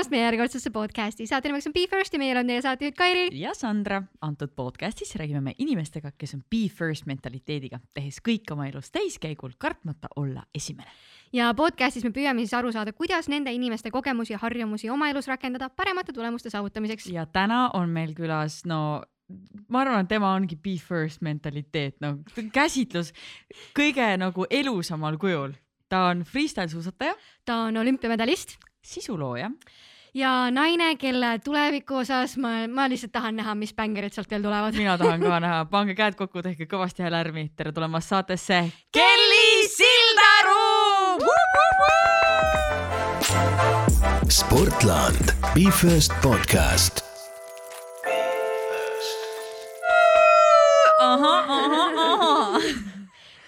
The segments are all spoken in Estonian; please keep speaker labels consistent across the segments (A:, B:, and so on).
A: tulemast meie järjekordsesse podcasti. saate nimeks on Be First ja meie oleme teie saatejuht Kairi.
B: ja Sandra. antud podcastis räägime me inimestega, kes on Be First mentaliteediga, tehes kõik oma elus täiskäigul, kartmata olla esimene.
A: ja podcastis me püüame siis aru saada, kuidas nende inimeste kogemusi ja harjumusi oma elus rakendada paremate tulemuste saavutamiseks.
B: ja täna on meil külas, no ma arvan, et tema ongi be first mentaliteet, no käsitlus kõige nagu elusamal kujul. ta on freestyle suusataja.
A: ta on olümpiamedalist
B: sisulooja
A: ja naine, kelle tuleviku osas ma, ma lihtsalt tahan näha, mis bängerid sealt veel tulevad.
B: mina tahan ka näha, pange käed kokku, tehke kõvasti hääle lärmi. tere tulemast saatesse Kelly Sildaru.
C: Sportland, Be First podcast.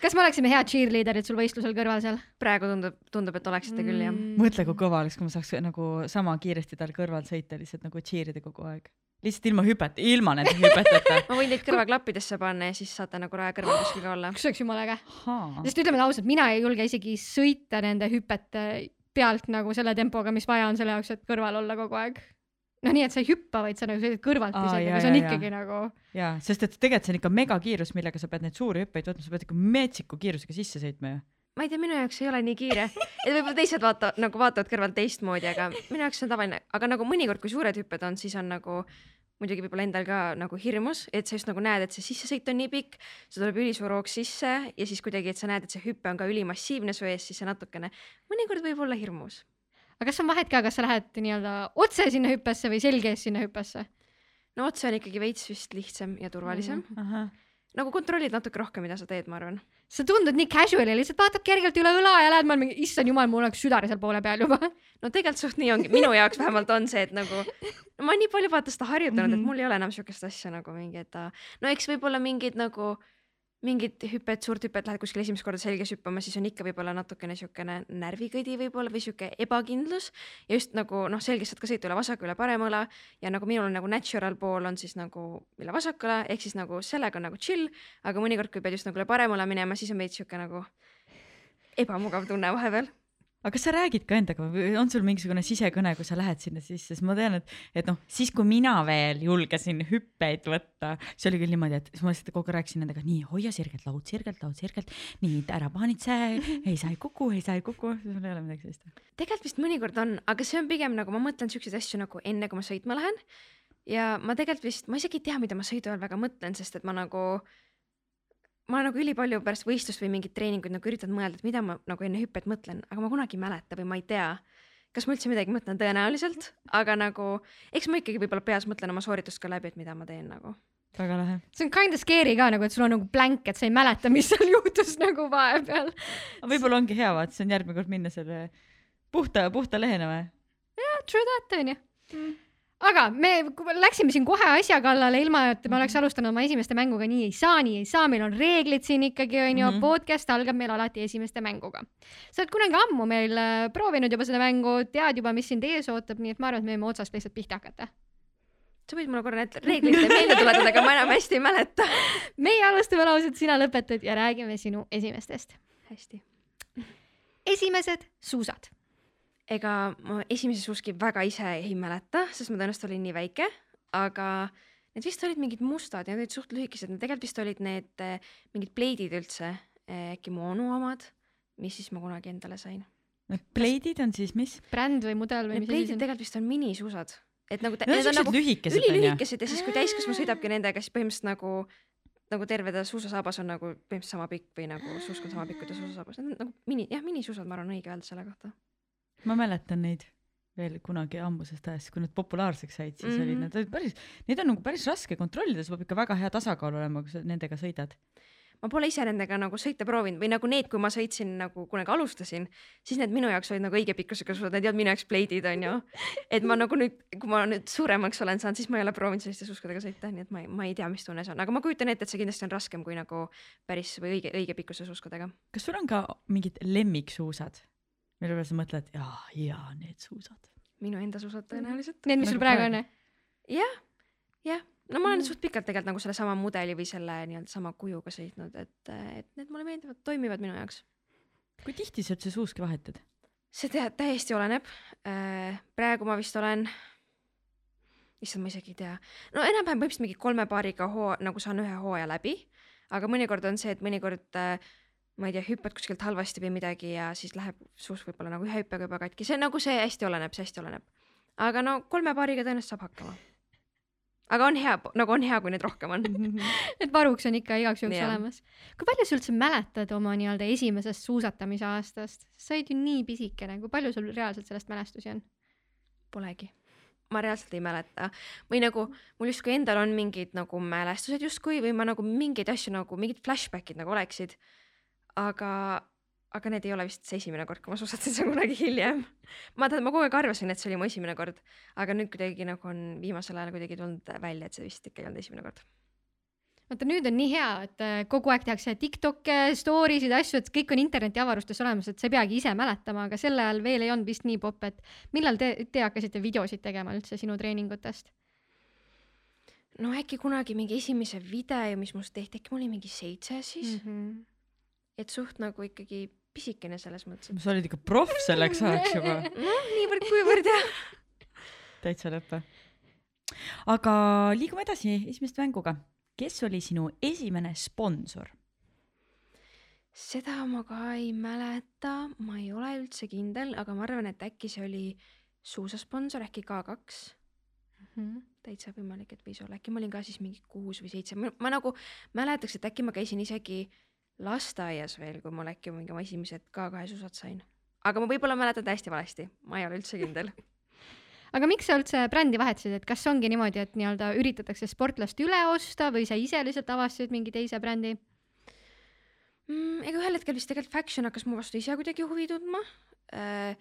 A: Kas me oleksime head cheerleader'id sul võistlusel kõrval seal?
D: praegu tundub, tundub, et oleksite küll jah mm..
B: mõtle, kui kõva oleks, kui ma saaks nagu sama kiiresti tal kõrval sõita lihtsalt nagu cheer ida kogu aeg. lihtsalt ilma hüpet, ilma nende hüpeteta
D: ma võin teid kõrvaklappidesse panna ja siis saate nagu raja kõrval kuskil ka olla.
A: kas oleks jumala äge? sest ütleme ausalt, mina ei julge isegi sõita nende hüpete pealt nagu selle tempoga, mis vaja on selle jaoks, et kõrval olla kogu aeg noh, nii et sa ei hüppa, vaid sa nagu sõidad kõrvalt
B: Aa,
A: isegi, aga see on
B: jaa,
A: ikkagi nagu.
B: jaa, sest et tegelikult see on ikka megakiirus, millega sa pead neid suuri hüppeid võtma, sa pead ikka metsiku kiirusega sisse sõitma ju.
D: ma ei tea, minu jaoks ei ole nii kiire, et võib-olla teised vaatavad nagu vaatavad kõrvalt teistmoodi, aga minu jaoks see on tavaline, aga nagu mõnikord, kui suured hüpped on, siis on nagu muidugi võib-olla endal ka nagu hirmus, et sa just nagu näed, et see sissesõit on nii pikk, see tuleb ülisuur hoogs sisse ja siis kuidagi, et sa näed, et see hüpe on ka ülimassiivne su ees, siis see natukene, mõnikord võib olla hirmus
A: aga kas on vahet ka, kas sa lähed nii-öelda otse sinna hüppesse või selge ees sinna hüppesse?
D: no otse on ikkagi veits vist lihtsam ja turvalisem mm.
B: -hmm.
D: nagu kontrollid natuke rohkem, mida sa teed, ma arvan.
A: sa tundud nii casual ja lihtsalt vaatad kergelt üle õla ja lähed, ma olen mingi, issand jumal, mul oleks südar seal poole peal juba.
D: no tegelikult suht nii ongi, minu jaoks vähemalt on see, et nagu no, ma olen nii palju vaata seda harjutanud mm, -hmm. et mul ei ole enam siukest asja nagu mingi, et no eks võib-olla mingid nagu mingit hüpet, suurt hüpet lähed kuskil esimest korda selges hüppama, siis on ikka võib-olla natukene siukene närvikõdi võib-olla või sihuke ebakindlus. Ja just nagu noh, selgelt saad ka sõita üle vasaku, üle parema õla. Ja nagu minul on nagu natural pool on siis nagu üle vasaku õla ehk siis nagu sellega on nagu chill, aga mõnikord, kui pead just nagu üle parema õla minema, siis on veits sihuke nagu ebamugav tunne vahepeal
B: aga kas sa räägid ka endaga või on sul mingisugune sisekõne, kui sa lähed sinna sisse, sest ma tean, et, et noh, siis kui mina veel julgesin hüppeid võtta, see oli küll niimoodi, et siis ma lihtsalt kogu aeg rääkisin nendega, nii hoia sirgelt laud, sirgelt laud, sirgelt, nii ära paanitse, ei sa ei kuku, ei sa ei kuku, sul ei ole midagi sellist.
D: tegelikult vist mõnikord on, aga see on pigem nagu ma mõtlen siukseid asju nagu enne, kui ma sõitma lähen. ja ma tegelikult vist, ma isegi ei tea, mida ma sõidu ajal väga mõtlen, sest et ma nagu ma olen nagu ülipalju pärast võistlust või mingit treeningut nagu üritanud mõelda, et mida ma nagu enne hüpet mõtlen, aga ma kunagi ei mäleta või ma ei tea, kas ma üldse midagi mõtlen, tõenäoliselt, aga nagu eks ma ikkagi võib-olla peas mõtlen oma sooritust ka läbi, et mida ma teen nagu.
B: väga lahe.
A: see on kind of scary ka nagu, et sul on nagu blank, et sa ei mäleta, mis seal juhtus nagu vahepeal.
B: võib-olla ongi hea, vaata, see on järgmine kord minna selle puhta, puhta lehena või?
A: jah, true that on ju mm aga me läksime siin kohe asja kallale, ilma et me oleks alustanud oma esimeste mänguga, nii ei saa, nii ei saa, meil on reeglid siin ikkagi onju mm, -hmm. podcast algab meil alati esimeste mänguga. sa oled kunagi ammu meil äh, proovinud juba seda mängu, tead juba, mis sind ees ootab, nii et ma arvan, et me võime otsast lihtsalt pihta hakata
D: sa võid mulle korra need reeglid meelde tuletada, aga ma enam hästi ei mäleta
A: meie alustame lauset, sina lõpetad ja räägime sinu esimestest.
D: hästi.
A: esimesed suusad
D: ega ma esimese suuski väga ise ei mäleta, sest ma tõenäoliselt olin nii väike, aga need vist olid mingid mustad ja need olid suht lühikesed, need tegelikult vist olid need eh, mingid pleidid üldse, eh, äkki mu onu omad, mis siis ma kunagi endale sain.
B: Need pleidid on siis mis?
A: bränd või mudel või
D: need
A: mis
D: pleidid tegelikult vist on minisuusad, et nagu
B: need on nagu
D: lühikesed ülilühikesed ja siis kui täiskasvanu sõidabki nendega, siis põhimõtteliselt nagu nagu terve ta suusasaabas on nagu põhimõtteliselt sama pikk või nagu suusk on sama pikk kui ta suusasaabas, need on nagu mini, jah, minisuusad, ma arvan, õige öelda selle kohta
B: ma mäletan neid veel kunagi ammusest ajast, kui need populaarseks said, siis mm -hmm. olid
D: Mhm.
B: nad olid päris, neid on nagu päris raske kontrollida, sul peab ikka väga hea tasakaal olema, kui sa nendega sõidad.
D: ma pole ise nendega nagu sõita proovinud või nagu need, kui ma sõitsin nagu kunagi alustasin, siis need minu jaoks olid nagu õige pikkusega suusad, need ei olnud minu jaoks pleidid onju. et ma nagu nüüd, kui ma nüüd suuremaks olen saanud, siis ma ei ole proovinud selliste suuskadega sõita, nii et ma ei, ma ei tea, mis tunne see on, aga ma kujutan ette, et see kindlasti on raskem kui nagu päris või õige, õige pikkuse suuskadega.
B: kas sul on ka mingid lemmiksuusad, mille peale sa mõtled, jaa, jaa, need suusad?
D: minu enda suusad tõenäoliselt.
A: Need, mis sul
B: Nagu
A: praegu
B: praegu.
A: on?
D: jah, jah, no ma olen suht pikalt tegelikult nagu sellesama mudeli või selle nii-öelda sama kujuga sõitnud, et, et need mulle meeldivad, toimivad minu jaoks.
B: kui tihti sa üldse suuski vahetad?
D: see tea- täiesti oleneb. praegu ma vist olen, issand, ma isegi ei tea, no enam-vähem põhimõtteliselt mingi kolme paariga hoo nagu saan ühe hooaja läbi, aga mõnikord on see, et mõnikord äh, ma ei tea, hüppad kuskilt halvasti või midagi ja siis läheb suus võib-olla nagu ühe hüppega juba katki, see nagu see hästi oleneb, see hästi oleneb. aga no kolme paariga tõenäoliselt saab hakkama. aga on hea, nagu on hea, kui neid rohkem on.
A: et varuks on ikka igaks juhuks olemas. kui palju sa üldse mäletad oma nii-öelda esimesest suusatamise aastast? sa olid ju nii pisikene, kui palju sul reaalselt sellest mälestusi on?
D: Polegi. ma reaalselt ei mäleta või nagu mul justkui endal on mingid nagu mälestused justkui või ma nagu mingeid asju nagu mingid flashback'id nagu oleksid. aga, aga need ei ole vist see esimene kord, kui ma suusatasin, kunagi hiljem. ma tean, ma kogu aeg arvasin, et see oli mu esimene kord, aga nüüd kuidagi nagu on viimasel ajal kuidagi tulnud välja, et see vist ikka ei olnud esimene kord.
A: vaata nüüd on nii hea, et äh, kogu aeg tehakse Tiktok'e, story sid, asju, et kõik on internetiavarustes olemas, et sa ei peagi ise mäletama, aga sel ajal veel ei olnud vist nii popp, et millal te, te hakkasite videosid tegema üldse sinu treeningutest?
D: no äkki kunagi mingi esimese video, mis must tehti, äkki ma olin mingi seitse siis mm. -hmm. Et suht nagu ikkagi pisikene selles mõttes,
B: sa olid ikka proff selleks ajaks juba,
D: noh, niivõrd-kuivõrd jah.
B: täitsa lõppe. aga liigume edasi esimese mänguga. kes oli sinu esimene sponsor?
D: seda ma ka ei mäleta, ma ei ole üldse kindel, aga ma arvan, et äkki see oli suusasponsor, äkki K2.
A: Mhm.
D: täitsa võimalik, et võis olla, äkki ma olin ka siis mingi kuus või seitse, ma nagu mäletaks, et äkki ma käisin isegi lasteaias veel, kui mul äkki mingi oma esimesed K2 suusad sain. aga ma võib-olla mäletan täiesti valesti, ma ei ole üldse kindel.
A: aga miks sa üldse brändi vahetasid, et kas ongi niimoodi, et nii-öelda üritatakse sportlast üle osta või sa ise lihtsalt avastasid mingi teise brändi?
D: mm,. ega ühel hetkel vist tegelikult Faction hakkas mu vastu ise kuidagi huvi tundma äh,.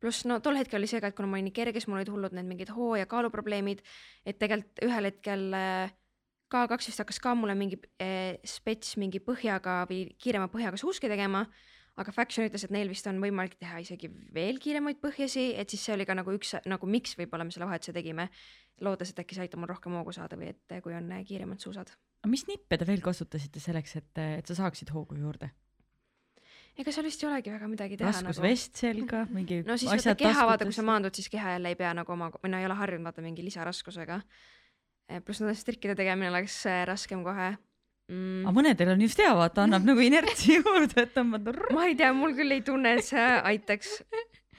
D: pluss no tol hetkel oli see ka, et kuna ma olin nii kerge, siis mul olid hullud need mingid hoo ja kaaluprobleemid, et tegelikult ühel hetkel äh, K2 vist hakkas ka mulle mingi äh, spets mingi põhjaga või kiirema põhjaga suuski tegema, aga Faction ütles, et neil vist on võimalik teha isegi veel kiiremaid põhjasi, et siis see oli ka nagu üks nagu miks võib-olla me selle vahetuse tegime, lootes, et äkki see aitab mul rohkem hoogu saada või et äh, kui on äh, kiiremad suusad.
B: mis nippe te veel kasutasite selleks, et, et sa saaksid hoogu juurde?
D: ega seal vist ei olegi väga midagi teha nagu.
B: raskusvest selga, mingi
D: no siis vaata keha, vaata kui sa maandud, siis keha jälle ei pea nagu oma, või no ei ole harjunud vaata mingi lisaraskusega. Pluss nendest trikkide tegemine oleks äh, raskem kohe mm.
B: aga. mõnedel on just hea, vaata, annab nagu inertsi juurde, et tõmbad.
D: ma ei tea, mul küll ei tunne, et see aitaks.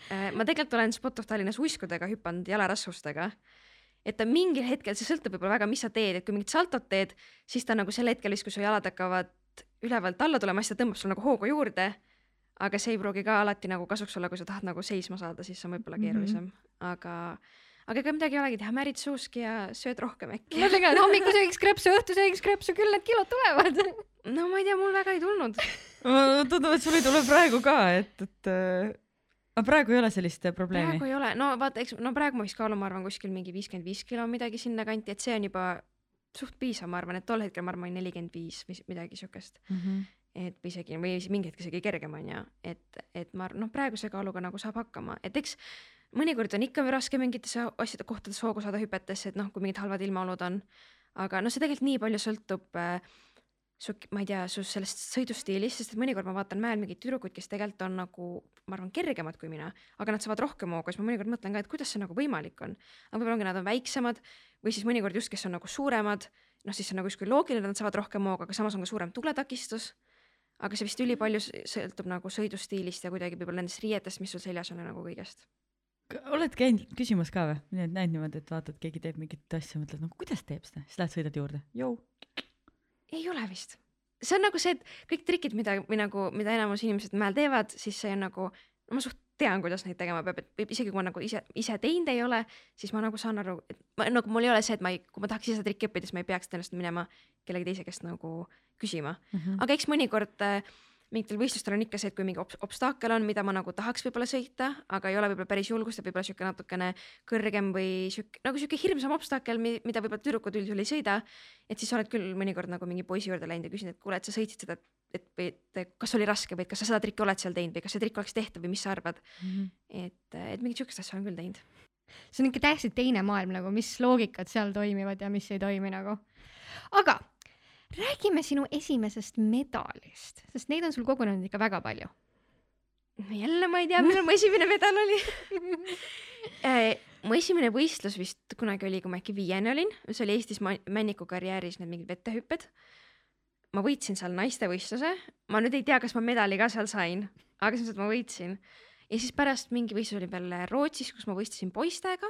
D: ma tegelikult olen Spot of Tallinnas uiskudega hüpanud jalaraskustega. et ta mingil hetkel, see sõltub võib-olla väga, mis sa teed, et kui mingit saltot teed, siis ta nagu sel hetkel, siis kui su jalad hakkavad ülevalt alla tulema, siis ta tõmbab sul nagu hoogu juurde. aga see ei pruugi ka alati nagu kasuks olla, kui sa tahad nagu seisma saada, siis on võib-olla keerulisem mm, -hmm. aga, aga ega midagi ei olegi teha, määrid suuski ja sööd rohkem äkki.
A: ma ütlen ka, et hommikul söögiks krõpsu, õhtul söögiks krõpsu, küll need kilod tulevad.
D: no ma ei tea, mul väga ei tulnud.
B: tundub, et sul ei tule praegu ka, et, et äh, aga praegu ei ole sellist probleemi
D: praegu. ei ole, no vaata, eks no praegu ma vist kaalun, ma arvan, kuskil mingi viiskümmend viis kilo midagi sinnakanti, et see on juba suht piisav, ma arvan, et tol hetkel ma arvan nelikümmend viis või midagi siukest,
B: Mm -hmm.
D: et või isegi või mingi hetk isegi kergem on ju, et, et ma noh, praeguse kaaluga nagu saab hakkama, et eks mõnikord on ikka raske mingites asjade kohtades hoogu saada hüpetes, et noh, kui mingid halvad ilmaolud on, aga noh, see tegelikult nii palju sõltub äh, su, ma ei tea, su sellest sõidustiilist, sest et mõnikord ma vaatan mäel mingeid tüdrukuid, kes tegelikult on nagu, ma arvan, kergemad kui mina, aga nad saavad rohkem hoogu, siis ma mõnikord mõtlen ka, et kuidas see nagu võimalik on. aga võib-olla ongi nad on väiksemad või siis mõnikord just, kes on nagu suuremad, noh siis on nagu justkui loogiline, et nad saavad rohkem hoogu, aga samas on ka suurem tuletakistus. aga see vist ülipalju sõltub nagu sõidustiilist ja kuidagi võib-olla nendest riietest, mis sul seljas on ja nagu kõigest.
B: Oled käinud küsimas ka või? näed niimoodi, et vaatad, keegi teeb mingit asja, mõtled, no kuidas teeb seda, siis lähed sõidad juurde, jõu.
D: ei ole vist. see on nagu see, et kõik trikid, mida või nagu, mida enamus inimesed mäel teevad, siis see on nagu, ma suht tean, kuidas neid tegema peab, et isegi kui ma nagu ise, ise teinud ei ole, siis ma nagu saan aru, et ma nagu mul ei ole see, et ma ei, kui ma tahaks ise seda trikki õppida, siis ma ei peaks tõenäoliselt minema kellegi teise käest nagu küsima.
B: Mhm.
D: aga eks mõnikord äh, mingitel võistlustel on ikka see, et kui mingi obs- obstaakel on, mida ma nagu tahaks võib-olla sõita, aga ei ole võib-olla päris julgust, et võib-olla sihuke natukene kõrgem või sihuke nagu sihuke hirmsam obstaakel, mida võib-olla tüdrukud üldjuhul ei sõida. et siis oled küll mõnikord nagu mingi poisi juurde läinud ja küsinud, et kuule, et sa sõitsid seda, et, et, et kas oli raske või et kas sa seda trikki oled seal teinud või kas see trikk oleks tehtav või mis sa arvad, et, et mingit sihukest asja olen küll teinud.
A: see on ikka täiesti teine maailm nagu, mis loogikad seal toimivad ja mis ei toimi nagu. aga räägime sinu esimesest medalist, sest neid on sul kogunenud ikka väga palju.
D: jälle ma ei tea, millal mu esimene medal oli mu esimene võistlus vist kunagi oli, kui ma äkki viiene olin, see oli Eestis Männiku karjääris need mingid vettehüpped. ma võitsin seal naistevõistluse, ma nüüd ei tea, kas ma medali ka seal sain, aga et ma võitsin. ja siis pärast mingi võistlus oli veel Rootsis, kus ma võistlesin poistega,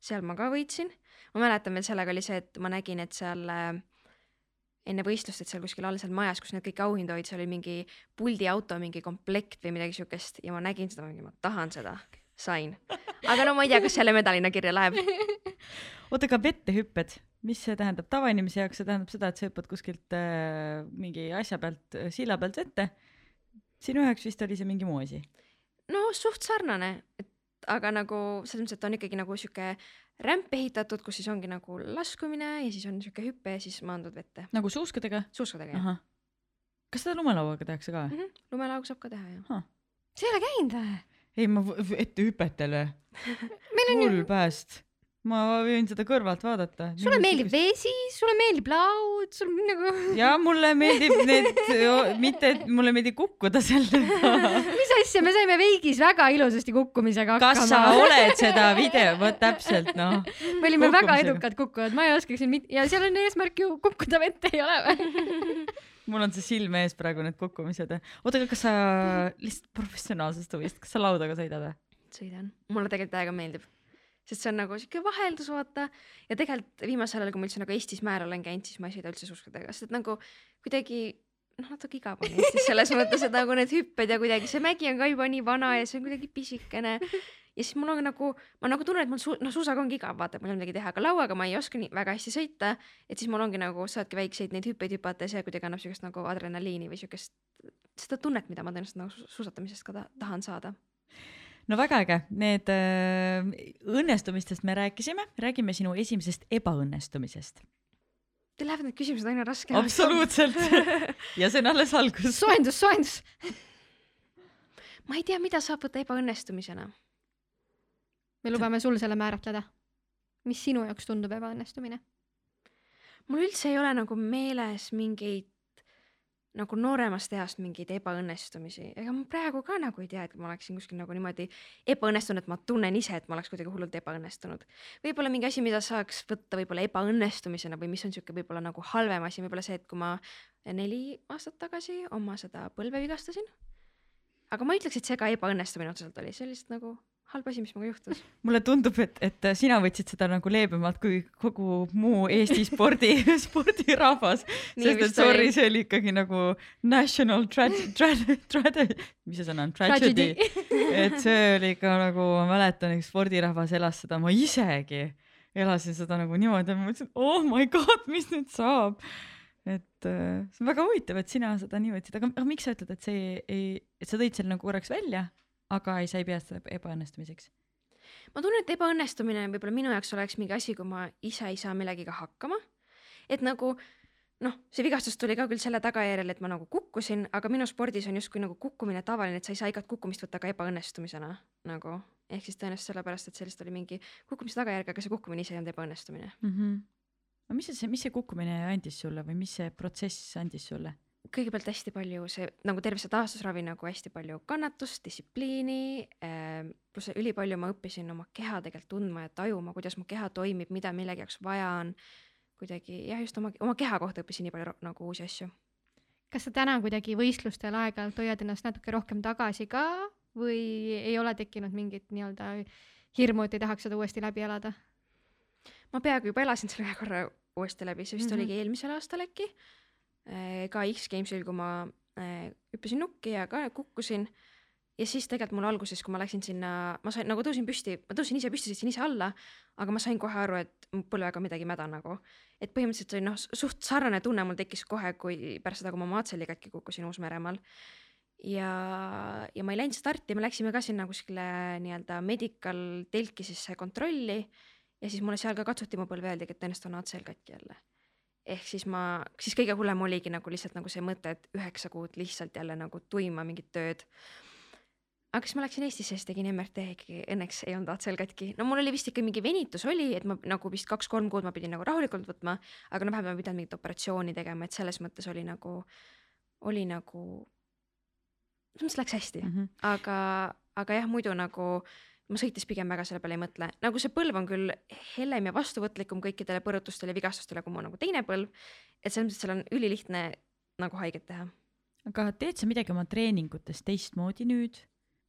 D: seal ma ka võitsin. ma mäletan veel sellega oli see, et ma nägin, et seal äh, enne võistlust, et seal kuskil all seal majas, kus need kõik auhindu seal oli mingi puldiauto, mingi komplekt või midagi siukest ja ma nägin seda, ma tahan seda, sain. aga no ma ei tea, kas selle medalina kirja läheb.
B: oota, aga vettehüpped, mis see tähendab tavainimese jaoks, see tähendab seda, et sa hüppad kuskilt äh, mingi asja pealt, silla pealt vette. sinu jaoks vist oli see mingi muu asi.
D: no suht sarnane, et aga nagu selles mõttes, et on ikkagi nagu sihuke rämp ehitatud, kus siis ongi nagu laskumine ja siis on sihuke hüpe ja siis maandud vette.
B: nagu suuskadega?
D: suuskadega jah.
B: kas seda lumelauaga tehakse ka?
D: lumelaugu saab ka teha jah.
A: sa ei ole käinud või?
B: ei, ma v- ettehüpetel või?
A: meil on ju
B: hull, pääst. Ma võin seda kõrvalt vaadata.
A: sulle meeldib vesi, sulle meeldib laud, sul nagu,
B: ja mulle meeldib need, mitte, et mulle meeldib kukkuda sellega.
A: mis asja, me saime veigis väga ilusasti kukkumisega
B: kas sa
A: hakkama.
B: oled seda video, vot täpselt noh.
A: me olime väga edukad kukkujad, ma ei oskaks nüüd mit- ja seal on eesmärk ju kukkuda vette ei ole või?
B: mul on see silme ees praegu need kukkumised. oota, aga kas sa lihtsalt professionaalsest huvist, kas sa laudaga sõidad või?
D: sõidan, mulle tegelikult täiega meeldib, sest see on nagu siuke vaheldus, vaata. ja tegelikult viimasel ajal, kui ma üldse nagu Eestis mäel olen käinud, siis ma ei sõida üldse suuskadega, sest et nagu kuidagi noh, natuke igav on Eestis selles mõttes, et nagu need hüpped ja kuidagi see mägi on ka juba nii vana ja see on kuidagi pisikene. ja siis mul on nagu, ma nagu tunnen, et mul su-, noh, suusaga ongi igav, vaata, mul ei ole midagi teha, aga lauaga ma ei oska nii väga hästi sõita. et siis mul ongi nagu, saadki väikseid neid hüppeid hüpata ja see kuidagi annab siukest nagu adrenaliini või siukest, seda tunnet, mida ma tõenäoliselt nagu su- suusatamisest ka ta tahan saada.
B: No väga äge, need äh, õnnestumistest me rääkisime, räägime sinu esimesest ebaõnnestumisest.
D: Teil lähevad need küsimused aina raskemaks.
B: absoluutselt. ja see on alles algus.
A: soojendus, soojendus.
D: ma ei tea, mida saab võtta ebaõnnestumisena.
A: me lubame sul selle määratleda. mis sinu jaoks tundub ebaõnnestumine?
D: mul üldse ei ole nagu meeles mingeid nagu nooremast east mingeid ebaõnnestumisi, ega ma praegu ka nagu ei tea, et ma oleksin kuskil nagu niimoodi ebaõnnestunud, et ma tunnen ise, et ma oleks kuidagi hullult ebaõnnestunud. võib-olla mingi asi, mida saaks võtta võib-olla ebaõnnestumisena või mis on sihuke võib-olla nagu halvem asi, võib-olla see, et kui ma neli aastat tagasi oma seda põlve vigastasin. aga ma ei ütleks, et see ka ebaõnnestumine otseselt oli, see oli lihtsalt nagu halb asi, mis minuga juhtus.
B: mulle tundub, et, et sina võtsid seda nagu leebemalt kui kogu muu Eesti spordi, spordirahvas. Sest et sorry see oli ikkagi nagu national tragedy, tragedy, tragedy, mis see sõna on, tragedy. et see oli ikka nagu, ma mäletan, üks spordirahvas elas seda, ma isegi elasin seda nagu niimoodi, ma mõtlesin, oh my god, mis nüüd saab. et äh, see on väga huvitav, et sina seda nii võtsid, aga, aga miks sa ütled, et see ei, et sa tõid selle nagu korraks välja, aga ei, sa ei pea seda ebaõnnestumiseks?
D: ma tunnen, et ebaõnnestumine võib-olla minu jaoks oleks mingi asi, kui ma ise ei saa millegagi hakkama. et nagu noh, see vigastus tuli ka küll selle tagajärjel, et ma nagu kukkusin, aga minu spordis on justkui nagu kukkumine tavaline, et sa ei saa igat kukkumist võtta ka ebaõnnestumisena nagu. ehk siis tõenäoliselt sellepärast, et sellest oli mingi kukkumise tagajärg, aga see kukkumine ise ei olnud ebaõnnestumine.
B: mm. -hmm. aga mis see, mis see kukkumine andis sulle või mis see protsess andis sulle?
D: Kõigepealt hästi palju see nagu terve see taastusravi nagu hästi palju kannatust, distsipliini äh,, pluss ülipalju ma õppisin oma keha tegelikult tundma ja tajuma, kuidas mu keha toimib, mida millegi jaoks vaja on. kuidagi jah, just oma, oma keha kohta õppisin nii palju nagu uusi asju.
A: kas sa täna kuidagi võistlustel aeg-ajalt hoiad ennast natuke rohkem tagasi ka või ei ole tekkinud mingit nii-öelda hirmu, et ei tahaks seda uuesti läbi elada?
D: ma peaaegu juba elasin selle ühe korra uuesti läbi, see vist mm. -hmm. oligi eelmisel aastal äkki. Ka X-Gamesil, kui ma äh, hüppasin nukki ja ka kukkusin. ja siis tegelikult mul alguses, kui ma läksin sinna, ma sain nagu tõusin püsti, ma tõusin ise püsti, sõitsin ise alla, aga ma sain kohe aru, et mu põlvega on midagi mäda nagu. et põhimõtteliselt see oli noh, suht sarnane tunne mul tekkis kohe, kui pärast seda, kui ma Maatselli katki kukkusin Uus-Meremaal. ja, ja ma ei läinud starti, me läksime ka sinna kuskile nii-öelda medical telki sisse kontrolli ja siis mulle seal ka katsuti mu põlve, öeldigi, et tõenäoliselt on ACL katki jälle. Ehk siis ma, siis kõige hullem oligi nagu lihtsalt nagu see mõte, et üheksa kuud lihtsalt jälle nagu tuima mingit tööd. aga siis ma läksin Eestisse siis tegin MRT ikkagi, õnneks ei olnud ACL katki. no mul oli vist ikka mingi venitus oli, et ma nagu vist kaks-kolm kuud ma pidin nagu rahulikult võtma, aga no vahepeal ma pidanud mingit operatsiooni tegema, et selles mõttes oli nagu, oli nagu selles mõttes läks hästi
B: mm. -hmm.
D: aga, aga jah, muidu nagu ma sõites pigem väga selle peale ei mõtle, nagu see põlv on küll helem ja vastuvõtlikum kõikidele põrutustele ja vigastustele kui mu nagu teine põlv. et selles mõttes seal on ülilihtne nagu haiget teha
B: aga teed sa midagi oma treeningutes teistmoodi nüüd?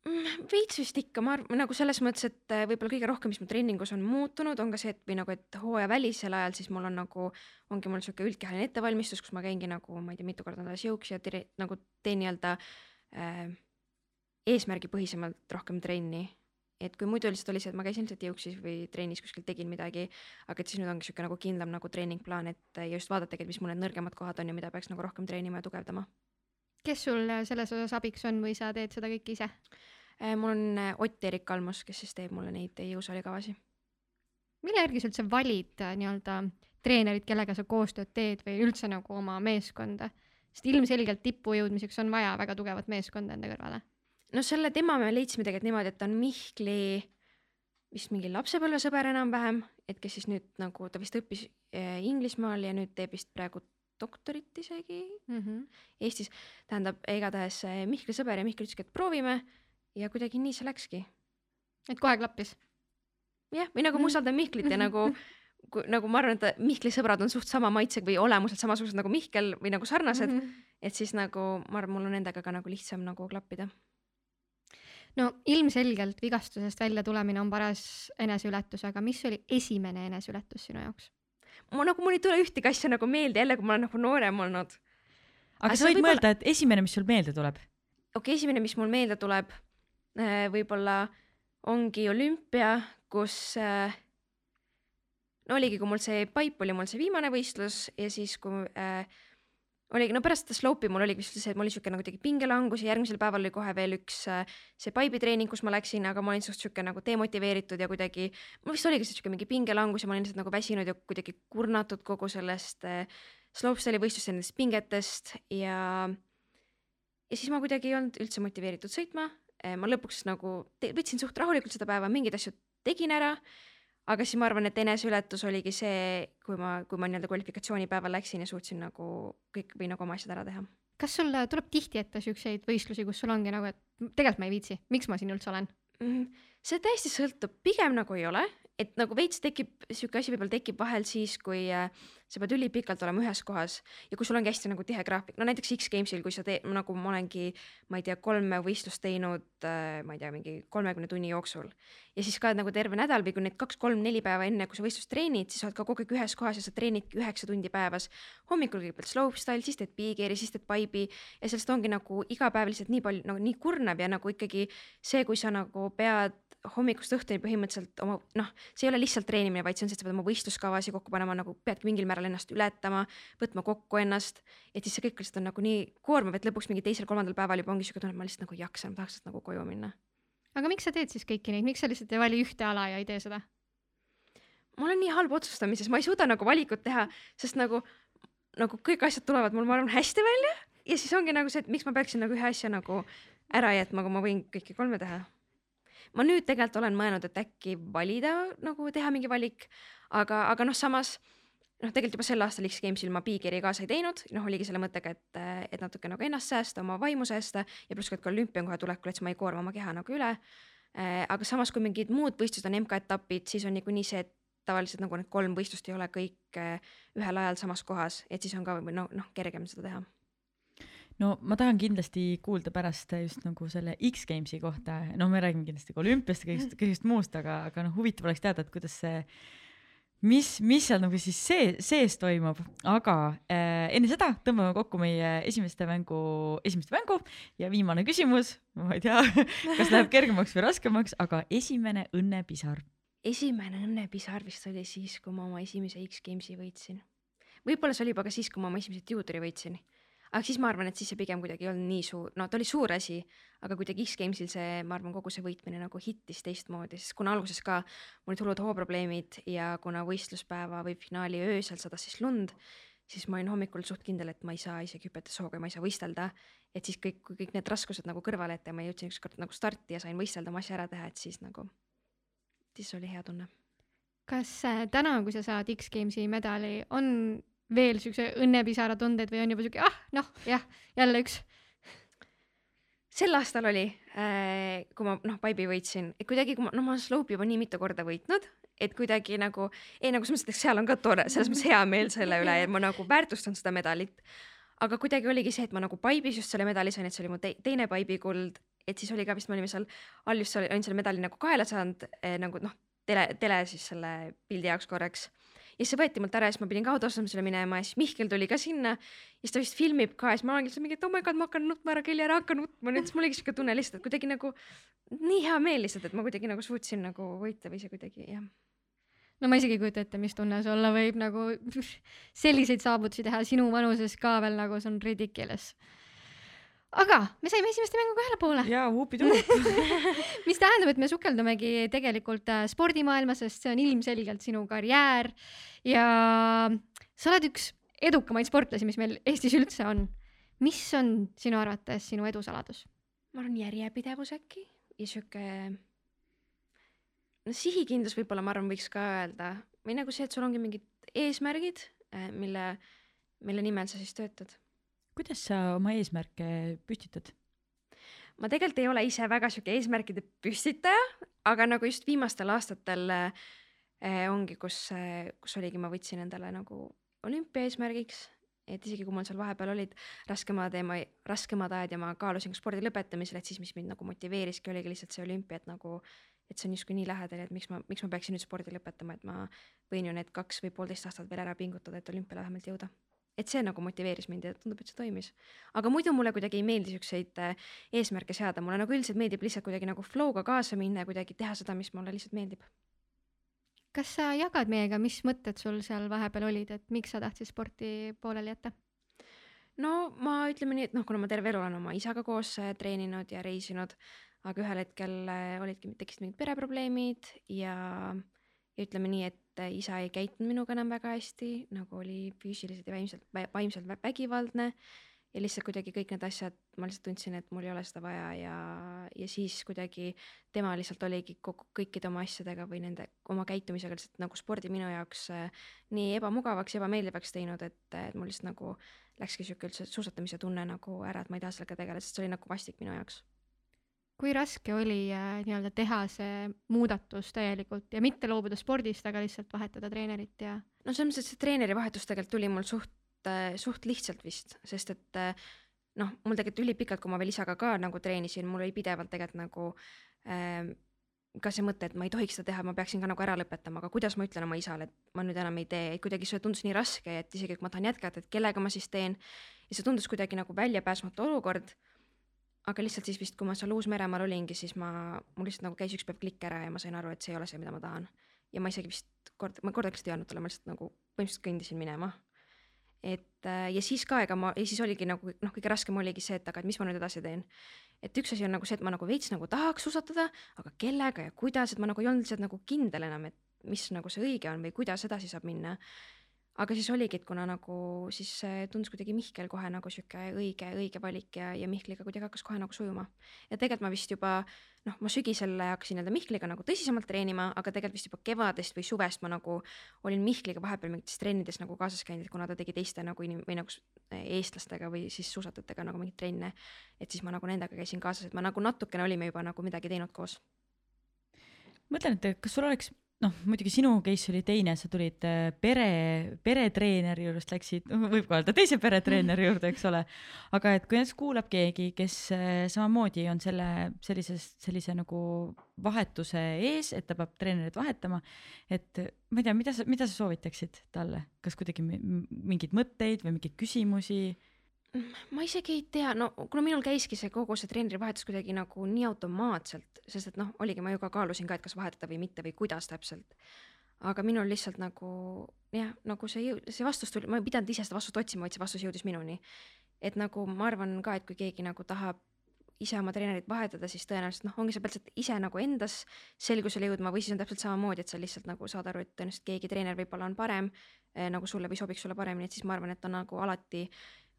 D: Mm, veits vist ikka, ma arvan nagu selles mõttes, et äh, võib-olla kõige rohkem, mis mu treeningus on muutunud, on ka see, et või nagu, et hooajavälisel ajal siis mul on nagu, ongi mul sihuke üldkehaline ettevalmistus, kus ma käingi nagu, ma ei tea, mitu korda nädalas jõuks ja tere, nagu teen nii-öelda äh, eesmärgipõhisemalt rohkem trenni. Et kui muidu lihtsalt oli see, et ma käisin lihtsalt jõuksis või trennis kuskil tegin midagi, aga et siis nüüd ongi sihuke nagu kindlam nagu treeningplaan, et ja just vaadatagi, et mis mul need nõrgemad kohad on ja mida peaks nagu rohkem treenima ja tugevdama
A: kes sul äh, selles osas abiks on või sa teed seda kõike ise?
D: Äh, mul on äh, Ott-Erik Kalmus, kes siis teeb mulle neid jõusaalikavasid.
A: mille järgi sa üldse valid nii-öelda treenerid, kellega sa koostööd teed või üldse nagu oma meeskonda? sest ilmselgelt tippu jõudmiseks on vaja väga tugevat meeskonda enda kõrvale.
D: No selle tema me leidsime tegelikult niimoodi, et ta on Mihkli vist mingi lapsepõlvesõber enam-vähem, et kes siis nüüd nagu ta vist õppis Inglismaal ja nüüd teeb vist praegu doktorit isegi mm -hmm. Eestis. tähendab, igatahes Mihkli sõber ja Mihkel ütleski, et proovime ja kuidagi nii see läkski.
A: et kohe klappis?
D: jah, või nagu ma usaldan Mihklit ja nagu kui, nagu ma arvan, et Mihkli sõbrad on suht sama maitsega või olemuselt samasugused nagu Mihkel või nagu sarnased mm, -hmm. et siis nagu ma arvan, mul on nendega ka nagu lihtsam nagu klappida.
A: No ilmselgelt vigastusest välja tulemine on paras eneseületus, aga mis oli esimene eneseületus sinu jaoks?
D: ma nagu mul ei tule ühtegi asja nagu meelde jälle, kui ma olen nagu noorem olnud.
B: aga sa võid mõelda, et esimene, mis sul meelde tuleb?
D: okei okay,, esimene, mis mul meelde tuleb, äh, võib-olla ongi olümpia, kus äh, no oligi, kui mul see paip oli mul see viimane võistlus ja siis, kui äh, oligi, no pärast seda slope'i mul oligi vist see, et mul oli siuke nagu tegi pingelangus ja järgmisel päeval oli kohe veel üks äh, see paibitreening, kus ma läksin, aga ma olin suht siuke nagu demotiveeritud ja kuidagi, mul vist oligi siuke mingi pingelangus ja ma olin lihtsalt nagu väsinud ja kuidagi kurnatud kogu sellest äh, slopestyle'i võistluste nendest pingetest ja ja siis ma kuidagi ei olnud üldse motiveeritud sõitma. Äh, ma lõpuks nagu võtsin suht rahulikult seda päeva, mingeid asju tegin ära aga siis ma arvan, et eneseületus oligi see, kui ma, kui ma nii-öelda kvalifikatsioonipäeval läksin ja suutsin nagu kõik või nagu oma asjad ära teha.
A: kas sul tuleb tihti ette siukseid võistlusi, kus sul ongi nagu, et tegelikult ma ei viitsi, miks ma siin üldse olen?
D: -hmm. see täiesti sõltub, pigem nagu ei ole, et nagu veits tekib, sihuke asi võib-olla tekib vahel siis, kui äh, sa pead ülipikalt olema ühes kohas ja kui sul ongi hästi nagu tihe graafik, no näiteks X-Gamesil, kui sa teed, nagu ma olengi, ma ei tea, kolme võistlust teinud äh,, ma ei tea, mingi kolmekümne tunni jooksul. ja siis ka nagu terve nädal või kui need kaks-kolm-neli päeva enne, kui sa võistlust treenid, siis sa oled ka kogu aeg ühes kohas ja sa treenidki üheksa tundi päevas. hommikul kõigepealt slopestyle, siis teed big-air'i, siis teed pipe'i ja sellest ongi nagu iga päev lihtsalt nii palju nagu nii kurnav ja nagu ikkagi see, kui sa nagu pead hommikust õhtuni põhimõtteliselt oma noh, see ei ole lihtsalt treenimine, vaid see on see, et sa pead oma võistluskavasid kokku panema, nagu peadki mingil määral ennast ületama, võtma kokku ennast, et siis see kõik lihtsalt on nagu nii koormav, et lõpuks mingi teisel-kolmandal päeval juba ongi siuke tunne, et ma lihtsalt nagu ei jaksa, ma tahaks nagu koju minna.
A: aga miks sa teed siis kõiki neid, miks sa lihtsalt ei vali ühte ala ja ei tee seda?
D: mul on nii halb otsustamises, ma ei suuda nagu valikut teha, sest nagu, nagu kõik asjad tulevad mul, ma arvan, hästi välja ja siis ongi nagu see, et miks ma peaksin nagu ühe asja nagu ära jätma, kui ma võin kõiki kolme teha ma nüüd tegelikult olen mõelnud, et äkki valida nagu teha mingi valik, aga, aga noh, samas noh, tegelikult juba sel aastal X-Gamesil ma Bigeri kaasa ei teinud, noh, oligi selle mõttega, et, et natuke nagu ennast säästa, oma vaimu säästa ja pluss ka, et ka olümpia on kohe tulekul, et siis ma ei koorma oma keha nagu üle. Äh, aga samas, kui mingid muud võistlused on MK-etapid, siis on niikuinii see, et tavaliselt nagu need kolm võistlust ei ole kõik äh, ühel ajal samas kohas, et siis on ka noh, noh kergem seda teha
B: no ma tahan kindlasti kuulda pärast just nagu selle X-Gamesi kohta, no me räägime kindlasti ka olümpiast ja kõigest, kõigest muust, aga, aga noh, huvitav oleks teada, et kuidas see, mis, mis seal nagu siis see, sees toimub, aga äh, enne seda tõmbame kokku meie esimeste mängu, esimest mängu ja viimane küsimus, ma ei tea, kas läheb kergemaks või raskemaks, aga esimene õnnepisar.
D: esimene õnnepisar vist oli siis, kui ma oma esimese X-Gamesi võitsin. võib-olla see oli juba ka siis, kui ma oma esimese tuutri võitsin aga siis ma arvan, et siis see pigem kuidagi ei olnud nii suur, no ta oli suur asi, aga kuidagi X-Gamesil see, ma arvan, kogu see võitmine nagu hittis teistmoodi, sest kuna alguses ka mul olid hullud hooprobleemid ja kuna võistluspäeva või finaali öösel sadas siis lund, siis ma olin hommikul suht kindel, et ma ei saa isegi hüpetes hooga ja ma ei saa võistelda. et siis kõik, kui kõik need raskused nagu kõrvale jätta ja ma jõudsin ükskord nagu starti ja sain võistelda, oma asja ära teha, et siis nagu, siis oli hea tunne
A: kas äh, täna, kui sa saad X-Gamesi medali, on veel siukse õnnepisara tundeid või on juba siuke, ah noh, jah, jälle üks?
D: sel aastal oli äh,, kui ma noh, Pipe'i võitsin, et kuidagi, kui ma, noh, ma olen Slope'i juba nii mitu korda võitnud, et kuidagi nagu, ei nagu selles mõttes, et seal on ka tore, selles mõttes hea meel selle üle ja ma nagu väärtustan seda medalit. aga kuidagi oligi see, et ma nagu Pipe'is just selle medali sain, et see oli mu te teine Pipe'i kuld, et siis oli ka vist, me olime seal all just olin selle medali nagu kaela saanud eh, nagu noh, tele, tele siis selle pildi jaoks korraks ja siis see võeti mult ära ja siis ma pidin ka autostamisele minema ja siis Mihkel tuli ka sinna ja siis ta vist filmib ka ja siis ma olengi lihtsalt mingi, et oh my god, ma hakkan nutma ära, Kelly ära hakka nutma nüüd, siis mul oligi siuke tunne lihtsalt, et kuidagi nagu nii hea meel lihtsalt, et ma kuidagi nagu suutsin nagu võita või see kuidagi jah.
A: no ma isegi ei kujuta ette, mis tunne see olla võib nagu selliseid saavutusi teha sinu vanuses ka veel nagu see on ridiculous. Aga me saime esimeste mänguga ühele poole,
B: ja huupiduup.
A: mis tähendab, et me sukeldumegi tegelikult äh, spordimaailma, sest see on ilmselgelt sinu karjäär ja sa oled üks edukamaid sportlasi, mis meil Eestis üldse on. mis on sinu arvates sinu edu saladus?
D: ma arvan järjepidevus äkki ja sihuke no sihikindlus võib-olla ma arvan, võiks ka öelda või nagu see, et sul ongi mingid eesmärgid, mille, mille nimel sa siis töötad.
B: Kuidas sa oma eesmärke püstitad?
D: ma tegelikult ei ole ise väga sihuke eesmärkide püstitaja, aga nagu just viimastel aastatel äh, ongi, kus äh,, kus oligi, ma võtsin endale nagu olümpia eesmärgiks, et isegi kui mul seal vahepeal olid raskemad ja ma, raskemad ajad ja ma kaalusin ka spordi lõpetamisel, et siis, mis mind nagu motiveeriski, oligi lihtsalt see olümpia, et nagu, et see on justkui nii lähedal ja et miks ma, miks ma peaksin nüüd spordi lõpetama, et ma võin ju need kaks või poolteist aastat veel ära pingutada, et olümpiale vähemalt jõuda et see nagu motiveeris mind ja tundub, et see toimis. aga muidu mulle kuidagi ei meeldi siukseid äh, eesmärke seada, mulle nagu üldiselt meeldib lihtsalt kuidagi nagu flow'ga kaasa minna ja kuidagi teha seda, mis mulle lihtsalt meeldib.
A: kas sa jagad meiega, mis mõtted sul seal vahepeal olid, et miks sa tahtsid sporti pooleli jätta?
D: no ma ütleme nii, et noh, kuna ma terve elu olen oma isaga koos äh, treeninud ja reisinud, aga ühel hetkel äh, olidki, tekkisid mingid pereprobleemid ja, ja ütleme nii, et äh, isa ei käitunud minuga enam väga hästi, nagu oli füüsiliselt ja vaimselt, vaimselt vä- vägivaldne ja lihtsalt kuidagi kõik need asjad, ma lihtsalt tundsin, et mul ei ole seda vaja ja, ja siis kuidagi tema lihtsalt oligi kogu kõikide oma asjadega või nende oma käitumisega lihtsalt nagu spordi minu jaoks äh, nii ebamugavaks ebameeldivaks teinud, et, et mul lihtsalt nagu läkski sihuke üldse suusatamise tunne nagu ära, et ma ei taha sellega tegeleda, sest see oli nagu vastik minu jaoks.
A: Kui raske oli äh, nii-öelda teha see muudatus täielikult ja mitte loobuda spordist, aga lihtsalt vahetada treenerit ja
D: no selles mõttes, et see treeneri vahetus tegelikult tuli mul suht, suht lihtsalt vist, sest et äh, noh, mul tegelikult ülipikalt, kui ma veel isaga ka nagu treenisin, mul oli pidevalt tegelikult nagu ähm, ka see mõte, et ma ei tohiks seda teha, ma peaksin ka nagu ära lõpetama, aga kuidas ma ütlen oma isale, et ma nüüd enam ei tee, et kuidagi see tundus nii raske, et isegi kui ma tahan jätkata, et kellega ma siis teen. ja see tundus kuidagi nagu väljapääsmatu olukord. Aga lihtsalt siis vist, kui ma seal Uus-Meremaal olingi, siis ma, mul lihtsalt nagu käis üks päev klikk ära ja ma sain aru, et see ei ole see, mida ma tahan. ja ma isegi vist kord, ma kordagi lihtsalt ei öelnud talle, ma lihtsalt nagu põhimõtteliselt kõndisin minema. et äh, ja siis ka, ega ma, ja siis oligi nagu noh, kõige raskem oligi see, et aga et mis ma nüüd edasi teen. et üks asi on nagu see, et ma nagu veits nagu tahaks suusatada, aga kellega ja kuidas, et ma nagu ei olnud lihtsalt nagu kindel enam, et mis nagu see õige on või kuidas edasi saab minna. Aga siis oligi, et kuna nagu siis tundus kuidagi Mihkel kohe nagu sihuke õige, õige valik ja, ja Mihkliga kuidagi hakkas kohe nagu sujuma. ja tegelikult ma vist juba noh, ma sügisel hakkasin nii-öelda Mihkliga nagu tõsisemalt treenima, aga tegelikult vist juba kevadest või suvest ma nagu olin Mihkliga vahepeal mingites trennides nagu kaasas käinud, et kuna ta tegi teiste nagu inim- või nagu eestlastega või siis suusatajatega nagu mingeid trenne, et siis ma nagu nendega käisin kaasas, et ma nagu natukene olime juba nagu midagi teinud koos.
B: mõtlen, et kas sul oleks noh, muidugi sinu case oli teine, sa tulid äh, pere, peretreeneri juurest läksid, võib ka öelda teise peretreeneri juurde, eks ole. aga et kui näiteks kuulab keegi, kes äh, samamoodi on selle sellises, sellise nagu vahetuse ees, et ta peab treenerit vahetama, et ma ei tea, mida sa, mida sa soovitaksid talle, kas kuidagi mingeid mõtteid või mingeid küsimusi?
D: Ma isegi ei tea, no kuna minul käiski see kogu see treenerivahetus kuidagi nagu nii automaatselt, sest et noh, oligi, ma ju ka kaalusin ka, et kas vahetada või mitte või kuidas täpselt. aga minul lihtsalt nagu jah, nagu see see vastus tuli, ma ei pidanud ise seda vastust otsima, vaid see vastus jõudis minuni. et nagu ma arvan ka, et kui keegi nagu tahab ise oma treenerit vahetada, siis tõenäoliselt noh, ongi sa pead lihtsalt ise nagu endas selgusele jõudma või siis on täpselt samamoodi, et sa lihtsalt nagu saad aru, et tõenäoliselt keegi treener võib-olla on parem eh, nagu sulle või sobiks sulle paremini, et siis ma arvan, et on nagu alati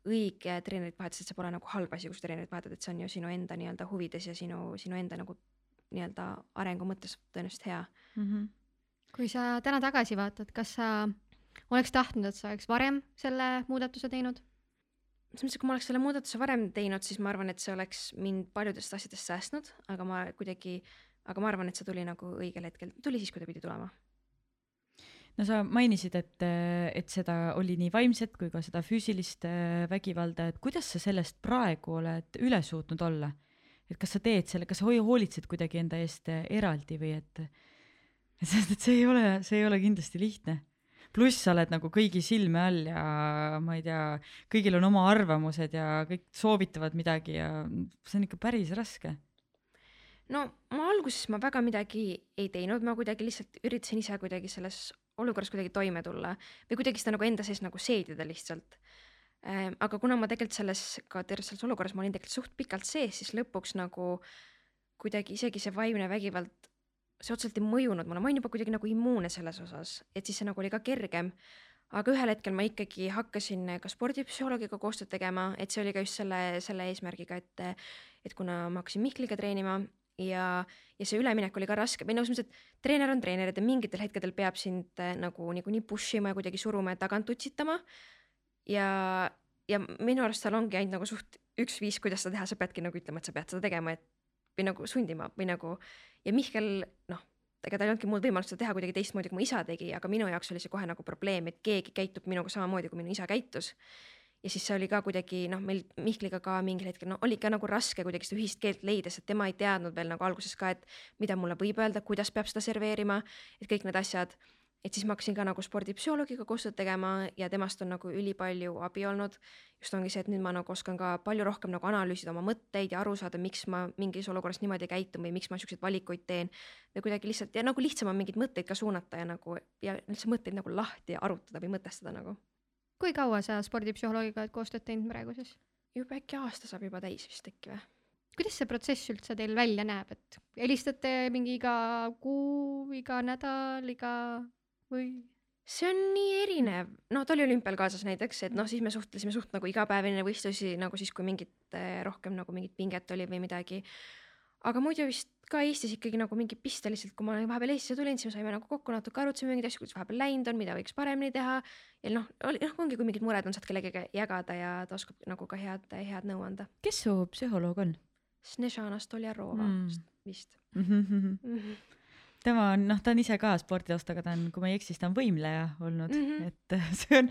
D: õige treenerit vahetada, et see pole nagu halb asi, kui sa treenerit vahetad, et see on ju sinu enda nii-öelda huvides ja sinu, sinu enda nagu nii-öelda arengu mõttes tõenäoliselt hea.
B: Mm -hmm.
A: kui sa täna tagasi vaatad, kas sa oleks tahtnud, et sa oleks varem selle muudatuse teinud?
D: selles mõttes, et kui ma oleks selle muudatuse varem teinud, siis ma arvan, et see oleks mind paljudest asjadest säästnud, aga ma kuidagi, aga ma arvan, et see tuli nagu õigel hetkel, tuli siis, kui ta pidi tulema.
B: No sa mainisid, et, et seda oli nii vaimset kui ka seda füüsilist äh, vägivalda, et kuidas sa sellest praegu oled üle suutnud olla? et kas sa teed selle, kas sa hoolitsed kuidagi enda eest äh, eraldi või et, sest et see ei ole, see ei ole kindlasti lihtne. pluss sa oled nagu kõigi silme all ja ma ei tea, kõigil on oma arvamused ja kõik soovitavad midagi ja see on ikka päris raske.
D: no ma alguses ma väga midagi ei teinud, ma kuidagi lihtsalt üritasin ise kuidagi selles olukorras kuidagi toime tulla või kuidagi seda nagu enda sees nagu seedida lihtsalt. aga kuna ma tegelikult selles ka terves selles olukorras ma olin tegelikult suht pikalt sees, siis lõpuks nagu kuidagi isegi see vaimne vägivald, see otseselt ei mõjunud mulle, ma olin juba kuidagi nagu immuunne selles osas, et siis see nagu oli ka kergem. aga ühel hetkel ma ikkagi hakkasin ka spordipsühholoogiga koostööd tegema, et see oli ka just selle, selle eesmärgiga, et, et kuna ma hakkasin Mihkliga treenima ja, ja see üleminek oli ka raske. Või noh, selles mõttes, et treener on treener ta mingitel hetkedel peab sind eh, nagu niikuinii push ima ja kuidagi suruma ja tagant utsitama. ja, ja minu arust seal ongi ainult nagu suht üks viis, kuidas seda teha, sa peadki nagu ütlema, et sa pead seda tegema, et või nagu sundima või nagu ja Mihkel noh, ega tal ei olnudki muud võimalust seda teha kuidagi teistmoodi, kui mu isa tegi, aga minu jaoks oli see kohe nagu probleem, et keegi käitub minuga samamoodi, kui minu isa käitus ja siis see oli ka kuidagi noh, meil Mihkliga ka mingil hetkel no oli ikka nagu raske kuidagi seda ühist keelt leida, sest tema ei teadnud veel nagu alguses ka, et mida mulle võib öelda, kuidas peab seda serveerima, et kõik need asjad. et siis ma hakkasin ka nagu spordipsühholoogiga koostööd tegema ja temast on nagu ülipalju abi olnud. just ongi see, et nüüd ma nagu oskan ka palju rohkem nagu analüüsida oma mõtteid ja aru saada, miks ma mingis olukorras niimoodi käitun või miks ma siukseid valikuid teen. või kuidagi lihtsalt ja nagu lihtsam on mingeid mõtteid ka suunata ja nagu ja üldse mõtteid nagu lahti arutada või mõtestada nagu.
A: Kui kaua sa spordipsühholoogiga oled koostööd teinud praegu siis?
D: juba äkki aasta saab juba täis vist äkki või?
A: kuidas see protsess üldse teil välja näeb, et helistate mingi iga kuu, iga nädal, iga või?
D: see on nii erinev, no ta oli olümpial kaasas näiteks, et noh, siis me suhtlesime suht nagu igapäevane võistlusi nagu siis, kui mingit eh, rohkem nagu mingit pinget oli või midagi. Aga muidu vist ka Eestis ikkagi nagu mingi piste lihtsalt, kui ma vahepeal Eestisse tulin, siis me saime nagu kokku natuke arutasime mingeid asju, kuidas vahepeal läinud on, mida võiks paremini teha. ja noh, oli noh, ongi, kui mingid mured on, saad kellegagi jagada ja ta oskab nagu ka head, head nõu anda.
B: kes su psühholoog on
D: Snežana Stoljarova
B: Mm.
D: vist
B: mm? -hmm.
D: mm. -hmm.
B: tema on, noh, ta on ise ka sporditaustaga, ta on, kui ma ei eksi, siis ta on võimleja olnud mm. -hmm. et see on.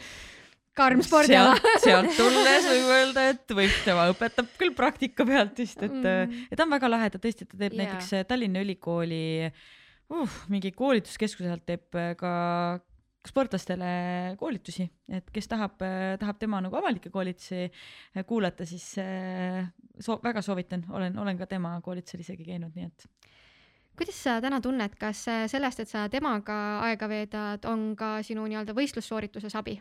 A: Karm spordiala.
B: sealt tulles võib öelda, et võib, tema õpetab küll praktika pealt vist, et mm,
A: Mm.
B: ja ta on väga lahe, ta tõesti, ta teeb yeah. näiteks Tallinna Ülikooli uh, mingi koolituskeskuse alt teeb äh, ka sportlastele koolitusi, et kes tahab, tahab tema nagu avalikke koolitusi äh, kuulata, siis äh, so väga soovitan, olen, olen ka tema koolitusel isegi käinud, nii et
A: kuidas sa täna tunned, kas äh, sellest, et sa temaga aega veedad, on ka sinu nii-öelda võistlussoorituses abi?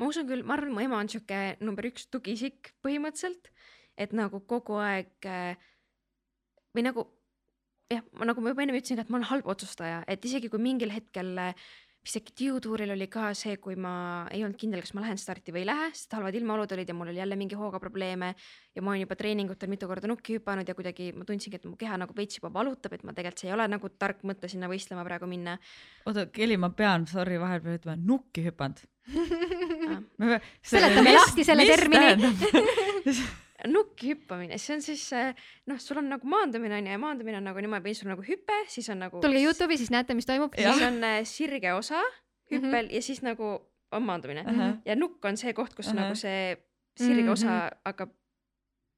D: Ma usun küll, ma arvan, mu ema on sihuke number üks tugiisik põhimõtteliselt, et nagu kogu aeg äh, või nagu jah, nagu ma juba ennem ütlesin et ma olen halb otsustaja, et isegi kui mingil hetkel äh, vist äkki tiutuuril oli ka see, kui ma ei olnud kindel, kas ma lähen starti või ei lähe, sest halvad ilmaolud olid ja mul oli jälle mingi hooga probleeme ja ma olin juba treeningutel mitu korda nukki hüpanud ja kuidagi ma tundsingi, et mu keha nagu veits juba valutab, et ma tegelikult see ei ole nagu tark mõte sinna võistlema praegu minna.
B: oota, Kelly, ma pean, sorry, vahepeal ütlema, nukki hüpanud.
A: Seletame lahti selle termini.
D: nukki hüppamine, see on siis äh, noh, sul on nagu maandumine on ju ja maandumine on nagu niimoodi, sul on nagu hüpe, siis on nagu.
A: tulge Youtube'i, siis näete, mis toimub.
D: siis on äh, sirge osa hüppel mm -hmm. ja siis nagu on maandumine uh.
B: Ahah.
D: -huh. ja nukk on see koht, kus uh. -huh. nagu see sirge osa
A: Mhm.
D: mm -hmm. hakkab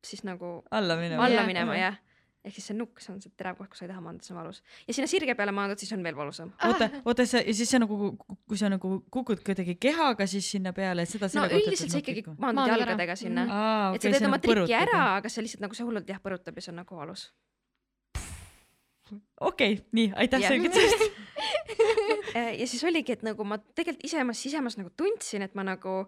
D: siis nagu
B: alla minema.
D: alla minema jah. Ehk siis see nukk, see on see terav koht, kus sa ei taha maanduda, see on valus. ja sinna sirge peale maandud, siis on veel valusam.
B: oota, oota see ja siis see nagu, kui sa nagu kukud kuidagi kehaga siis sinna peale, seda
D: no
B: kohta
D: üldiselt sa ikkagi
B: ütled
D: maandud jalgadega sinna mm. -hmm. et sa
B: okei,
D: teed oma
B: nagu
D: triki ära, aga see lihtsalt nagu see hullult jah põrutab ja see on nagu valus.
B: okei, nii, aitäh selgitusest.
D: Äh, ja siis oligi, et nagu ma tegelikult isemas sisemas nagu tundsin, et ma nagu,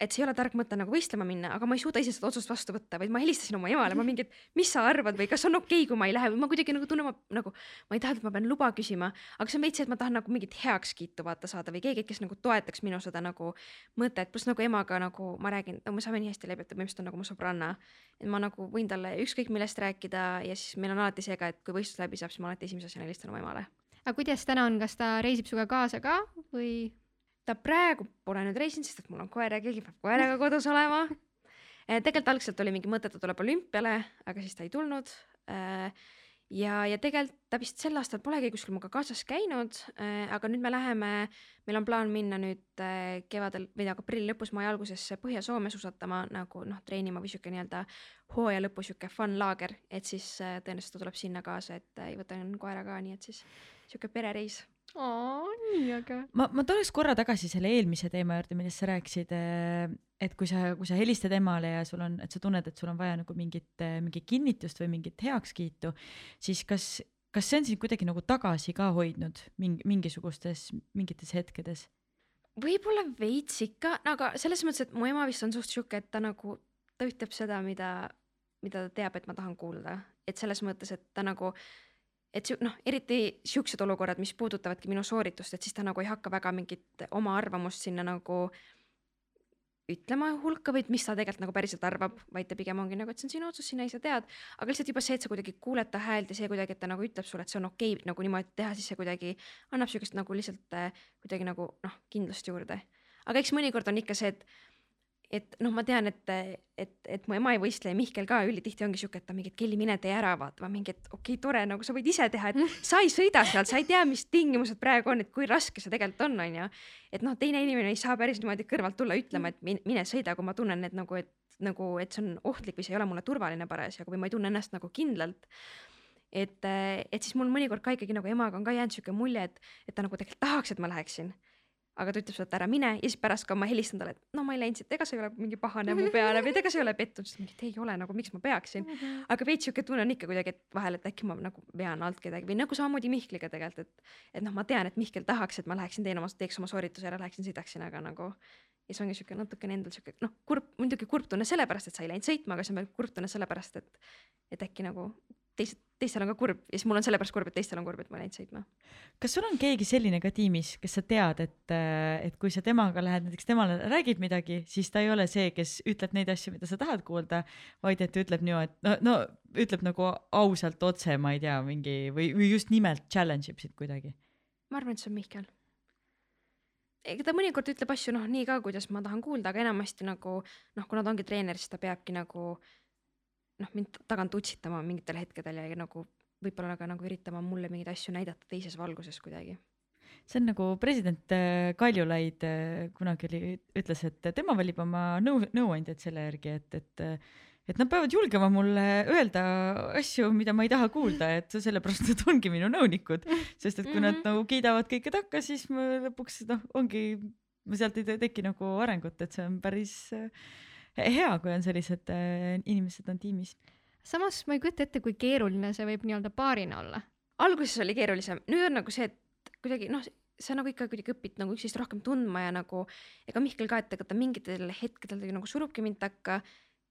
D: et see ei ole tark mõte nagu võistlema minna, aga ma ei suuda ise seda otsust vastu võtta, vaid ma helistasin oma emale, ma mingi, et mis sa arvad või kas on okei okay,, kui ma ei lähe või ma kuidagi nagu tunnen, ma nagu, ma ei taha, et ma pean luba küsima, aga see on veits et ma tahan nagu mingit heakskiitu vaata saada või keegi, kes nagu toetaks minu seda nagu mõtet, pluss nagu emaga nagu ma räägin me saame nii hästi läbi, et ta põhimõtteliselt on nagu mu sõbranna. et ma nagu võin talle ükskõik millest rääkida ja siis meil on alati see ka, et kui võistlus läbi saab, siis ma alati esimese asjana helistan oma emale
A: aga kuidas täna on, kas ta reisib sinuga kaasa ka või?
D: Ta praegu pole nüüd reisinud, sest et mul on koer ja keegi peab koeraga kodus olema. tegelikult algselt oli mingi mõte, et ta tuleb olümpiale, aga siis ta ei tulnud. ja, ja tegelikult ta vist sel aastal polegi kuskil minuga kaasas käinud, aga nüüd me läheme, meil on plaan minna nüüd kevadel või nagu aprilli lõpus, mai alguses Põhja-Soome suusatama nagu noh, treenima või sihuke nii-öelda hooaja lõpu sihuke fun laager, et siis tõenäoliselt ta tuleb sinna kaasa, et äh, võtan koera ka, nii et siis sihuke perereis.
A: aa, nii äge.
B: ma, ma tuleks korra tagasi selle eelmise teema juurde, millest sa rääkisid, et kui sa, kui sa helistad emale ja sul on, et sa tunned, et sul on vaja nagu mingit, mingit kinnitust või mingit heakskiitu, siis kas, kas see on sind kuidagi nagu tagasi ka hoidnud mingi, mingisugustes, mingites hetkedes?
D: võib-olla veits ikka, aga selles mõttes, et mu ema vist on suht sihuke, et ta nagu, ta ütleb seda, mida, mida ta teab, et ma tahan kuulda, et selles mõttes, et ta nagu, et noh, eriti siuksed olukorrad, mis puudutavadki minu sooritust, et siis ta nagu ei hakka väga mingit oma arvamust sinna nagu ütlema hulka või et mis ta tegelikult nagu päriselt arvab, vaid ta pigem ongi nagu, et see on sinu otsus, sina ise tead. aga lihtsalt juba see, et sa kuidagi kuuled ta häält ja see kuidagi, et ta nagu ütleb sulle, et see on okei okay, nagu niimoodi teha, siis see kuidagi annab siukest nagu lihtsalt äh, kuidagi nagu noh, kindlust juurde. aga eks mõnikord on ikka see, et et noh, ma tean, et, et, et mu ema ei võistle ja Mihkel ka ülitihti ongi siuke, et ta mingi, et Kelly, mine tee ära, vaata, ma mingi, et okei okay,, tore, nagu sa võid ise teha, et sa ei sõida sealt, sa ei tea, mis tingimused praegu on, et kui raske see tegelikult on, onju. et noh, teine inimene ei saa päris niimoodi kõrvalt tulla ütlema, et min- mine sõida, kui ma tunnen, et nagu, et nagu, et see on ohtlik või see ei ole mulle turvaline parasjagu või ma ei tunne ennast nagu kindlalt et, et siis mul mõnikord ka ikkagi nagu emaga on ka jäänud siuke mulje, et, et ta nagu tegelikult tahaks, et ma läheksin. Aga ta ütleb et ära mine. Ja siis pärast, kui ma helistan talle, et no ma ei läinud siit, ega sa ei ole mingi pahane mu peale või ega sa ei ole pettunud, siis ta mingi, et ei ole nagu, miks ma peaksin. aga veits siuke tunne on ikka kuidagi, et vahel, et äkki ma nagu vean alt kedagi või nagu samamoodi Mihkliga tegelikult, et, et noh, ma tean, et Mihkel tahaks, et ma läheksin teen oma, teeks oma soorituse ära, läheksin sõidaksin, aga nagu ja siis ongi siuke natukene endal siuke noh, kurb, muidugi kurb tunne sellepärast, et sa ei läinud sõitma, aga see on veel kurb tunne sellepärast, et, et äkki nagu teised, teistel on ka kurb ja siis mul on sellepärast kurb, et teistel on kurb, et ma ei läinud sõitma.
B: kas sul on keegi selline ka tiimis, kes sa tead, et, et kui sa temaga lähed näiteks temale räägid midagi, siis ta ei ole see, kes ütleb neid asju, mida sa tahad kuulda, vaid et ütleb niimoodi, et no, no ütleb nagu ausalt otse, ma ei tea, mingi või, või just nimelt challenge ib sind kuidagi.
D: ma arvan, et see on Mihkel. ega ta mõnikord ütleb asju noh, nii ka, kuidas ma tahan kuulda, aga enamasti nagu noh, kuna ta ongi treener, siis ta peabki nagu noh, mind tagant utsitama mingitel hetkedel ja nagu võib-olla ka nagu üritama mulle mingeid asju näidata teises valguses kuidagi.
B: see on nagu president äh, Kaljulaid äh, kunagi oli, ütles, et tema valib oma nõu, nõuandjad selle järgi, et, et et nad peavad julgema mulle öelda asju, mida ma ei taha kuulda, et sellepärast nad ongi minu nõunikud, sest et kui nad
D: Mhm.
B: nagu kiidavad kõike takka, siis ma lõpuks noh, ongi, sealt ei te- teki nagu arengut, et see on päris äh, hea, kui on sellised äh, inimesed on tiimis.
A: samas ma ei kujuta ette, kui keeruline see võib nii-öelda paarina olla.
D: alguses oli keerulisem, nüüd on nagu see, et kuidagi noh, sa nagu ikka kuidagi õpid nagu üksteist rohkem tundma ja nagu ega Mihkel ka, et ega ta mingitel hetkedel ta nagu surubki mind takka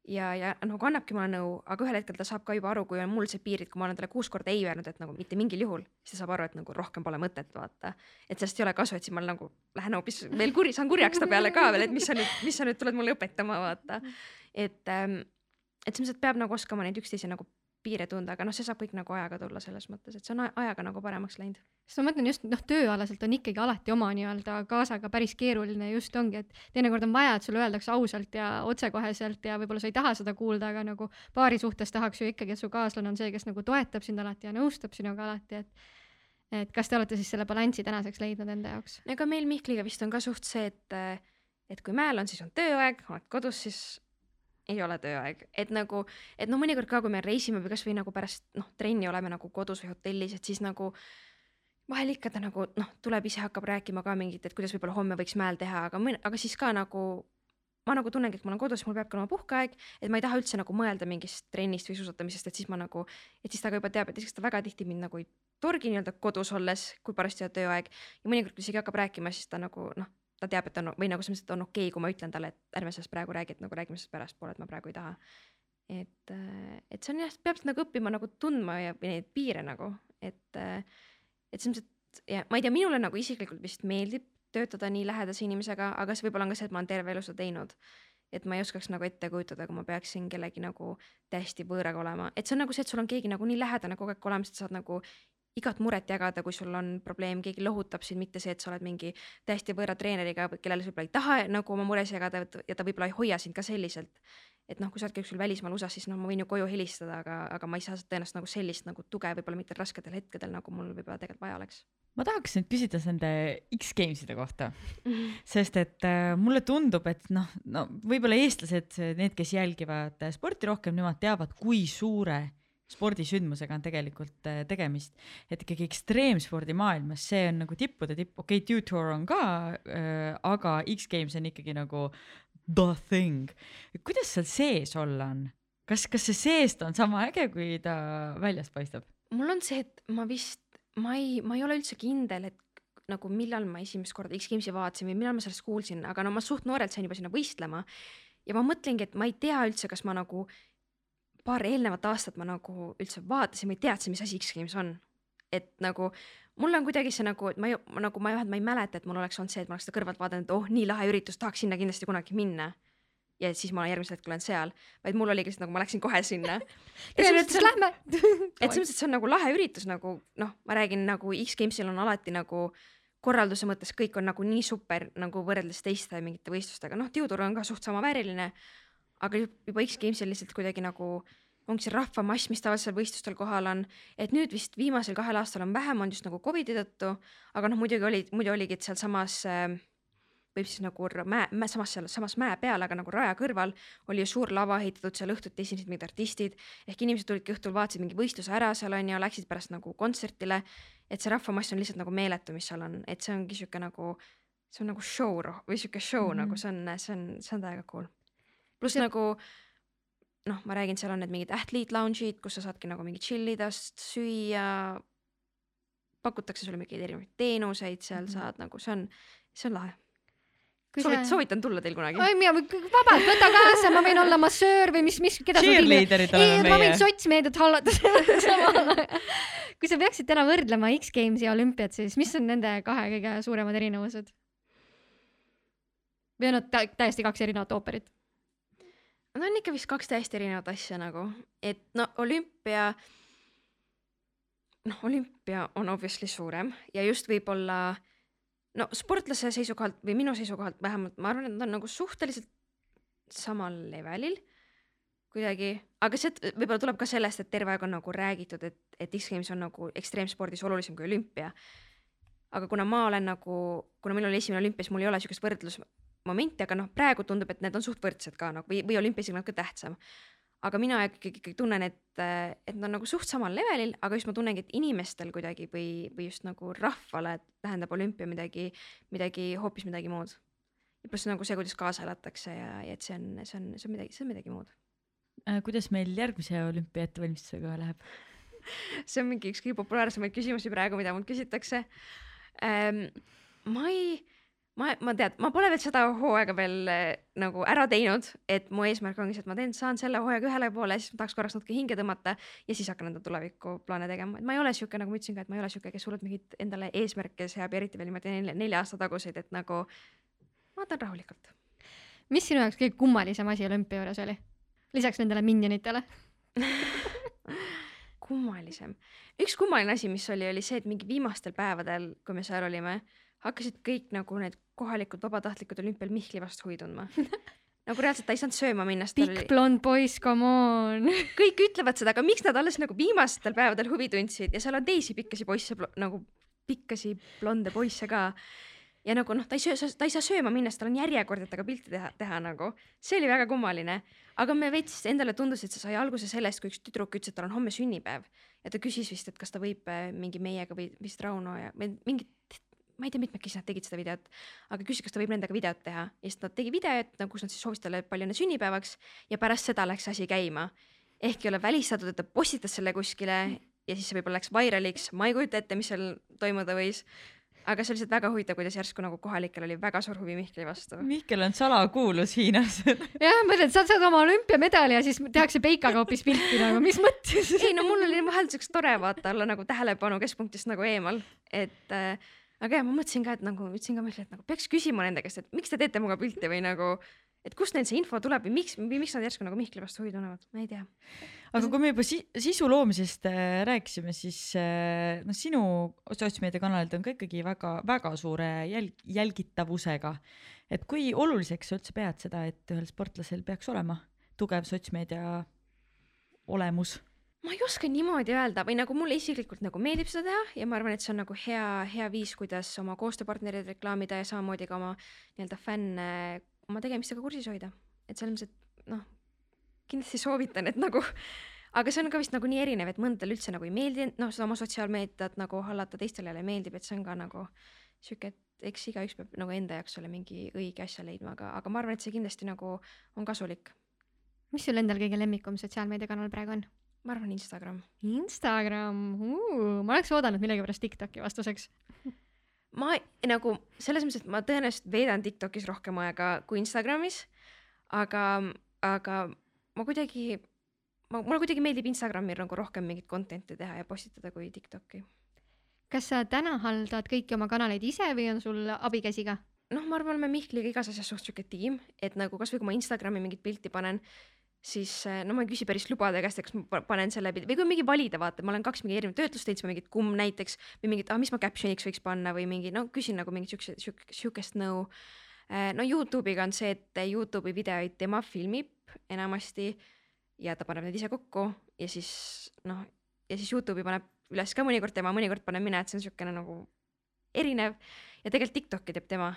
D: ja, ja nagu annabki mulle nõu, aga ühel hetkel ta saab ka juba aru, kui on mul see piirid, kui ma olen talle kuus korda ei öelnud, et nagu mitte mingil juhul, siis ta saab aru, et nagu rohkem pole mõtet, vaata. et sellest ei ole kasu, et siis ma nagu lähen hoopis veel kuri, saan kurjaks ta peale ka veel, et mis sa nüüd, mis sa nüüd tuled mulle õpetama, vaata. et ähm,, et selles mõttes, et peab nagu oskama neid üksteise nagu piire tunda, aga noh, see saab kõik nagu ajaga tulla selles mõttes, et see on ajaga nagu paremaks läinud.
A: sest ma mõtlen just noh, tööalaselt on ikkagi alati oma nii-öelda kaasaga päris keeruline just ongi, et teinekord on vaja, et sulle öeldakse ausalt ja otsekoheselt ja võib-olla sa ei taha seda kuulda, aga nagu paari suhtes tahaks ju ikkagi, et su kaaslane on see, kes nagu toetab sind alati ja nõustab sinuga alati, et et kas te olete siis selle balansi tänaseks leidnud enda jaoks?
D: ega meil Mihkliga vist on ka suht see, et, et kui mäel on, siis on tööaeg, oled kodus, siis ei ole tööaeg, et nagu, et noh, mõnikord ka, kui me reisime või kasvõi nagu pärast noh, trenni oleme nagu kodus või hotellis, et siis nagu vahel ikka ta nagu noh, tuleb ise hakkab rääkima ka mingit, et kuidas võib-olla homme võiks mäel teha, aga mõn-, aga siis ka nagu ma nagu tunnengi, et ma olen kodus, mul peabki olema puhkeaeg, et ma ei taha üldse nagu mõelda mingist trennist või suusatamisest, et siis ma nagu, et siis ta ka juba teab, et esiteks ta väga tihti mind nagu ei torgi nii-öelda kodus olles, kui parajasti on tööaeg. Ja mõnikord, kui isegi hakkab rääkima, siis ta nagu noh, ta teab, et on või nagu selles mõttes, et on okei okay,, kui ma ütlen talle, et ärme sellest praegu räägi, et nagu räägime sellest pärastpoole, et ma praegu ei taha. et, et see on jah, peab nagu õppima nagu tundma ja neid piire nagu, et, et selles mõttes, et ja ma ei tea, minule nagu isiklikult vist meeldib töötada nii lähedase inimesega, aga see võib-olla on ka see, et ma olen terve elu seda teinud. et ma ei oskaks nagu ette kujutada, kui ma peaksin kellegi nagu täiesti võõraga olema, et see on nagu see, et sul on keegi nagu nii lähedane kogu aeg olemas, et sa saad nagu igat muret jagada, kui sul on probleem, keegi lohutab sind, mitte see, et sa oled mingi täiesti võõra treeneriga, kellele sa võib-olla ei taha nagu oma mures jagada ja ta võib-olla ei hoia sind ka selliselt. et noh, kui sa oled kuskil välismaal USA-s, siis noh, ma võin ju koju helistada, aga, aga ma ei saa tõenäoliselt nagu sellist nagu tuge võib-olla mitte rasketel hetkedel, nagu mul võib-olla tegelikult vaja oleks.
B: ma tahaks nüüd küsida nende X-Gameside kohta, sest et äh, mulle tundub, et noh, no võib-olla eestlased, need, kes jälgivad äh, sporti rohkem, nemad teavad, kui suure spordisündmusega on tegelikult äh, tegemist, et ikkagi ekstreemspordi maailmas see on nagu tippude tipp, okei okay,, Dutour on ka äh,, aga X-Games on ikkagi nagu the thing. kuidas seal sees olla on? kas, kas see seest on sama äge, kui ta väljast paistab?
D: mul on see, et ma vist, ma ei, ma ei ole üldse kindel, et nagu millal ma esimest korda X-Gamesi vaatasin või millal ma sellest kuulsin, aga no ma suht noorelt sain juba sinna võistlema ja ma mõtlengi, et ma ei tea üldse, kas ma nagu paar eelnevat aastat ma nagu üldse vaatasin või teadsin, mis asi X-Games on. et nagu mul on kuidagi see nagu, et ma ei, nagu ma ei, ma ei mäleta, et mul oleks olnud see, et ma oleks seda kõrvalt vaadanud, et oh, nii lahe üritus, tahaks sinna kindlasti kunagi minna. ja siis ma järgmisel hetkel olen seal, vaid mul oligi lihtsalt nagu ma läksin kohe sinna.
A: tõenäoliselt lähme.
D: et selles mõttes, et see on nagu lahe üritus nagu noh, ma räägin nagu X-Gamesil on alati nagu korralduse mõttes kõik on nagu nii super nagu võrreldes teiste mingite võistlustega, noh, tiutur on ka suht samavääriline, aga ju- juba X-Gamesil lihtsalt kuidagi nagu ongi see rahvamass, mis tavaliselt seal võistlustel kohal on, et nüüd vist viimasel kahel aastal on vähem olnud just nagu Covidi tõttu, aga noh, muidugi oli, muidu oligi, sealsamas äh, võib siis nagu mäe, mäe, samas seal samas mäe peal, aga nagu raja kõrval oli ju suur lava ehitatud, seal õhtuti esinesid mingid artistid, ehk inimesed tulidki õhtul, vaatasid mingi võistluse ära seal on ju, läksid pärast nagu kontserdile, et see rahvamass on lihtsalt nagu meeletu, mis seal on, et see ongi sihuke nagu, see on nagu show või sihuke show mm. -hmm. nagu see on, see on, see on täiega cool. Pluss nagu noh, ma räägin, seal on need mingid athlete lounge'id, kus sa saadki nagu mingi chill ida, süüa, pakutakse sulle mingeid erinevaid teenuseid, seal mm. -hmm. saad nagu see on, see on lahe.
A: Kui
D: soovit-
A: sa-,
D: soovitan tulla teil kunagi.
A: oi, mina vabalt, võta kaasa, ma võin olla massöör või mis, mis, keda sa
B: Cheerleaderid
A: ei, ma võin sotsmeediat hallata kui sa peaksid täna võrdlema X-Gamesi ja olümpiat, siis mis on nende kahe kõige suuremad erinevused? või on nad tä- täiesti kaks erinevat ooperit?
D: Nad on ikka vist kaks täiesti erinevat asja nagu, et no olümpia, noh, olümpia on obviously suurem ja just võib-olla no sportlase seisukohalt või minu seisukohalt vähemalt ma arvan, et nad on nagu suhteliselt samal levelil kuidagi, aga see võib-olla tuleb ka sellest, et terve aeg on nagu räägitud, et, et X-Games on nagu ekstreemspordis olulisem kui olümpia. aga kuna ma olen nagu, kuna meil oli esimene olümpia, siis mul ei ole siukest võrdlusmomenti, aga noh, praegu tundub, et need on suht võrdsed ka nagu või, või olümpia isegi natuke tähtsam. aga mina ikkagi, ikkagi tunnen, et, et nad on nagu suht samal levelil, aga just ma tunnengi, et inimestel kuidagi või, või just nagu rahvale tähendab olümpia midagi, midagi hoopis midagi muud. ja pluss nagu see, kuidas kaasa elatakse ja, ja et see on, see on, see on midagi, see on midagi muud.
B: Äh, kuidas meil järgmise olümpia ettevalmistusega läheb?
D: see on mingi üks kõige populaarsemaid küsimusi praegu, mida mult küsitakse ähm,. ma ei, ma, ma tead, ma pole veel seda hooaega veel äh, nagu ära teinud, et mu eesmärk ongi see, et ma teen, saan selle hooajaga ühele poole, siis ma tahaks korraks natuke hinge tõmmata ja siis hakkan enda tulevikuplaane tegema, et ma ei ole sihuke, nagu ma ütlesin ka, et ma ei ole sihuke, kes hullult mingeid endale eesmärke seab ja eriti veel niimoodi nelja, nelja aasta taguseid, et nagu ma võtan rahulikult.
A: mis sinu jaoks kõige kummalisem asi olümpia juures oli? lisaks nendele minionitele.
D: kummalisem, üks kummaline asi, mis oli, oli see, et mingi viimastel päevadel, kui me seal olime, hakkasid kõik nagu need kohalikud vabatahtlikud olümpial Mihkli vastu huvi tundma. nagu reaalselt ta ei saanud sööma minna, sest tal
A: pikk
D: oli,
A: blond poiss, come on.
D: kõik ütlevad seda, aga miks nad alles nagu viimastel päevadel huvi tundsid ja seal on teisi pikkasi poisse, nagu pikkasi blonde poisse ka ja nagu noh, ta ei söö, ta ei saa sööma minna, sest tal on järjekord, et temaga pilti teha, teha nagu. see oli väga kummaline, aga me veits endale tundus, et see sai alguse sellest, kui üks tüdruk ütles, et tal on homme sünnipäev ja ta küsis vist, et kas ta võib äh, mingi meiega või vist Rauno ja mingit, ma ei tea, mitmekesi nad tegid seda videot, aga küsis, kas ta võib nendega videot teha ja siis ta tegi videot, nagu kus nad siis soovisid talle palju õnne sünnipäevaks ja pärast seda läks asi käima. ehk ei ole välistatud, et ta postitas selle kuskile ja siis see võib-olla läks vairaliks, ma ei kujuta ette, mis seal toimuda võis aga see oli lihtsalt väga huvitav, kuidas järsku nagu kohalikel oli väga suur huvi Mihkli vastu.
B: Mihkel on salakuulus Hiinas
A: jah, ma ütlen, sa saad oma olümpiamedali ja siis tehakse peikaga hoopis pilti nagu, mis mõttes?
D: ei no mul oli vahel siukest tore vaata olla nagu tähelepanu keskpunktist nagu eemal, et äh, aga jah, ma mõtlesin ka, et nagu ütlesin ka Mihklile, et nagu peaks küsima nende käest, et miks te teete minuga pilti või nagu, et kust neil see info tuleb või miks, miks nad järsku nagu Mihkli vastu huvi tunnevad, ma ei tea.
B: aga kui me juba si sisu loomisest äh, rääkisime, siis äh, noh, sinu sotsmeediakanalid on ka ikkagi väga-väga suure jälg jälgitavusega. et kui oluliseks sa üldse pead seda, et ühel sportlasel peaks olema tugev sotsmeedia olemus
D: ma ei oska niimoodi öelda või nagu mulle isiklikult nagu meeldib seda teha ja ma arvan, et see on nagu hea, hea viis, kuidas oma koostööpartnereid reklaamida ja samamoodi ka oma nii-öelda fänne oma tegemistega kursis hoida. et selles mõttes, et noh, kindlasti soovitan, et nagu, aga see on ka vist nagu nii erinev, et mõndadele üldse nagu ei meeldi, noh, seda oma sotsiaalmeediat nagu hallata, teistele jälle meeldib, et see on ka nagu sihuke, et eks igaüks peab nagu enda jaoks selle mingi õige asja leidma, aga, aga ma arvan, et see kindlasti nagu on kasulik.
A: mis sul endal kõige lemmikum sotsiaalmeediakanal praegu on?
D: Ma arvan Instagram.
A: Instagram uh,, ma oleks oodanud millegipärast Tiktoki vastuseks.
D: ma nagu selles mõttes, et ma tõenäoliselt veedan Tiktokis rohkem aega kui Instagramis, aga, aga ma kuidagi, ma, mulle kuidagi meeldib Instagramil nagu rohkem mingit content'i teha ja postitada kui Tiktoki.
A: kas sa täna haldad kõiki oma kanaleid ise või on sul abikäsi ka?
D: noh, ma arvan, me Mihkliga igas asjas suht sihuke tiim, et nagu kasvõi kui ma Instagrami mingit pilti panen, siis eh, no ma ei küsi päris lubade käest, et kas ma panen selle pildi või kui mingi valida, vaata, ma olen kaks mingi erinevat töötlust teinud, siis ma mingit kumm näiteks või mingit, ah, mis ma caption'iks võiks panna või mingi, no küsin nagu mingit siukse, siuk-, siukest nõu. Eh, no Youtube'iga on see, et Youtube'i videoid tema filmib enamasti ja ta paneb need ise kokku ja siis noh, ja siis Youtube'i paneb üles ka mõnikord tema, mõnikord panen mina, et see on siukene nagu erinev. Ja tegelikult TikTok'i teeb tema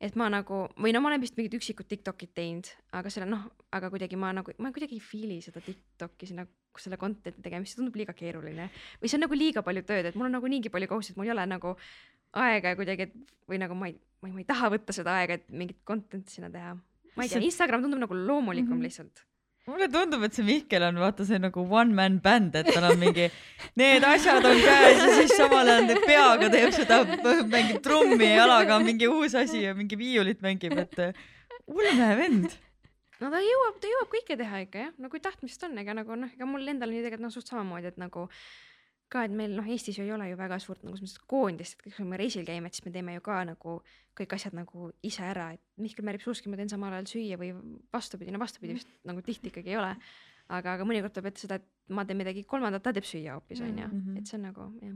D: et ma nagu või no ma olen vist mingid üksikud Tiktokid teinud, aga selle noh, aga kuidagi ma nagu, ma kuidagi ei feel'i seda Tiktoki sinna, selle content'i tegemist, see tundub liiga keeruline või see on nagu liiga palju tööd, et mul on nagu niigi palju kohustusi, et mul ei ole nagu aega kuidagi, et või nagu ma ei, ma ei, ma ei taha võtta seda aega, et mingit content'i sinna teha. ma ei tea, Instagram tundub nagu loomulikum mm -hmm. lihtsalt
B: mulle tundub, et see Mihkel on vaata see nagu one man band, et tal on mingi need asjad on käes ja siis samal ajal teeb peaga teeb seda, mängib trummi, jalaga mingi uus asi ja mingi viiulit mängib, et ulme vend.
D: no ta jõuab, ta jõuab kõike teha ikka jah, no kui tahtmist on, ega nagu noh, ega mul endal ju tegelikult noh, suht samamoodi, et nagu ka, et meil noh, Eestis ju ei ole ju väga suurt nagu selles mõttes koondist, et kui me reisil käime, et siis me teeme ju ka nagu kõik asjad nagu ise ära, et Mihkel määrib suuski, ma teen samal ajal süüa või vastupidi, no vastupidi vist nagu tihti ikkagi ei ole. aga, aga mõnikord tuleb ette seda, et ma teen midagi kolmandat, ta teeb süüa hoopis onju,
B: Mhm.
D: et see on nagu jah.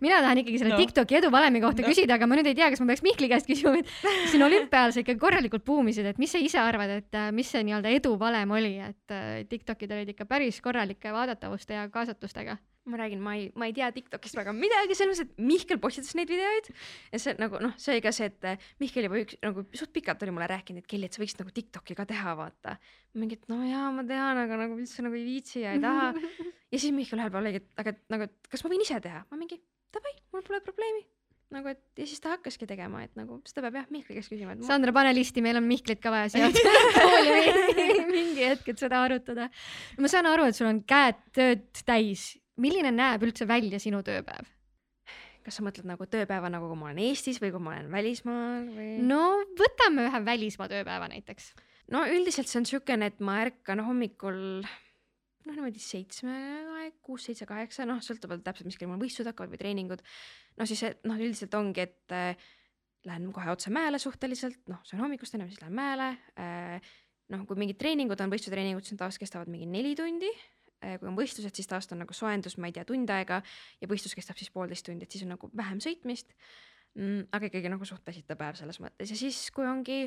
A: mina tahan ikkagi selle
B: No.
A: Tiktoki eduvalemi kohta
B: No.
A: küsida, aga ma nüüd ei tea, kas ma peaks Mihkli käest küsima, et siin olümpial sa ikka korralikult buumisid, et mis sa ise arvad, et äh, mis see nii-öelda eduvalem oli, et äh, Tiktokid olid ikka päris korralike vaadatavuste ja kaasatustega.
D: Ma räägin, ma ei, ma ei tea Tiktokist väga midagi, selles mõttes, et Mihkel postitas neid videoid ja see nagu noh, see oli ka see, et eh, Mihkel juba üks nagu suht pikalt oli mulle rääkinud, et Kelly, et sa võiksid nagu Tiktoki ka teha, vaata. mingi, et no jaa, ma tean, aga nagu üldse nagu ei viitsi ja ei taha. ja siis Mihkel ühel päeval oligi, et aga nagu, et kas ma võin ise teha, ma mingi davai, mul pole probleemi. nagu et ja siis ta hakkaski tegema, et nagu seda peab jah Mihkli käest küsima, ma...
A: Sandra, pane listi, meil on Mihklit ka vaja siia mingi hetk, et seda arutada. ma saan aru, et sul on käed tööd täis. Milline näeb üldse välja sinu tööpäev?
D: kas sa mõtled nagu tööpäeva nagu kui ma olen Eestis või kui ma olen välismaal või?
A: no võtame ühe välismaa tööpäeva näiteks.
D: no üldiselt see on siukene, et ma ärkan hommikul noh, niimoodi seitsme aeg, kuus, seitse, kaheksa, noh, sõltuvalt täpselt, mis kell mul võistlused hakkavad või treeningud. no siis see, noh, üldiselt ongi, et äh, lähen kohe otse mäele suhteliselt, noh, söön hommikust ennem, siis lähen mäele äh,. noh, kui mingid treeningud on, võistlustreeningud, siis tavaliselt kestavad mingi neli tundi. Kui on võistlused, siis tavaliselt on nagu soojendus, ma ei tea, tund aega ja võistlus kestab siis poolteist tundi, et siis on nagu vähem sõitmist mm,. aga ikkagi nagu suht väsitav päev selles mõttes ja siis, kui ongi,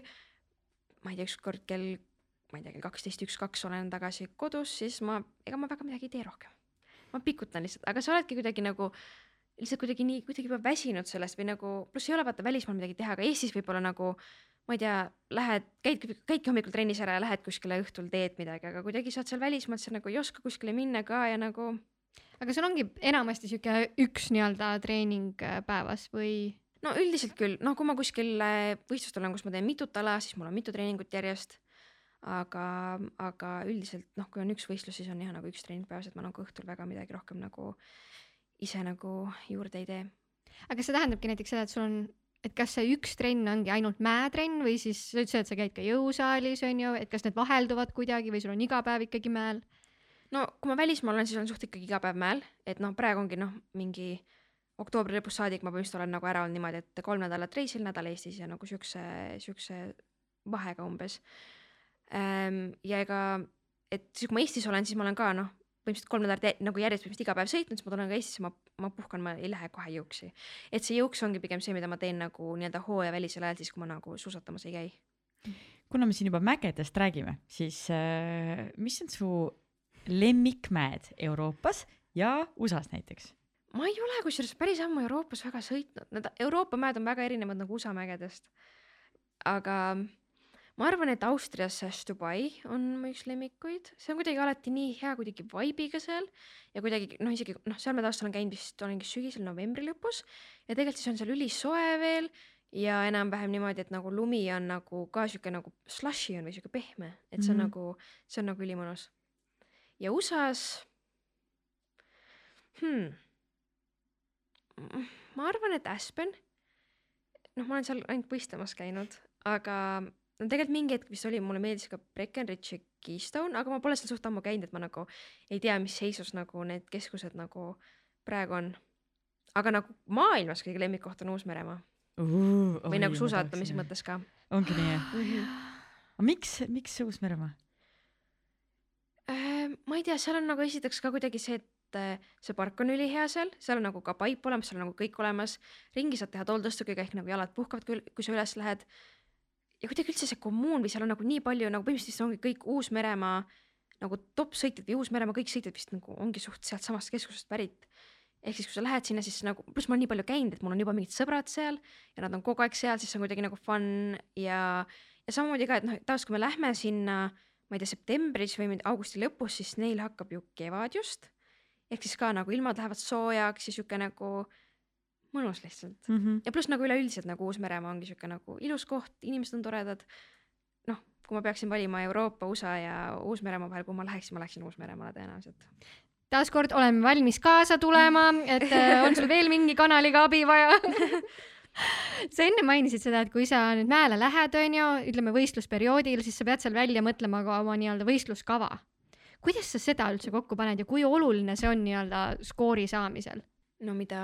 D: ma ei tea, ükskord kell ma ei tea, kell kaksteist, üks-kaks olen tagasi kodus, siis ma, ega ma väga midagi ei tee rohkem. ma pikutan lihtsalt, aga sa oledki kuidagi nagu lihtsalt kuidagi nii, kuidagi juba väsinud sellest või nagu, pluss ei ole vaata välismaal midagi teha, aga Eestis võib-olla nagu ma ei tea, lähed, käidki, käidki hommikul trennis ära ja lähed kuskile õhtul teed midagi, aga kuidagi sa oled seal välismaal, sa nagu ei oska kuskile minna ka ja nagu
A: aga sul ongi enamasti sihuke üks nii-öelda treening äh, päevas või?
D: no üldiselt küll, noh, kui ma kuskil võistlustel olen, kus ma teen mitut ala, siis mul on mitu treeningut järjest. aga, aga üldiselt noh, kui on üks võistlus, siis on jah nagu üks treening päevas, et ma nagu õhtul väga midagi rohkem nagu ise nagu juurde ei tee.
A: aga kas see tähendabki näiteks seda, et sul on, et kas see üks trenn ongi ainult mäetrenn või siis sa ütlesid, et sa käid ka jõusaalis on ju, et kas need vahelduvad kuidagi või sul on iga päev ikkagi mäel?
D: no kui ma välismaal olen, siis olen suht ikkagi iga päev mäel, et noh, praegu ongi noh, mingi oktoobri lõpust saadik ma põhimõtteliselt olen nagu ära olnud niimoodi, et kolm nädalat reisil, nädal Eestis ja nagu siukse, siukse vahega umbes ähm, ja ega, et siis kui ma Eestis olen, siis ma olen ka noh, põhimõtteliselt kolm nädalat nagu järjest põhimõtteliselt iga päev sõitnud, siis ma tulen ka Eestisse, ma, ma puhkan, ma ei lähe kohe jõuksi. et see jõuks ongi pigem see, mida ma teen nagu nii-öelda hooajavälisel ajal, siis kui ma nagu suusatamas ei käi.
B: kuna me siin juba mägedest räägime, siis äh, mis on su lemmikmäed Euroopas ja USA-s näiteks?
D: ma ei ole kusjuures päris ammu Euroopas väga sõitnud, need Euroopa mäed on väga erinevad nagu USA mägedest. aga ma arvan, et Austrias Stubai on mu üks lemmikuid, see on kuidagi alati nii hea kuidagi vibe'iga seal ja kuidagi noh, isegi noh, seal ma taastal olen käinud vist olengi sügisel novembri lõpus ja tegelikult siis on seal ülisoe veel ja enam-vähem niimoodi, et nagu lumi on nagu ka sihuke nagu slushy on või sihuke pehme, et see on mm -hmm. nagu, see on nagu ülimõnus. ja USA-s hmm.. ma arvan, et Aspen. noh, ma olen seal ainult võistlemas käinud, aga no tegelikult mingi hetk vist oli, mulle meeldis ka Breckenridge ja Keystone, aga ma pole seal suht ammu käinud, et ma nagu ei tea, mis seisus nagu need keskused nagu praegu on. aga nagu maailmas kõige lemmikkoht on Uus-Meremaa või nagu suusatamise. mõttes ka
B: ongi nii jah?
D: mm. -hmm.
B: aga miks, miks Uus-Meremaa?
D: Äh, ma ei tea, seal on nagu esiteks ka kuidagi see, et äh, see park on ülihea seal, seal on nagu ka paip olemas, seal on nagu kõik olemas, ringi saad teha tolldõstukiga ehk nagu jalad puhkavad, kui sa üles lähed. Ja kuidagi üldse see kommuun või seal on nagu nii palju nagu põhimõtteliselt ongi kõik Uus-Meremaa nagu top sõitjad või Uus-Meremaa kõik sõitjad vist nagu ongi suht sealtsamast keskusest pärit. ehk siis, kui sa lähed sinna, siis nagu, pluss ma olen nii palju käinud, et mul on juba mingid sõbrad seal ja nad on kogu aeg seal, siis see on kuidagi nagu fun ja, ja samamoodi ka, et noh, taas, kui me lähme sinna ma ei tea, septembris või augusti lõpus, siis neil hakkab ju kevad just. ehk siis ka nagu ilmad lähevad soojaks ja sihuke nagu mõnus lihtsalt. ja pluss nagu üleüldiselt nagu Uus-Meremaa ongi sihuke nagu ilus koht, inimesed on toredad. noh, kui ma peaksin valima Euroopa, USA ja Uus-Meremaa vahel, kuhu ma läheksin, ma läheksin Uus-Meremaale tõenäoliselt.
A: taaskord oleme valmis kaasa tulema, et äh, on sul veel mingi kanaliga abi vaja sa enne mainisid seda, et kui sa nüüd mäele lähed, onju, ütleme võistlusperioodil, siis sa pead seal välja mõtlema ka oma nii-öelda võistluskava. kuidas sa seda üldse kokku paned ja kui oluline see on nii-öelda skoori saamisel?
D: no mida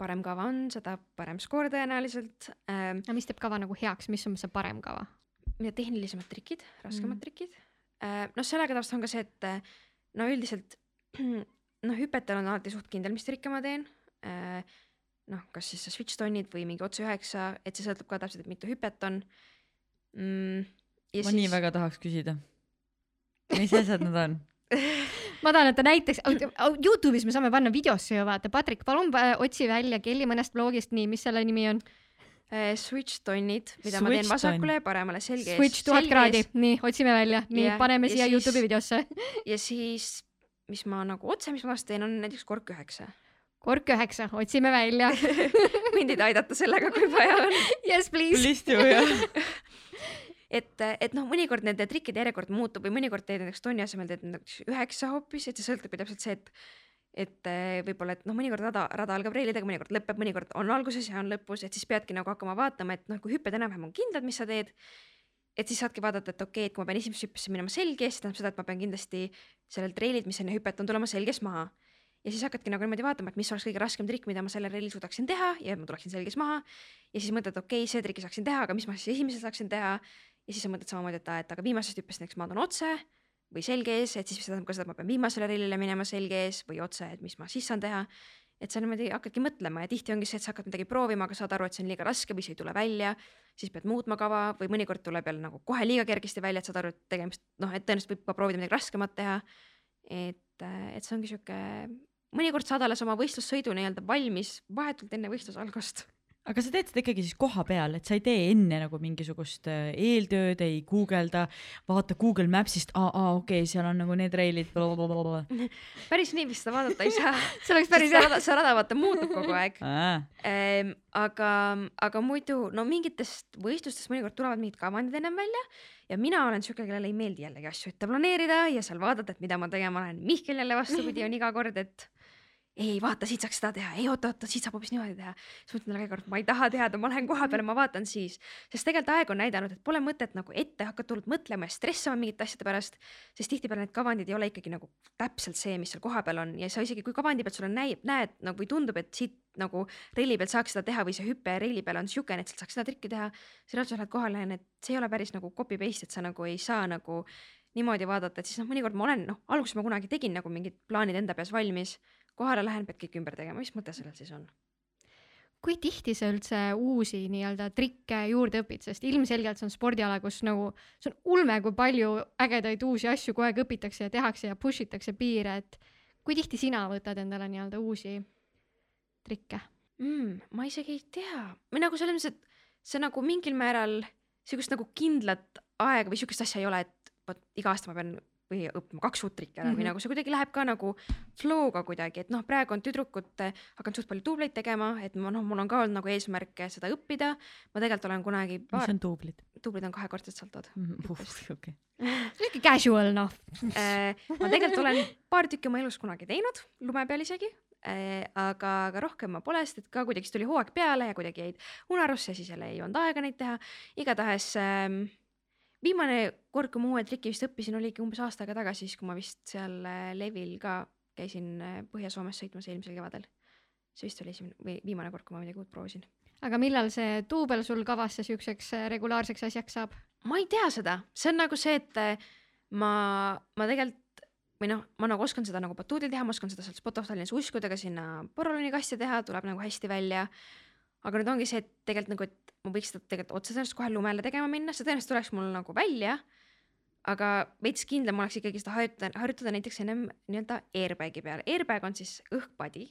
D: parem kava on, seda parem skoor tõenäoliselt ähm,.
A: no mis teeb kava nagu heaks, mis on see parem kava?
D: mida tehnilisemad trikid, raskemad
A: Mm.
D: trikid. noh, sellega taust on ka see, et äh, no üldiselt noh, hüpetel on alati suht kindel, mis trikke ma teen. noh, kas siis see switch tonnid või mingi otse üheksa, et see sõltub ka täpselt, et mitu hüpet on mm,.
B: ma nii väga tahaks küsida. mis asjad need on?
A: ma tahan, et ta näiteks, Youtube'is me saame panna videosse ju vaata, Patrik, palun äh, otsi välja Kelly mõnest blogist, nii, mis selle nimi on?
D: äh, switch tonnid, mida ma teen
B: Switch
D: vasakule ja paremale selge ees.
A: Switch tuhat kraadi, nii, otsime välja, nii paneme
D: ja
A: siia
D: siis-
A: Youtube'i videosse.
D: ja siis, mis ma nagu otse, mis ma vastu teen, on näiteks kork üheksa.
A: kork üheksa, otsime välja.
D: mind ei aidata sellega, kui vaja on.
A: Yes please.
D: et, et noh, mõnikord nende trikkide järjekord muutub või mõnikord teed näiteks tonni asemel teed näiteks üheksa hoopis, et see sõltub ju täpselt see, et et eh, võib-olla, et noh, mõnikord rada, rada algab reilidega, mõnikord lõpeb, mõnikord on alguses ja on lõpus, et siis peadki nagu hakkama vaatama, et noh, kui hüpped enam-vähem on kindlad, mis sa teed, et siis saadki vaadata, et okei okay,, et kui ma pean esimesse hüppesse minema selge see tähendab seda, et ma pean kindlasti sellelt reililt, mis enne hüpet on, tulema selges maha. ja siis hakkadki nagu niimoodi vaatama, et mis oleks kõige raskem trikk, mida ma sellel reilil suudaksin teha ja ma tuleksin selges maha. ja siis mõtled, okei okay,, see trikki saaksin teha, aga mis ma siis esimesel saaksin teha ja siis sa mõtled samamoodi, et aa, et aga viimasest hüppest näiteks ma toon otse või selge ees, et siis see tähendab ka seda, et ma pean viimasele reilile minema selge ees või otse, et mis ma siis saan teha. et sa niimoodi hakkadki mõtlema ja tihti ongi see, et sa hakkad midagi proovima, aga saad aru, et see on liiga raske või see ei tule välja, siis pead muutma kava või mõnikord tuleb jälle nagu kohe liiga kergesti välja, et saad aru, et tegemist noh, et tõenäoliselt võib ka proovida midagi raskemat teha. et, et see ongi sihuke, mõnikord saad alles oma võistlussõidu nii-öelda valmis vahetult enne võistluse algust
B: aga sa teed seda ikkagi siis koha peal, et sa ei tee enne nagu mingisugust äh, eeltööd, ei guugelda, vaata Google Maps'ist, aa, aa, okei okay,, seal on nagu need reilid.
D: päris nii vist seda vaadata ei saa.
A: see oleks päris hea.
D: see rada vaata muutub kogu aeg ehm,. aga, aga muidu no mingitest võistlustest mõnikord tulevad mingid kavandid ennem välja ja mina olen siuke, kellele ei meeldi jällegi asju ette planeerida ja seal vaadata, et mida ma tegema lähen. Mihkel jälle vastupidi on iga kord, et ei vaata, siit saaks seda teha, ei oota-oota, siit saab hoopis niimoodi teha. siis ma ütlen talle iga kord, ma ei taha teada, ma lähen koha peale, ma vaatan siis. sest tegelikult aeg on näidanud, et pole mõtet nagu ette hakata mõtlema ja stressama mingite asjade pärast, sest tihtipeale need kavandid ei ole ikkagi nagu täpselt see, mis seal kohapeal on ja sa isegi, kui kavandi pealt sulle näib, näed nagu või tundub, et siit nagu reili pealt saaks seda teha või see hüpe reili peal on siukene, et sealt saaks seda trikki teha, siis reaalselt lähed kohale ja need, see ei ole päris nagu copy paste, et sa nagu ei saa nagu niimoodi vaadata, et siis noh, mõnikord ma olen noh, alguses ma kunagi tegin nagu mingid plaanid enda peas valmis, kohale lähen, pead kõik ümber tegema, mis mõte sellel siis on?
A: kui tihti sa üldse uusi nii-öelda trikke juurde õpid, sest ilmselgelt see on spordiala, kus nagu see on ulme, kui palju ägedaid uusi asju kogu aeg õpitakse ja tehakse ja push itakse piire, et kui tihti sina võtad endale nii-öelda uusi trikke
D: mm,? ma isegi ei tea, või nagu selles mõttes, et see nagu mingil määral sihukest nagu kindlat aega või sihukest asja ei ole, et vot iga aasta ma pean või õppima kaks uut trikki ära mm -hmm. või nagu see kuidagi läheb ka nagu flow'ga kuidagi, et noh, praegu on tüdrukud hakanud suht palju duubleid tegema, et ma noh, mul on ka olnud nagu eesmärk seda õppida. ma tegelikult olen kunagi
B: paar.... mis on duublid?
D: duublid on kahekordsed saltod
B: mm. -hmm. Okay.
A: sihuke casual noh
D: äh, ma tegelikult olen paar tükki oma elus kunagi teinud, lume peal isegi äh,. aga, aga rohkem ma pole, sest et ka kuidagi siis tuli hooaeg peale ja kuidagi jäid unarusse siis jälle ei olnud aega neid teha. igatahes äh, viimane kord, kui ma uue triki vist õppisin, oligi umbes aasta aega tagasi, siis kui ma vist seal äh, Levil ka käisin äh, Põhja-Soomes sõitmas eelmisel kevadel. see vist oli esimene või viimane kord, kui ma midagi uut proovisin.
A: aga millal see duubel sul kavasse siukseks äh, regulaarseks asjaks saab?
D: ma ei tea seda, see on nagu see, et ma, ma tegelikult või noh, ma nagu oskan seda nagu batuudil teha, ma oskan seda sealt Spot of Tallinnas uskudega sinna poroloni kasti teha, tuleb nagu hästi välja aga nüüd ongi see, et tegelikult nagu, et ma võiks seda tegelikult otseselt kohe lumele tegema minna, see tõenäoliselt tuleks mul nagu välja. aga veits kindlam oleks ikkagi seda harjutada, harjutada näiteks ennem nii-öelda airbag'i peal. Airbag on siis õhkpadi,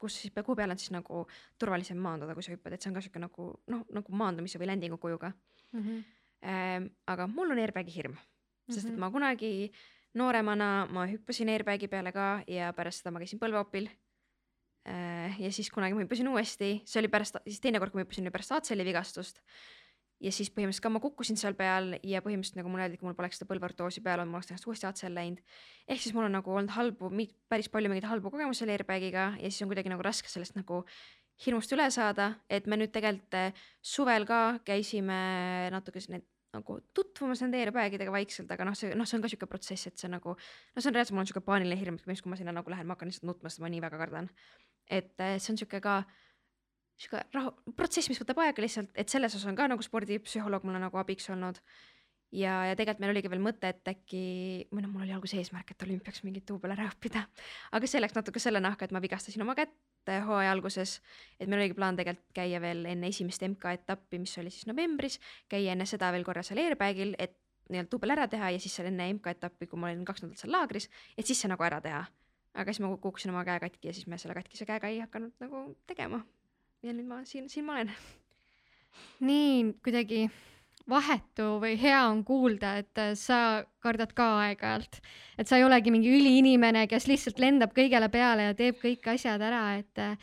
D: kus siis, kuhu peal on siis nagu turvalisem maanduda, kui sa hüppad, et see on ka sihuke nagu noh, nagu maandumise või landing'u kujuga mm. -hmm. Ähm, aga mul on airbag'i hirm, sest et mhm. ma kunagi nooremana ma hüppasin airbag'i peale ka ja pärast seda ma käisin põlveopil ja siis kunagi ma hüppasin uuesti, see oli pärast, siis teine kord, kui ma hüppasin, oli pärast ACL-i vigastust. ja siis põhimõtteliselt ka ma kukkusin seal peal ja põhimõtteliselt nagu mulle öeldi, et mul poleks seda põlveortoosi peal olnud, ma oleks ennast uuesti ACL läinud. ehk siis mul on nagu olnud halbu, päris palju mingeid halbu kogemusi selle airbag'iga ja siis on kuidagi nagu raske sellest nagu hirmust üle saada, et me nüüd tegelikult äh, suvel ka käisime natuke need nagu tutvumas nende airbag idega vaikselt, aga noh, see noh, see on ka sihuke protsess, et see nagu noh, see on reaalselt, mul on sihuke paaniline hirm, et kui ma sinna nagu lähen, ma hakkan lihtsalt nutma, sest ma nii väga kardan et äh, see on sihuke ka sihuke rahu, protsess, mis võtab aega lihtsalt, et selles osas on ka nagu spordipsühholoog mulle nagu abiks olnud. ja, ja tegelikult meil oligi veel mõte, et äkki, või noh, mul oli alguses eesmärk, et olümpiaks mingit duubel ära õppida, aga see läks natuke selle nahka, et ma vigastasin oma kätt hooaja alguses, et meil oligi plaan tegelikult käia veel enne esimest MK-etappi, mis oli siis novembris, käia enne seda veel korra seal airbag'il, et nii-öelda duubel ära teha ja siis seal enne MK-etappi, kui ma olin kaks nädalat seal laagris, et siis see nagu ära teha aga siis ma kukkusin oma käe katki ja siis me selle katkise käega ei hakanud nagu tegema. ja nüüd ma siin, siin ma olen.
A: nii kuidagi vahetu või hea on kuulda, et äh, sa kardad ka aeg-ajalt, et sa ei olegi mingi üliinimene, kes lihtsalt lendab kõigele peale ja teeb kõik asjad ära, et äh,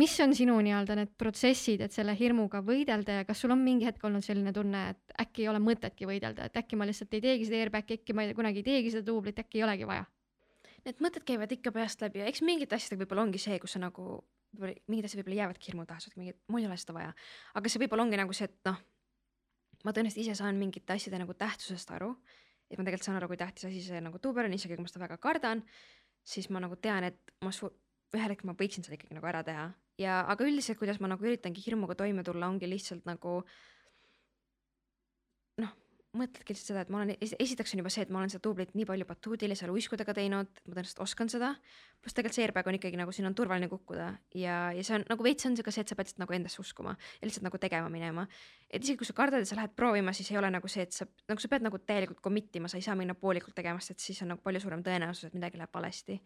A: mis on sinu nii-öelda need protsessid, et selle hirmuga võidelda ja kas sul on mingi hetk olnud selline tunne, et äkki ei ole mõtetki võidelda, et äkki ma lihtsalt ei teegi seda airbag'i, äkki ma ei, kunagi ei teegi seda duublit, äkki ei olegi vaja?
D: Need mõtted käivad ikka peast läbi ja eks mingite asjadega võib-olla ongi see, kus sa nagu, mingid asjad võib-olla jäävadki hirmu taha, sa oled mingi, mul ei ole seda vaja. aga see võib-olla ongi nagu see, et noh, ma tõenäoliselt ise saan mingite asjade nagu tähtsusest aru, et ma tegelikult saan aru, kui tähtis asi see nagu duubel on, isegi kui ma seda väga kardan, siis ma nagu tean, et ma su-, ühel hetkel ma võiksin seda ikkagi nagu ära teha ja, aga üldiselt, kuidas ma nagu üritangi hirmuga toime tulla, ongi lihtsalt nagu mõtledki lihtsalt seda, et ma olen, esiteks on juba see, et ma olen seda duublit nii palju batuudil ja seal uiskudega teinud, et ma tõenäoliselt oskan seda. pluss tegelikult see airbag on ikkagi nagu siin on turvaline kukkuda ja, ja see on nagu veits on ka see, et sa pead lihtsalt nagu endasse uskuma ja lihtsalt nagu tegema minema. et isegi kui sa kardad ja sa lähed proovima, siis ei ole nagu see, et sa nagu sa pead nagu täielikult commit ima, sa ei saa minna poolikult tegema, sest et siis on nagu palju suurem tõenäosus, et midagi läheb valesti.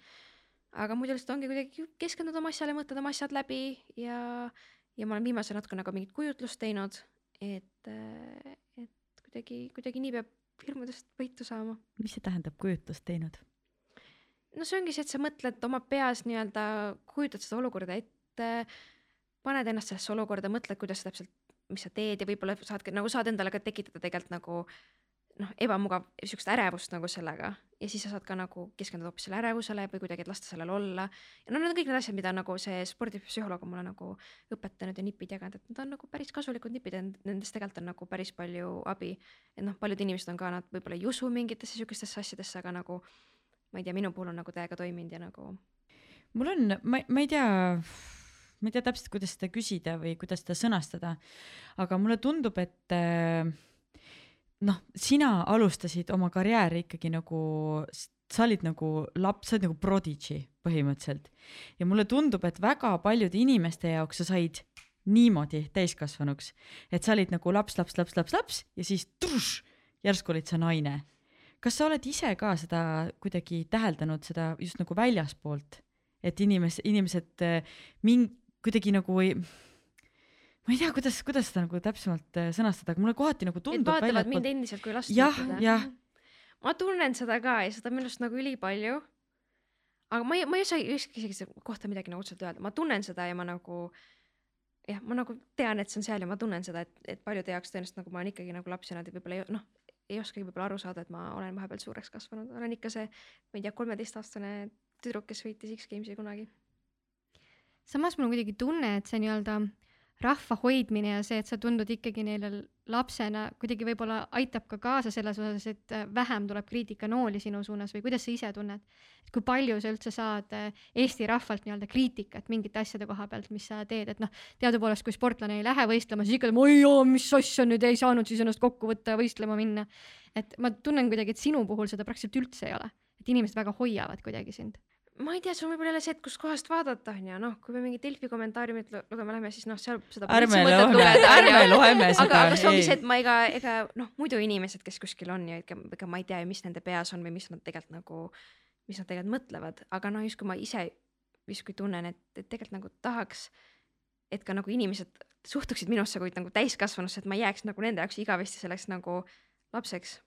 D: aga muidu lihtsalt ongi kuidagi keskenduda oma asjale, mõtled oma asjad läbi ja, ja ma olen viimasel natuke nagu mingit kujutlust teinud, et, et kuidagi, kuidagi nii peab hirmudest võitu saama.
B: mis see tähendab, kujutlust teinud?
D: no see ongi see, et sa mõtled oma peas nii-öelda, kujutad seda olukorda ette, paned ennast sellesse olukorda, mõtled, kuidas sa täpselt, mis sa teed ja võib-olla saad nagu saad endale ka tekitada tegelikult nagu noh, ebamugav, sihukest ärevust nagu sellega ja siis sa saad ka nagu keskenduda hoopis selle ärevusele või kuidagi, et lasta sellel olla. ja no need on kõik need asjad, mida nagu see spordipsühholoog on mulle nagu õpetanud ja nipid jaganud, et need on nagu päris kasulikud nipid ja nendest tegelikult on nagu päris palju abi. et noh, paljud inimesed on ka, nad võib-olla ei usu mingitesse sihukestesse asjadesse, aga nagu ma ei tea, minu puhul on nagu täiega toiminud ja nagu.
B: mul on, ma, ma ei tea ma ei tea täpselt, kuidas seda küsida või kuidas seda sõnastada, aga mulle tundub, et äh, noh, sina alustasid oma karjääri ikkagi nagu, sa olid nagu laps, sa olid nagu prodigy põhimõtteliselt. ja mulle tundub, et väga paljude inimeste jaoks sa said niimoodi täiskasvanuks, et sa olid nagu laps, laps, laps, laps, laps ja siis tuš, järsku olid sa naine. kas sa oled ise ka seda kuidagi täheldanud, seda just nagu väljaspoolt, et inimes-, inimesed äh, mind kuidagi nagu ei ma ei tea, kuidas, kuidas seda nagu täpsemalt äh, sõnastada, aga mulle kohati nagu
D: et
B: tundub
D: vaatavad mind
B: väljapoolt,
D: endiselt kui last.
B: jah, jah,
D: ma tunnen seda ka ja seda minu arust nagu ülipalju. aga ma ei, ma ei oska ükski isegi selle kohta midagi nagu otseselt öelda, ma tunnen seda ja ma nagu jah, ma nagu tean, et see on seal ja ma tunnen seda, et, et paljude jaoks tõenäoliselt nagu ma olen ikkagi nagu laps ja nad võib-olla ei noh, ei oskagi võib-olla aru saada, et ma olen vahepeal suureks kasvanud, olen ikka see, ma ei tea, kolmeteistaastane tüdruk, kes võitis X-Gamesi kunagi.
A: samas mul on kuidagi tunne, et see nii-öelda rahva hoidmine ja see, et sa tundud ikkagi neile lapsena kuidagi võib-olla aitab ka kaasa selles osas, et äh, vähem tuleb kriitikanooli sinu suunas või kuidas sa ise tunned? et kui palju sa üldse saad äh, Eesti rahvalt nii-öelda kriitikat mingite asjade koha pealt, mis sa teed, et noh, teadupoolest, kui sportlane ei lähe võistlema, siis ikka oi joo, mis asja nüüd ei saanud siis ennast kokku võtta ja võistlema minna. et ma tunnen kuidagi, et sinu puhul seda praktiliselt üldse ei ole, et inimesed väga hoiavad kuidagi sind.
D: Ma ei tea, sul võib olla jälle see, et kustkohast vaadata on ju, noh, kui me mingi Delfi kommentaariumit lu- lugema läheme, siis noh, seal seda
B: ärme loeme,
D: on
B: ärme loeme
D: aga,
B: seda
D: aga see ongi see, et ma ega, ega noh, muidu inimesed, kes kuskil on ja ega, ega ma ei tea ju, mis nende peas on või mis nad tegelikult nagu, mis nad tegelikult mõtlevad, aga noh, justkui ma ise justkui tunnen, et, et tegelikult nagu tahaks, et ka nagu inimesed suhtuksid minusse kui nagu täiskasvanusse, et ma ei jääks nagu nende jaoks igavesti selleks nagu lapseks.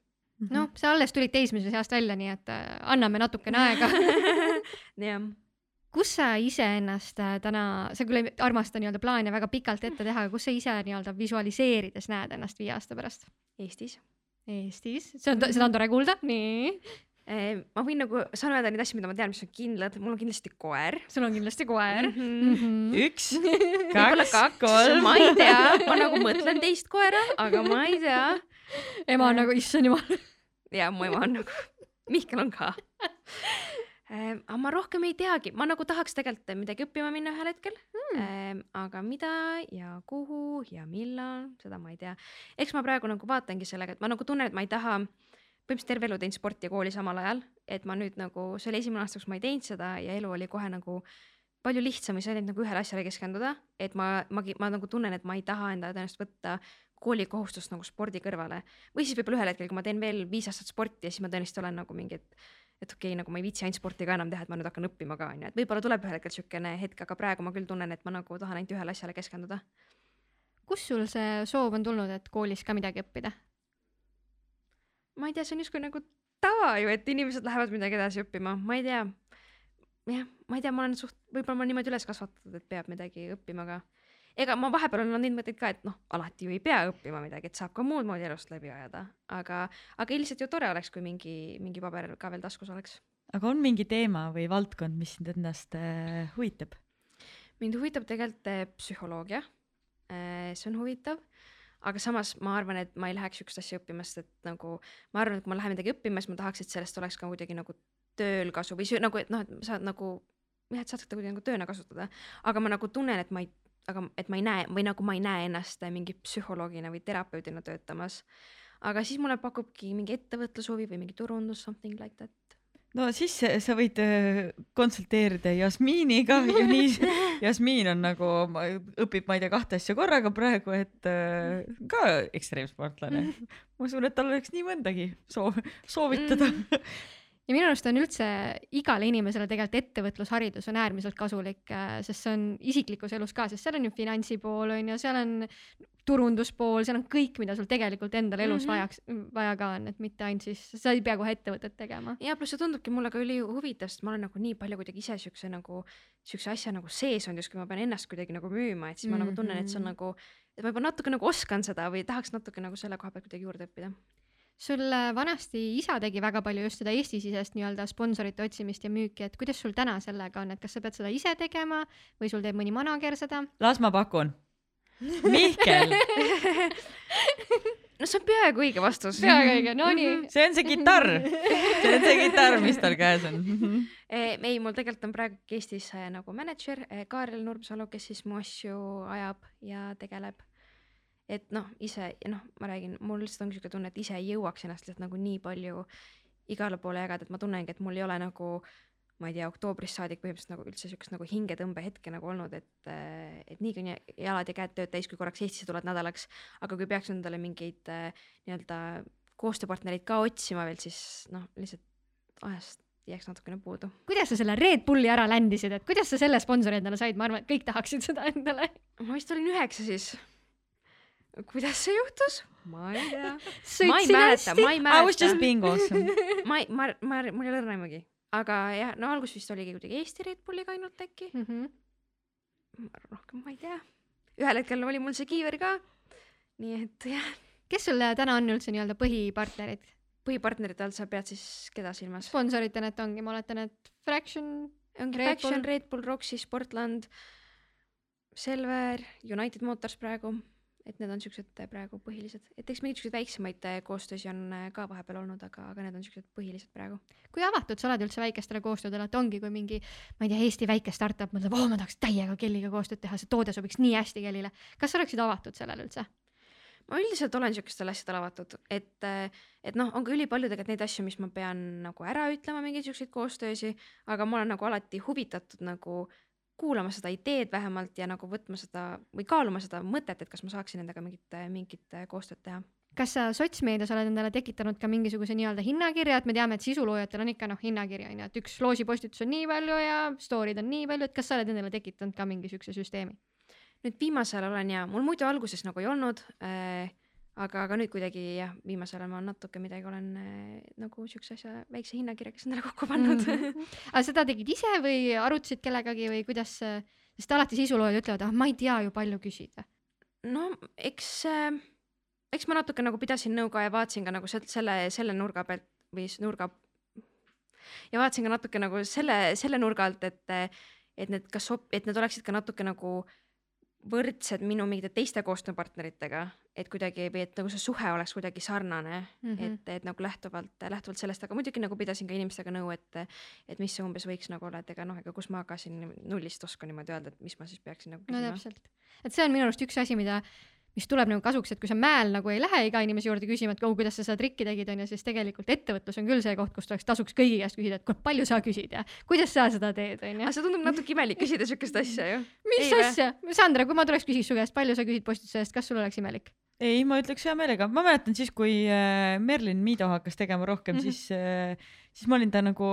A: noh, sa alles tulid teismelise seast välja, nii et äh, anname natukene aega.
D: jah,
A: kus sa iseennast äh, täna, sa küll ei armasta nii-öelda plaane väga pikalt ette teha, aga kus sa ise nii-öelda visualiseerides näed ennast viie aasta pärast?
D: Eestis.
A: Eestis, see on, seda on tore kuulda, nii.
D: ma võin nagu, saan öelda neid asju, mida ma tean, mis on kindlad, mul on kindlasti koer.
A: sul on kindlasti koer
D: Mhm.
A: mm. -hmm.
B: üks, kaks,
D: kaks,
B: kolm.
D: ma ei tea, ma nagu mõtlen teist koera, aga ma ei tea.
A: Ema on nagu, issand jumal.
D: ja mu ema on nagu, Mihkel on ka. aga ma rohkem ei teagi, ma nagu tahaks tegelikult midagi õppima minna ühel hetkel mm.. aga mida ja kuhu ja millal, seda ma ei tea. eks ma praegu nagu vaatangi sellega, et ma nagu tunnen, et ma ei taha, põhimõtteliselt terve elu teinud sporti ja kooli samal ajal, et ma nüüd nagu, see oli esimene aasta, kus ma ei teinud seda ja elu oli kohe nagu palju lihtsam ja sai nüüd nagu ühele asjale keskenduda, et ma, ma, ma nagu tunnen, et ma ei taha enda tõenäoliselt võtta koolikohustust nagu spordi kõrvale või siis võib-olla ühel hetkel, kui ma teen veel viis aastat sporti ja siis ma tõenäoliselt olen nagu mingi, et et okei okay,, nagu ma ei viitsi ainult sporti ka enam teha, et ma nüüd hakkan õppima ka onju, et võib-olla tuleb ühel hetkel siukene hetk, aga praegu ma küll tunnen, et ma nagu tahan ainult ühele asjale keskenduda.
A: kust sul see soov on tulnud, et koolis ka midagi õppida?
D: ma ei tea, see on justkui nagu tava ju, et inimesed lähevad midagi edasi õppima, ma ei tea. jah, ma ei tea, ma olen suht, võib-olla ma olen niimoodi üles kasvatatud, et peab midagi õppima ka. Ega ma vahepeal olen neid mõtteid ka, et noh, alati ju ei pea õppima midagi, et saab ka muud moodi elust läbi ajada, aga, aga lihtsalt ju tore oleks, kui mingi, mingi paber ka veel taskus oleks.
B: aga on mingi teema või valdkond, mis sind endast äh, huvitab?
D: mind huvitab tegelikult eh, psühholoogia. see on huvitav, aga samas ma arvan, et ma ei läheks sihukest asja õppima, sest et nagu ma arvan, et kui ma lähen midagi õppima, siis ma tahaks, et sellest oleks ka kuidagi nagu tööl kasu või sü- nagu, et noh, et sa nagu jah, et saad seda kuidagi nagu tööna kasutada, aga ma nagu tunnen, et ma ei, aga et ma ei näe või nagu ma ei näe ennast mingi psühholoogina või terapeudina töötamas. aga siis mulle pakubki mingi ettevõtlushuvi või mingi turundus, something like that.
B: no siis sa võid äh, konsulteerida Jasmiiniga ja nii, Jasmiin on nagu, õpib, ma ei tea, kahte asja korraga praegu, et äh, ka ekstreemsportlane. ma usun, et tal oleks nii mõndagi soov, soovitada mm..
A: Ja minu arust on üldse igale inimesele tegelikult ettevõtlusharidus on äärmiselt kasulik, sest see on isiklikus elus ka, sest seal on ju finantsi pool on ju, seal on turunduspool, seal on kõik, mida sul tegelikult endal elus mm -hmm. vajaks, vaja ka on, et mitte ainult siis, sa ei pea kohe ettevõtet tegema.
D: ja pluss see tundubki mulle ka ülihuvitav, sest ma olen nagu nii palju kuidagi ise siukse nagu, siukse asja nagu sees olnud, justkui ma pean ennast kuidagi nagu müüma, et siis ma mm -hmm. nagu tunnen, et see on
A: Mhm.
D: nagu, et ma juba natuke nagu oskan seda või tahaks natuke nagu selle koha pealt kuidagi juurde õppida.
A: Sul äh, vanasti isa tegi väga palju just seda Eesti-sisest nii-öelda sponsorite otsimist ja müüki, et kuidas sul täna sellega on, et kas sa pead seda ise tegema või sul teeb mõni manager seda?
B: las ma pakun. Mihkel,
D: no see on peaaegu õige vastus.
A: peaaegu õige, no nii.
B: see on see kitarr, see on see kitarr, mis tal käes on.
D: ei, mul tegelikult on praegu Eestis äh, nagu mänedžer äh, Kaarel Nurmsalu, kes siis mu asju ajab ja tegeleb. Et noh, ise ja noh, ma räägin, mul lihtsalt ongi siuke tunne, et ise ei jõuaks ennast lihtsalt nagu nii palju igale poole jagada, et ma tunnengi, et mul ei ole nagu ma ei tea, oktoobrist saadik põhimõtteliselt nagu üldse siukest nagu hingetõmbehetke nagu olnud, et, et nii kuni jalad ja käed tööd täis, kui korraks Eestisse tuled nädalaks, aga kui peaks endale mingeid äh, nii-öelda koostööpartnereid ka otsima veel, siis noh, lihtsalt ajast jääks natukene puudu.
A: kuidas sa selle Red Bulli ära ländisid, et kuidas sa selle sponsori endale said, ma arvan, et kõik tahaksid seda endale.
D: ma vist olin üheksa siis. Kuidas see juhtus? ma ei tea. ma ei mäleta, ma ei
B: I was just
D: mäleta,
B: being awesome.
D: ma ei, ma, ma, mul ei ole õrna aimugi, aga jah, no algus vist oligi kuidagi Eesti Red Bulliga ainult äkki,
A: Mhm.
D: rohkem ma ei tea. ühel hetkel oli mul see kiiver ka. nii et jah,
A: kes sul täna on üldse nii-öelda põhipartnerid?
D: põhipartnerite all sa pead siis keda silmas?
A: sponsoritena, et ongi, ma oletan, et Fraction,
D: ongi
A: Red
D: Faction
A: Bull.,
D: Red Bull, Roxy, Sportland, Selver, United Motors praegu, et need on siuksed äh, praegu põhilised, et eks mingeid siukseid väiksemaid äh, koostöösi on äh, ka vahepeal olnud, aga, aga need on siuksed põhilised praegu.
A: kui avatud sa oled üldse väikestele koostöödele, et ongi, kui mingi, ma ei tea, Eesti väike startup mõtleb, oo, ma tahaks täiega Kelliga koostööd teha, see toode sobiks nii hästi Kellile. kas sa oleksid avatud sellele üldse?
D: ma üldiselt olen siukestele asjadele avatud, et, et noh, on ka ülipalju tegelikult neid asju, mis ma pean nagu ära ütlema, mingeid siukseid koostöösi, aga ma olen nagu alati huvitatud nagu kuulama seda ideed vähemalt ja nagu võtma seda või kaaluma seda mõtet, et kas ma saaksin nendega mingit, mingit koostööd teha.
A: kas sa sotsmeedias oled endale tekitanud ka mingisuguse nii-öelda hinnakirja, et me teame, et sisuloojatel on ikka noh, hinnakiri on ju, et üks loosipostitus on nii palju ja story'd on nii palju, et kas sa oled endale tekitanud ka mingi siukse süsteemi?
D: nüüd viimasel olen ja mul muidu alguses nagu ei olnud äh,, aga, aga nüüd kuidagi jah, viimasel ajal ma natuke midagi olen äh, nagu siukse asja, väikse hinnakirjakese endale kokku pannud mm. -hmm.
A: aga seda tegid ise või arutasid kellegagi või kuidas, sest alati sisuloojad ütlevad, ah ma ei tea ju palju küsida.
D: no eks äh,, eks ma natuke nagu pidasin nõu ka ja vaatasin ka nagu se- selle, selle nurga pealt või nurga ja vaatasin ka natuke nagu selle, selle nurga alt, et, et need kas et need oleksid ka natuke nagu võrdsed minu mingite teiste koostööpartneritega, et kuidagi või et nagu see suhe oleks kuidagi sarnane mm. -hmm. et, et nagu lähtuvalt, lähtuvalt sellest, aga muidugi nagu pidasin ka inimestega nõu, et, et mis see umbes võiks nagu olla, et ega noh, ega kus ma hakkasin nullist oska niimoodi öelda, et mis ma siis peaksin nagu
A: no
D: küsima.
A: täpselt, et see on minu arust üks asi, mida, mis tuleb nagu kasuks, et kui sa mäel nagu ei lähe iga inimese juurde küsima, et oh, kuidas sa seda trikki tegid, onju, siis tegelikult ettevõtlus on küll see koht, kus tuleks tasuks kõigi käest küsida, et kuule, palju sa küsid ja kuidas sa seda teed, onju
D: aga. see tundub natuke imelik küsida siukest asja ju.
A: mis
D: ei
A: asja, Sandra, kui ma tuleks küsiks su käest, palju sa küsid postituse eest, kas sul oleks imelik?
B: ei, ma ütleks hea meelega, ma mäletan siis, kui äh, Merlin Mido hakkas tegema rohkem mm. -hmm. siis äh,, siis ma olin ta nagu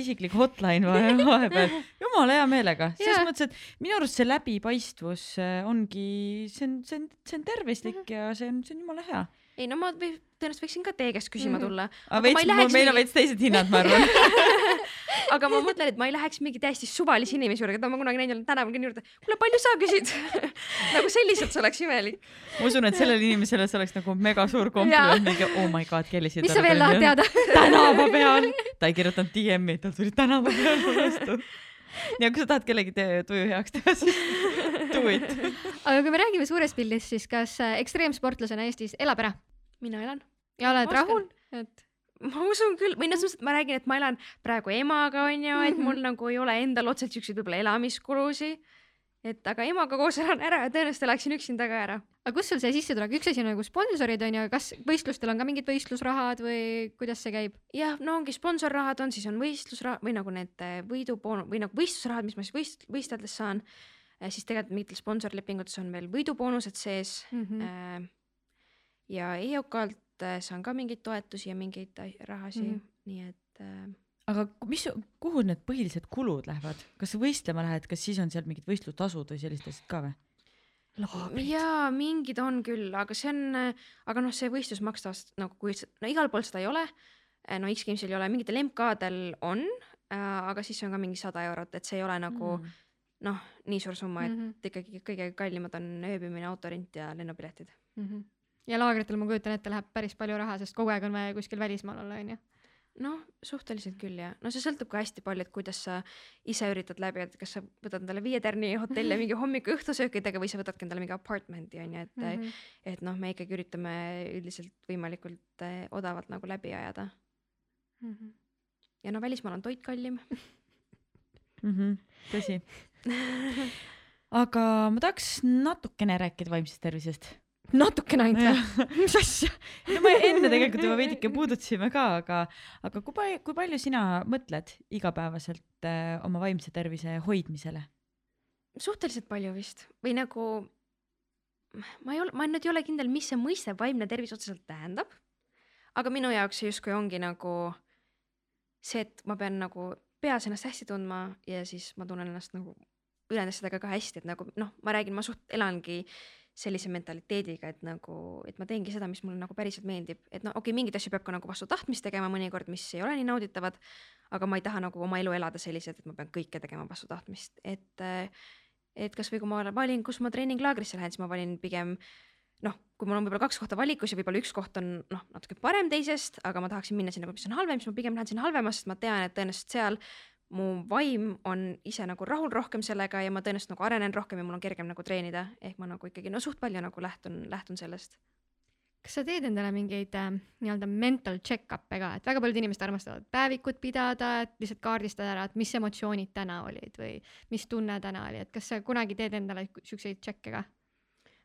B: isiklik hotline vahe- vahepeal, jumala hea meelega, selles mõttes, et minu arust see läbipaistvus äh, ongi, see on, see on, see on tervislik ja see on, see on jumala hea.
D: ei no ma tõenäoliselt võiksin ka teie käest küsima
A: Mhm.
D: tulla,
B: aga
D: Aga ma ei
B: veits,
D: läheks
B: meil on
D: mingi-
B: veits teised hinnad, ma arvan.
D: aga ma mõtlen, et ma ei läheks mingi täiesti suvalise inimese juurde, keda ma kunagi näinud olen tänaval kõnni juurde. kuule, palju sa küsid? nagu selliselt see oleks imelik.
B: ma usun, et sellele inimesele see oleks nagu mega suur kompliment, mingi oh my god, Kelly.
A: mis sa veel tahad? teada?
B: tänava peal. ta ei kirjutanud DM-i, tal tuli tänava peal vastu. ja kui sa tahad kellegi tuju heaks teha, siis do it.
A: aga kui me räägime suurest pildist, siis kas äh, ekstreemsportlasena Eestis elab ära
D: mina elan.
A: Ja oled
D: oskan.
A: rahul, et
D: ma usun küll, või noh, selles mõttes, et ma räägin, et ma elan praegu emaga, onju, et mul
A: Mhm.
D: nagu ei ole endal otseselt siukseid võib-olla elamiskulusid. et aga emaga koos elan ära ja tõenäoliselt elaksin üksinda ka ära.
A: aga kust sul see sissetulek, üks asi on nagu sponsorid onju, kas võistlustel on ka mingid võistlusrahad või kuidas see käib?
D: jah, no ongi sponsorrahad on, siis on võistlusraha või nagu need äh, võiduboon- või nagu võistlusrahad, mis ma siis võist-, võisteldes saan. siis tegelikult mingitel sponsorlepingutes on veel võiduboonused sees
A: Mhm.
D: äh,. ja EOK-lt äh, saan ka mingeid toetusi ja mingeid ai- rahasid mm. -hmm. nii et äh,
B: aga mis, kuhu need põhilised kulud lähevad, kas sa võistlema lähed, kas siis on seal mingid võistlustasud või sellised asjad ka või?
D: jaa, mingid on küll, aga see on, aga noh, see võistlus makstavast nagu kui, no igal pool seda ei ole. no X-Gamesil ei ole, mingitel MK-del on, aga siis on ka mingi sada eurot, et see ei ole nagu mm. noh, nii suur summa, et
A: Mhm.
D: ikkagi kõige kallimad on ööbimine, autorent ja lennupiletid.
A: Mhm. Ja laagritel ma kujutan ette, läheb päris palju raha, sest kogu aeg on vaja kuskil välismaal olla onju.
D: noh, suhteliselt küll jah, no see sõltub ka hästi palju, et kuidas sa ise üritad läbi, et kas sa võtad endale viie tärni hotelli ja mingi hommiku-õhtusöökidega või sa võtadki endale mingi apartment'i onju, et mm. -hmm. et noh, me ikkagi üritame üldiselt võimalikult eh, odavalt nagu läbi ajada
A: Mhm.
D: ja no välismaal on toit kallim.
B: Mhm, tõsi. aga ma tahaks natukene rääkida vaimsest tervisest.
A: Natukene ainult mis asja?
B: no me enne tegelikult juba veidike puudutasime ka, aga, aga kui palju, kui palju sina mõtled igapäevaselt äh, oma vaimse tervise hoidmisele?
D: suhteliselt palju vist või nagu ma ei ole, ma nüüd ei ole kindel, mis see mõiste vaimne tervis otseselt tähendab. aga minu jaoks see justkui ongi nagu see, et ma pean nagu peas ennast hästi tundma ja siis ma tunnen ennast nagu ülejäänud asjadega ka hästi, et nagu noh, ma räägin, ma suht elangi sellise mentaliteediga, et nagu, et ma teengi seda, mis mulle nagu päriselt meeldib, et no okei okay,, mingeid asju peab ka nagu vastu tahtmist tegema mõnikord, mis ei ole nii nauditavad. aga ma ei taha nagu oma elu elada selliselt, et ma pean kõike tegema vastu tahtmist, et et kasvõi kui ma valin, kus ma treeninglaagrisse lähen, siis ma valin pigem noh, kui mul on võib-olla kaks kohta valikus ja võib-olla üks koht on noh, natuke parem teisest, aga ma tahaksin minna sinna, mis on halvem, siis ma pigem lähen sinna halvemasse, sest ma tean, et tõenäoliselt seal mu vaim on ise nagu rahul rohkem sellega ja ma tõenäoliselt nagu arenen rohkem ja mul on kergem nagu treenida, ehk ma nagu ikkagi no suht palju nagu lähtun, lähtun sellest.
A: kas sa teed endale mingeid äh, nii-öelda mental check-up'e ka, et väga paljud inimesed armastavad päevikut pidada, et lihtsalt kaardistada ära, et mis emotsioonid täna olid või mis tunne täna oli, et kas sa kunagi teed endale siukseid tšekke ka?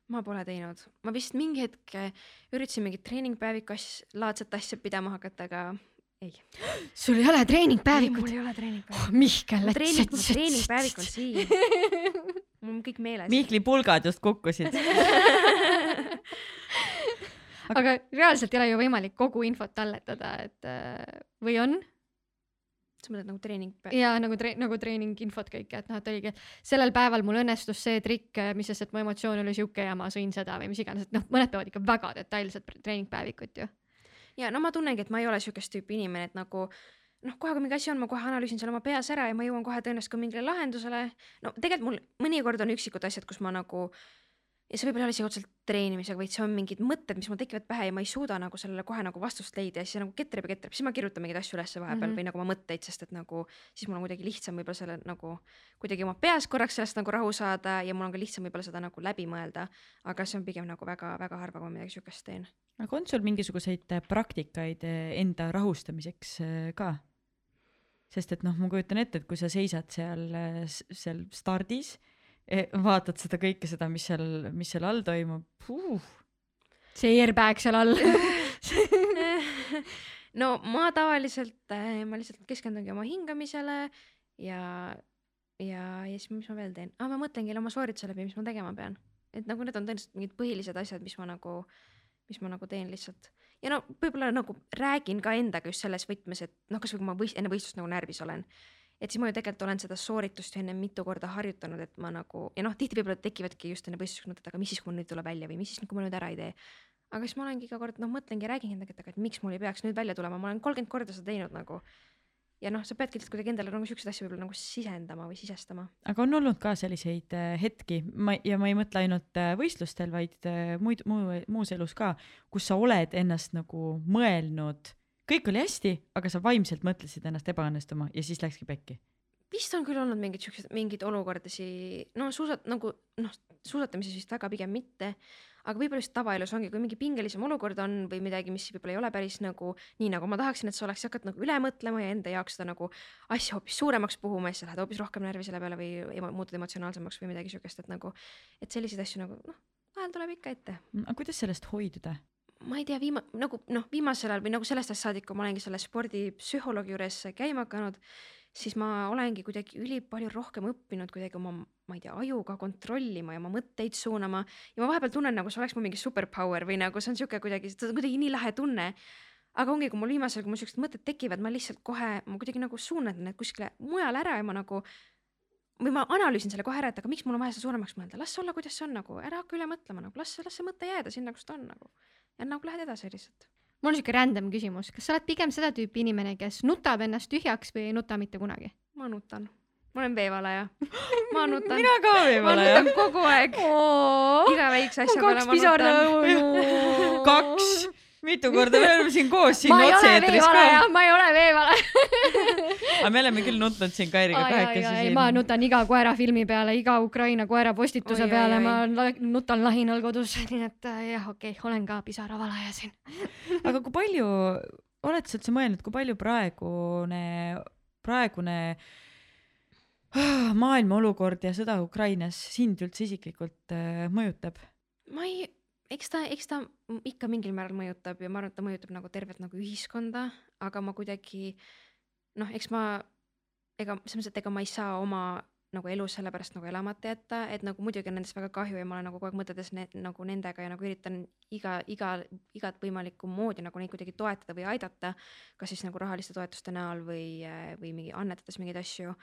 D: ma pole teinud, ma vist mingi hetk eh, üritasin mingit treeningpäeviku as-, laadset asja pidama hakata, aga ei.
A: sul ei ole treeningpäevikut
D: mul? ei ole treeningpäevik.
A: oh,. Mihkel,
D: treening, treeningpäevik on siin. mul on kõik meeles.
B: Mihkli pulgad just kukkusid.
A: aga reaalselt ei ole ju võimalik kogu infot talletada, et äh, või on?
D: sa mõtled nagu treeningpäev?
A: ja nagu tre-, nagu treeninginfot kõike, et noh, et oligi, et sellel päeval mul õnnestus see trikk, mis sest, et mu emotsioon oli sihuke ja ma sõin seda või mis iganes, et noh, mõned peavad ikka väga detailset treeningpäevikut ju.
D: Ja no ma tunnengi, et ma ei ole siukest tüüpi inimene, et nagu noh, kohe kui mingi asi on, ma kohe analüüsin selle oma peas ära ja ma jõuan kohe tõenäoliselt ka mingile lahendusele. no tegelikult mul mõnikord on üksikud asjad, kus ma nagu ja see võib-olla ei ole isegi otseselt treenimisega, vaid see on mingid mõtted, mis mul tekivad pähe ja ma ei suuda nagu sellele kohe nagu vastust leida ja siis nagu ketrab ja ketrab, siis ma kirjutan mingeid asju ülesse vahepeal mm. -hmm. või nagu oma mõtteid, sest et nagu siis mul on kuidagi lihtsam võib-olla selle nagu kuidagi oma peas korraks sellest nagu rahu saada ja mul on ka lihtsam võib-olla seda nagu läbi mõelda. aga see on pigem nagu väga-väga harva, kui ma midagi siukest teen.
B: aga on sul mingisuguseid äh, praktikaid äh, enda rahustamiseks äh, ka? sest et noh, ma kujutan ette, et kui sa seisad seal, seal stardis, vaatad seda kõike seda, mis seal, mis seal all toimub,
A: see airbag seal all.
D: no ma tavaliselt, ma lihtsalt keskendungi oma hingamisele ja, ja, ja siis mis ma veel teen ah,, ma mõtlengi oma soorituse läbi, mis ma tegema pean. et nagu need on tõenäoliselt mingid põhilised asjad, mis ma nagu, mis ma nagu teen lihtsalt. ja no võib-olla nagu räägin ka endaga just selles võtmes, et noh, kasvõi kui ma võist, enne võistlust nagu närvis olen et siis ma ju tegelikult olen seda sooritust ju enne mitu korda harjutanud, et ma nagu ja noh, tihti võib-olla tekivadki just enne võistlust mõtted, aga mis siis, kui mul nüüd tuleb välja või mis siis, kui ma nüüd ära ei tee. aga siis ma olengi iga kord noh, mõtlengi ja räägingi endaga, et aga et miks mul ei peaks nüüd välja tulema, ma olen kolmkümmend korda seda teinud nagu. ja noh, sa peadki lihtsalt kuidagi endale nagu siukseid asju võib-olla nagu sisendama või sisestama.
B: aga on olnud ka selliseid äh, hetki, ma ja ma ei mõtle ainult äh, võistlustel, vaid äh, muid, muu, muus elus ka, kus sa oled ennast nagu mõelnud, kõik oli hästi, aga sa vaimselt mõtlesid ennast ebaõnnestuma ja siis läkski pekki.
D: vist on küll olnud mingeid siukseid, mingeid olukordasid, no suusat-, nagu noh, suusatamises vist väga pigem mitte, aga võib-olla just tavaelus ongi, kui mingi pingelisem olukord on või midagi, mis võib-olla ei ole päris nagu nii, nagu ma tahaksin, et see oleks, sa hakkad nagu üle mõtlema ja enda jaoks seda nagu asja hoopis suuremaks puhuma ja siis sa lähed hoopis rohkem närvi selle peale või emo, muutud emotsionaalsemaks või midagi siukest, et nagu, et selliseid asju nagu noh, vahel tuleb ikka ette
B: aga kuidas sellest hoiduda?
D: Ma ei tea, viima-, nagu noh, viimasel ajal või nagu sellest ajast saadik, kui ma olengi selle spordipsühholoogi juures käima hakanud, siis ma olengi kuidagi ülipalju rohkem õppinud kuidagi oma, ma ei tea, ajuga kontrollima ja oma mõtteid suunama. Ja ma vahepeal tunnen nagu see oleks mul mingi superpower või nagu see on sihuke kuidagi, see on kuidagi nii lahe tunne. aga ongi, kui mul viimasel, kui mul siuksed mõtted tekivad, ma lihtsalt kohe, ma kuidagi nagu suunan need kuskile mujale ära ja ma nagu või ma analüüsin selle kohe ära, et aga miks mul on vaja seda suuremaks mõelda, las olla, kuidas see on nagu, ära hakka üle mõtlema nagu, las, las see mõte jääda sinna, kus ta on nagu ja nagu lähed edasi lihtsalt.
A: mul on siuke random küsimus, kas sa oled pigem seda tüüpi inimene, kes nutab ennast tühjaks või ei nuta mitte kunagi?
D: ma nutan, ma olen veevalaja, ma nutan,
B: mina ka
D: ma
B: võib-olla jah
D: nutan. kogu aeg, iga väikse asja peale
A: kaks
D: ma nutan.
A: pisarnõu.
B: kaks, mitu korda me oleme siin koos siin
A: ma
B: otse-eetris
A: veevalaja
B: ka.,
A: ma ei ole veevalaja.
B: aga me oleme küll nutnud siin Kairiga kahekesi siin.
A: ma nutan iga koera filmi peale, iga Ukraina koera postituse
D: Oi,
A: peale, ma la- nutan lahinal kodus, nii et äh, jah, okei okay,, olen ka pisaravalaja siin.
B: aga kui palju, oled sa üldse mõelnud, kui palju praegune, praegune ah, maailma olukord ja sõda Ukrainas sind üldse isiklikult äh, mõjutab?
D: ma ei, eks ta, eks ta ikka mingil määral mõjutab ja ma arvan, et ta mõjutab nagu tervet nagu ühiskonda, aga ma kuidagi noh, eks ma ega selles mõttes, et ega ma ei saa oma nagu elu sellepärast nagu elamata jätta, et nagu muidugi on nendest väga kahju ja ma olen nagu kogu aeg mõtetes ne, nagu nendega ja nagu üritan iga, iga, igat võimalikku moodi nagu neid kuidagi toetada või aidata. kas siis nagu rahaliste toetuste näol või, või mingi annetades mingeid asju.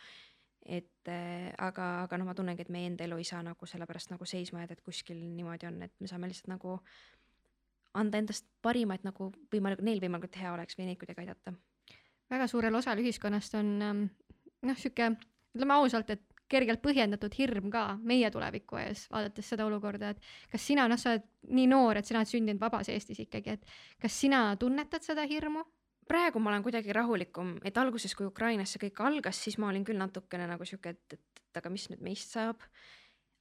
D: et äh, aga, aga noh, ma tunnengi, et meie enda elu ei saa nagu sellepärast nagu seisma jääda, et kuskil niimoodi on, et me saame lihtsalt nagu anda endast parima, et nagu võimalik, neil võimalikult hea oleks või neid kuidagi aidata.
A: Väga suurel osal ühiskonnast on ähm, noh, sihuke, ütleme ausalt, et kergelt põhjendatud hirm ka meie tuleviku ees, vaadates seda olukorda, et kas sina, noh, sa oled nii noor, et sina oled sündinud vabas Eestis ikkagi, et kas sina tunnetad seda hirmu?
D: praegu ma olen kuidagi rahulikum, et alguses, kui Ukrainas see kõik algas, siis ma olin küll natukene nagu sihuke, et, et, et aga mis nüüd meist saab.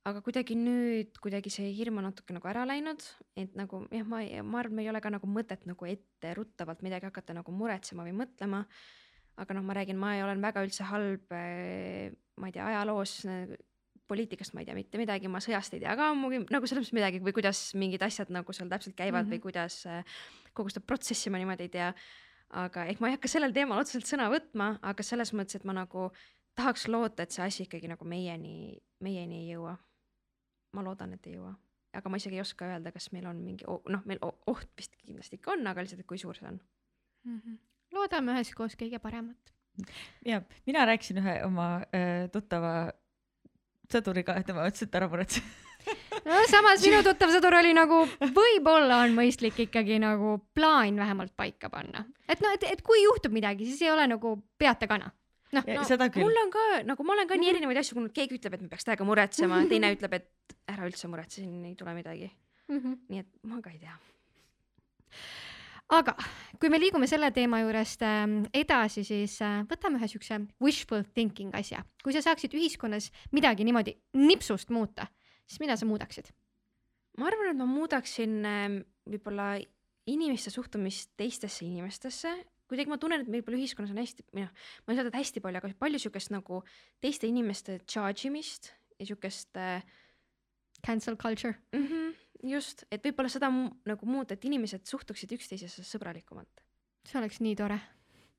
D: Aga kuidagi nüüd kuidagi see hirm on natuke nagu ära läinud, et nagu jah, ma, ma arvan, ei ole ka nagu mõtet nagu etteruttavalt midagi hakata nagu muretsema või mõtlema. aga noh, ma räägin, ma ei olen väga üldse halb, eh, ma ei tea, ajaloos poliitikast ma ei tea mitte midagi, ma sõjast ei tea ka ammugi nagu selles mõttes midagi või kuidas mingid asjad nagu seal täpselt käivad mm -hmm. või kuidas eh, kogu seda protsessi ma niimoodi ei tea aga ehk ma ei hakka sellel teemal otseselt sõna võtma, aga selles mõttes, et ma nagu tahaks loota, et see asi ikkagi nagu meieni, meieni ei jõua. Ma loodan, et ei jõua, aga ma isegi ei oska öelda, kas meil on mingi noh, meil oht vist kindlasti ikka on, aga lihtsalt, et kui suur see on.
A: mm. -hmm. loodame üheskoos kõige paremat.
B: ja mina rääkisin ühe oma äh, tuttava sõduriga, tema ütles, et ära muretse
A: no samas minu tuttav sõdur oli nagu, võib-olla on mõistlik ikkagi nagu plaan vähemalt paika panna. et noh, et, et kui juhtub midagi, siis ei ole nagu peata kana. Noh,
D: no mul on ka nagu ma olen ka nii erinevaid asju kuulnud, keegi ütleb, et me peaks täiega muretsema, teine ütleb, et ära üldse muretse, siin ei tule midagi.
A: mm -hmm.
D: nii et ma ka ei tea.
A: aga kui me liigume selle teema juurest ähm, edasi, siis äh, võtame ühe siukse wishful thinking asja. kui sa saaksid ühiskonnas midagi niimoodi nipsust muuta, siis mida sa muudaksid?
D: ma arvan, et ma muudaksin ähm, võib-olla inimeste suhtumist teistesse inimestesse, kuidagi ma tunnen, et meil võib-olla ühiskonnas on hästi, või noh, ma ei saa öelda hästi palju, aga palju siukest nagu teiste inimeste charge imist ja siukest äh,
A: Cancel culture.
D: mm -hmm, just, et võib-olla seda nagu muuta, et inimesed suhtuksid üksteisesse sõbralikumalt.
A: see oleks nii tore.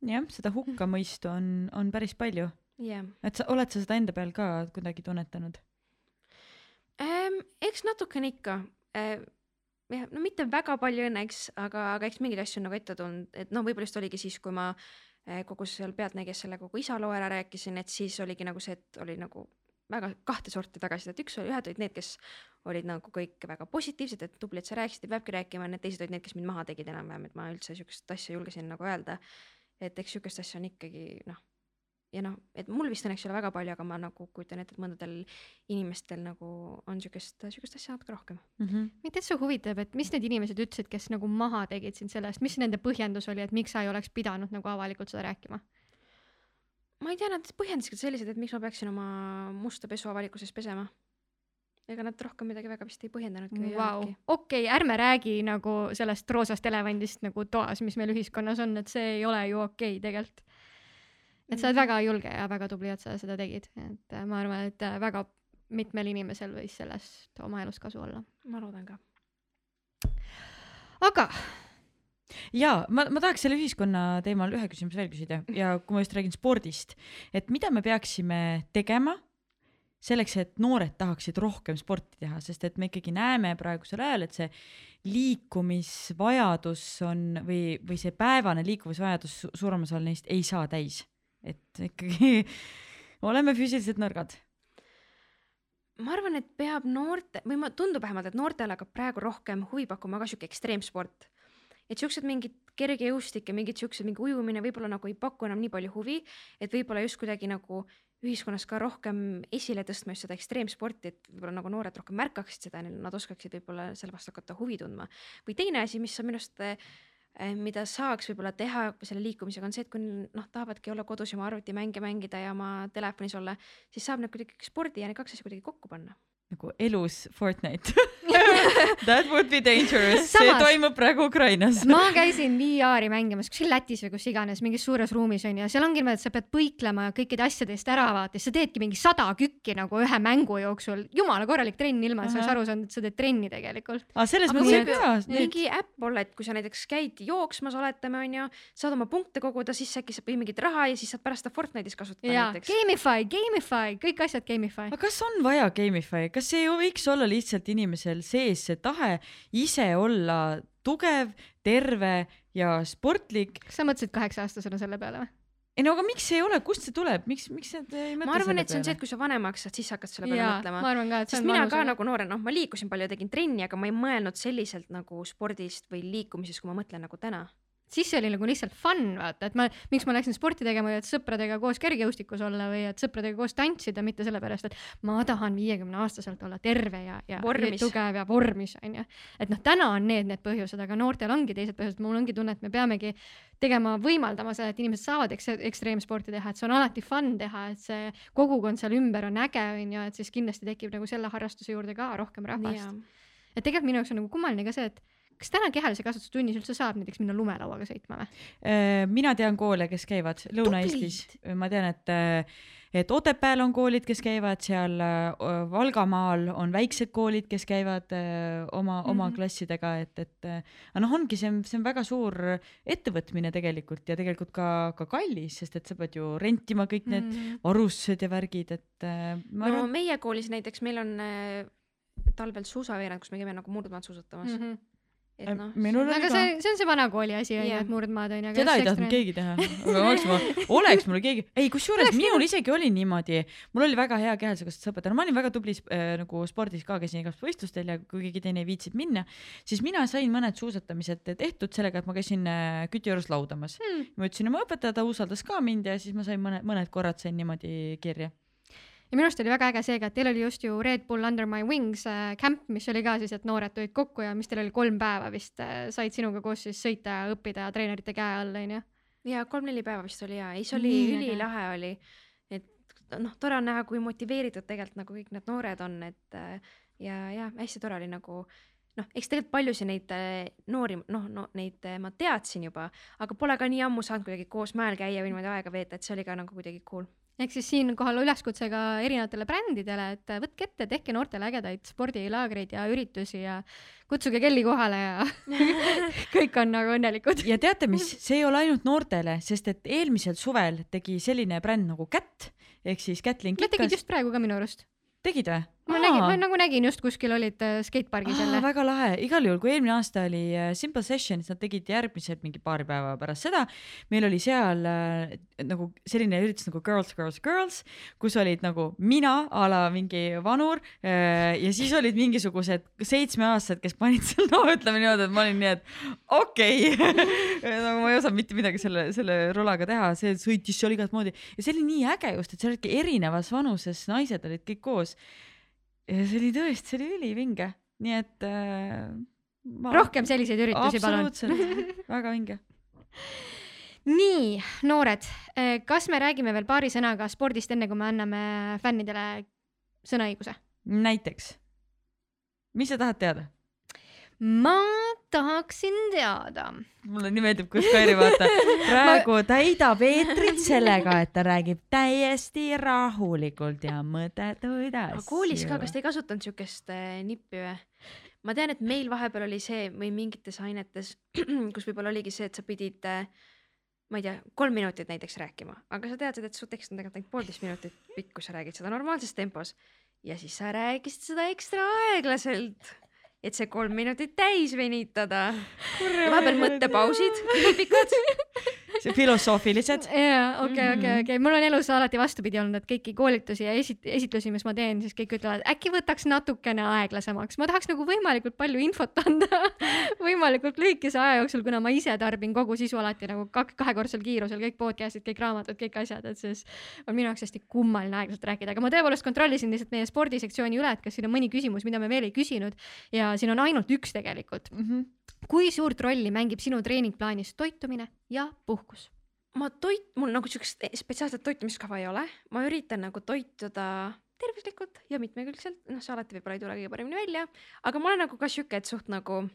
B: jah, seda hukkamõistu on, on päris palju,
D: yeah.
B: et sa oled sa seda enda peal ka kuidagi tunnetanud?
D: ähm,. eks natukene ikka äh, jah, no mitte väga palju õnneks, aga, aga eks mingeid asju on nagu ette tulnud, et noh, võib-olla just oligi siis, kui ma äh, kogu seal Pealtnägijas selle kogu isa loo ära rääkisin, et siis oligi nagu see, et oli nagu väga kahte sorti tagasisidet, üks ühed olid need, kes olid nagu kõik väga positiivsed, et tubli, et sa rääkisid ja peabki rääkima, need teised olid need, kes mind maha tegid enam-vähem, et ma üldse siukest asja julgesin nagu öelda. et eks siukest asja on ikkagi noh, ja noh, et mul vist õnneks ei ole väga palju, aga ma nagu kujutan ette, et mõndadel inimestel nagu on siukest, siukest asja natuke rohkem.
B: Mm -hmm.
A: mind täitsa huvitab, et mis need inimesed ütlesid, kes nagu maha tegid sind selle eest, mis nende põhjendus oli, et miks sa ei oleks pidanud nagu avalikult seda rääkima?
D: ma ei tea, nad põhjendasid sellised, et miks ma peaksin oma musta pesu avalikkuses pesema. ega nad rohkem midagi väga vist ei põhjendanudki öelnudki.
A: okei, ärme räägi nagu sellest roosast elevandist nagu toas, mis meil ühiskonnas on, et see ei ole ju okei tegelikult. Et sa oled väga julge ja väga tubli, et sa seda tegid, et äh, ma arvan, et äh, väga mitmel inimesel võis sellest oma elus kasu olla.
D: ma loodan ka.
A: aga
B: ja ma, ma tahaks selle ühiskonna teemal ühe küsimuse veel küsida ja kui ma just räägin spordist, et mida me peaksime tegema selleks, et noored tahaksid rohkem sporti teha, sest et me ikkagi näeme praegusel ajal, et see liikumisvajadus on või, või see päevane liikumisvajadus su- suurem osa neist ei saa täis. Et ikkagi oleme füüsiliselt nõrgad.
D: ma arvan, et peab noorte või ma tundub vähemalt, et noortele hakkab praegu rohkem huvi pakkuma ka sihuke ekstreemsport. et siuksed mingid kergejõustik ja mingid siuksed mingi ujumine võib-olla nagu ei paku enam nii palju huvi, et võib-olla just kuidagi nagu ühiskonnas ka rohkem esile tõstma just seda ekstreemsporti, et võib-olla nagu noored rohkem märkaksid seda, nad oskaksid võib-olla selle vastu hakata huvi tundma. või teine asi, mis on minu arust mida saaks võib-olla teha selle liikumisega on see, et kui noh, tahavadki olla kodus ja oma arvutimänge mängida ja oma telefonis olla, siis saab need kuidagi spordi ja need kaks asja kuidagi kokku panna.
B: Nagu elus Fortnite. That would be dangerous, see toimub praegu Ukrainas.
A: ma käisin VR-i mängimas kuskil Lätis või kus iganes mingis suures ruumis onju ja seal ongi niimoodi, et sa pead põiklema kõikide asjade eest ära vaata, sa teedki mingi sada kükki nagu ühe mängu jooksul, jumala korralik trenn, ilma et sa oleks aru saanud, et sa teed trenni tegelikult.
B: aga selles mõttes
D: ju-
B: hea,
D: mingi äpp olla, et kui sa näiteks käid jooksmas, oletame onju, saad oma punkte koguda, siis äkki saab mingit raha ja siis saad pärast seda Fortnite'is kasutada
A: ja
D: näiteks.
A: Gamify, Gamify, kõik asjad Gamify.
B: aga kas on vaja Gamify, kas ei võiks olla lihtsalt inimesel sees see tahe ise olla tugev, terve ja sportlik?
A: kas sa mõtlesid kaheksa-aastasena selle peale või?
B: ei no aga miks see ei ole, kust see tuleb, miks, miks sa ei mõtle
D: ma arvan, et see on see, et kui sa vanemaks saad, siis hakkad selle peale
A: jaa,
D: mõtlema
A: ma arvan ka, et see
D: sest
A: on
D: mina ka
A: vanusega.
D: nagu noorena, noh, ma liikusin palju ja tegin trenni, aga ma ei mõelnud selliselt nagu spordist või liikumisest, kui ma mõtlen nagu täna.
A: Siis see oli nagu lihtsalt fun, vaata, et ma, miks ma läksin sporti tegema, et sõpradega koos kergejõustikus olla või et sõpradega koos tantsida, mitte sellepärast, et ma tahan viiekümne aastaselt olla terve ja, ja
D: Vormis.
A: tugev ja vormis, onju. et noh, täna on need need põhjused, aga noortel ongi teised põhjused, mul ongi tunne, et me peamegi tegema, võimaldama seda, et inimesed saavad eks ekstreemsporti teha, et see on alati fun teha, et see kogukond seal ümber on äge, onju, et siis kindlasti tekib nagu selle harrastuse juurde ka rohkem rahvast. et tegelikult minu jaoks on nagu kummaline ka see, et kas täna kehalise kasvatuse tunnis üldse saab näiteks minna lumelauaga sõitma või?
B: Äh, mina tean koole, kes käivad Lõuna-Eestis, ma tean, et et Otepääl on koolid, kes käivad seal, Valgamaal on väiksed koolid, kes käivad oma, oma
A: Mhm.
B: klassidega, et, et äh, aga noh, ongi see, see on väga suur ettevõtmine tegelikult ja tegelikult ka, ka kallis, sest et sa pead ju rentima kõik need
A: Mhm.
B: varustused ja värgid, et äh, ma
D: no
B: arvan,
D: meie koolis näiteks meil on äh, talvel suusaveerand, kus me käime nagu murdmaad suusatamas mm. -hmm. Et noh,
A: aga see, see on see vana kooli asi onju,
D: Jah.
A: et murdmaad onju.
B: seda ei tahtnud keegi teha, aga oleks ma, oleks mul keegi, ei kusjuures minul isegi oli niimoodi, mul oli väga hea kehalise õpetaja, no ma olin väga tubli äh, nagu spordis ka, käisin igasugustel võistlustel ja kui keegi teine ei viitsinud minna, siis mina sain mõned suusatamised tehtud sellega, et ma käisin äh, küti juures laudamas
A: Hmm.
B: ma ütlesin oma õpetaja, ta usaldas ka mind ja siis ma sain mõned, mõned korrad sain niimoodi kirja.
A: Ja minu arust oli väga äge see ka, et teil oli just ju Red Bull Under My Wings äh, camp, mis oli ka siis, et noored tulid kokku ja mis teil oli kolm päeva vist äh, said sinuga koos siis sõita ja õppida treenerite käe all onju.
D: ja kolm-neli päeva vist oli ja, ei see oli
A: äge.
D: ülilahe oli, et noh, tore on näha, kui motiveeritud tegelikult nagu kõik need noored on, et äh, ja, ja hästi tore oli nagu noh, eks tegelikult paljusid neid äh, noori, noh, no neid äh, ma teadsin juba, aga pole ka nii ammu saanud kuidagi koos mäel käia või niimoodi aega veeta, et see oli ka nagu kuidagi cool.
A: Ehk siis siinkohal üleskutse ka erinevatele brändidele, et äh, võtke ette, tehke noortele ägedaid spordilaagreid ja üritusi ja kutsuge Kelly kohale ja kõik on nagu õnnelikud.
B: ja teate mis, see ei ole ainult noortele, sest et eelmisel suvel tegi selline bränd nagu Cat ehk siis Kätlin
A: Nad tegid
B: Kikas,
A: just praegu ka minu arust.
B: tegid või?
A: Ma nägin, ma nagu nägin just kuskil olid äh, skatepargis
B: Aa,
A: jälle.
B: väga lahe, igal juhul, kui eelmine aasta oli äh, Simple Session, siis nad tegid järgmised mingi paari päeva pärast seda. meil oli seal äh, nagu selline üritus nagu Girls, Girls, Girls, kus olid nagu mina a la mingi vanur äh, ja siis olid mingisugused seitsmeaastased, kes panid seal, no ütleme niimoodi, et ma olin nii, et okei okay. nagu ma ei osanud mitte midagi selle, selle rulaga teha, see sõitis seal igat moodi ja see oli nii äge just, et seal olidki erinevas vanuses naised olid kõik koos ja see oli tõesti, see oli ülivinge, nii et äh, ma...
A: rohkem selliseid üritusi, palun.
B: absoluutselt, väga vinge.
A: nii, noored, kas me räägime veel paari sõnaga spordist, enne kui me anname fännidele sõnaõiguse?
B: näiteks, mis sa tahad teada?
A: ma tahaksin teada.
B: mulle nii meeldib, kus Kairi vaata praegu täidab eetrit sellega, et ta räägib täiesti rahulikult ja mõttetuid asju.
D: koolis ka, kas te ei kasutanud siukest äh, nippi või? ma tean, et meil vahepeal oli see või mingites ainetes, kus võib-olla oligi see, et sa pidid äh, ma ei tea, kolm minutit näiteks rääkima, aga sa teadsid, et su tekst on tegelikult ainult poolteist minutit pikk, kui sa räägid seda normaalses tempos ja siis sa rääkisid seda ekstra aeglaselt, et see kolm minutit täis venitada. vahepeal mõttepausid, ülipikad.
B: filosoofilised.
A: jaa, okei, okei,
B: Mhm.
A: okei, mul on elus alati vastupidi olnud, et kõiki koolitusi ja esit-, esitlusi, mis ma teen, siis kõik ütlevad, äkki võtaks natukene aeglasemaks, ma tahaks nagu võimalikult palju infot anda võimalikult lühikese aja jooksul, kuna ma ise tarbin kogu sisu alati nagu kak-, kahekordsel kiirusel, kõik podcast'id, kõik raamatud, kõik asjad, et siis on minu jaoks hästi kummaline aeglaselt rääkida, aga ma tõepoolest kontrollisin lihtsalt meie spordisektsiooni üle, et kas siin on mõni küsimus, mida me veel ei küsinud ja siin on ainult üks tegelikult. Kui suurt rolli mängib sinu treeningplaanis toitumine ja puhkus?
D: ma toit, mul nagu siukest spetsiaalset toitumiskava ei ole, ma üritan nagu toituda tervislikult ja mitmekülgselt, noh, see alati võib-olla ei tule kõige paremini välja, aga ma olen nagu ka sihuke, et suht nagu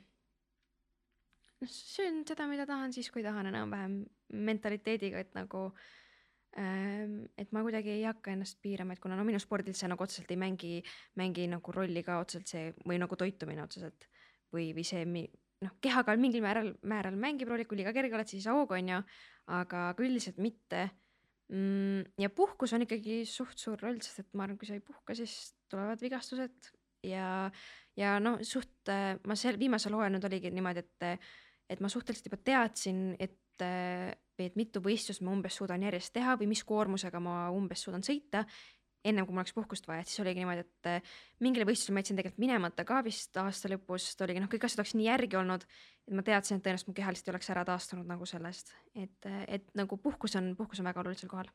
D: noh, söön seda, mida tahan siis, kui tahan enam-vähem mentaliteediga, et nagu ähm, et ma kuidagi ei hakka ennast piirama, et kuna no minu spordil see nagu otseselt ei mängi, mängi nagu rolli ka otseselt see või nagu toitumine otseselt või, või see noh, kehakaal mingil määral, määral mängib rolli, kui liiga kerge oled, siis hoog on ju, aga aga üldiselt mitte. Mm,. ja puhkus on ikkagi suht suur roll, sest et ma arvan, kui sa ei puhka, siis tulevad vigastused. Ja, ja noh, suht äh, ma seal viimasel hooajal nüüd oligi niimoodi, et, et ma suhteliselt juba teadsin, et, et mitu võistlust ma umbes suudan järjest teha või mis koormusega ma umbes suudan sõita ennem kui mul oleks puhkust vaja, et siis oligi niimoodi, et äh, mingile võistlusele ma jätsin tegelikult minemata ka vist aasta lõpus, sest oligi noh, kõik asjad oleks nii järgi olnud, et ma teadsin, et tõenäoliselt mu keha lihtsalt ei oleks ära taastunud nagu sellest, et, et nagu puhkus on, puhkus on väga olulisel kohal.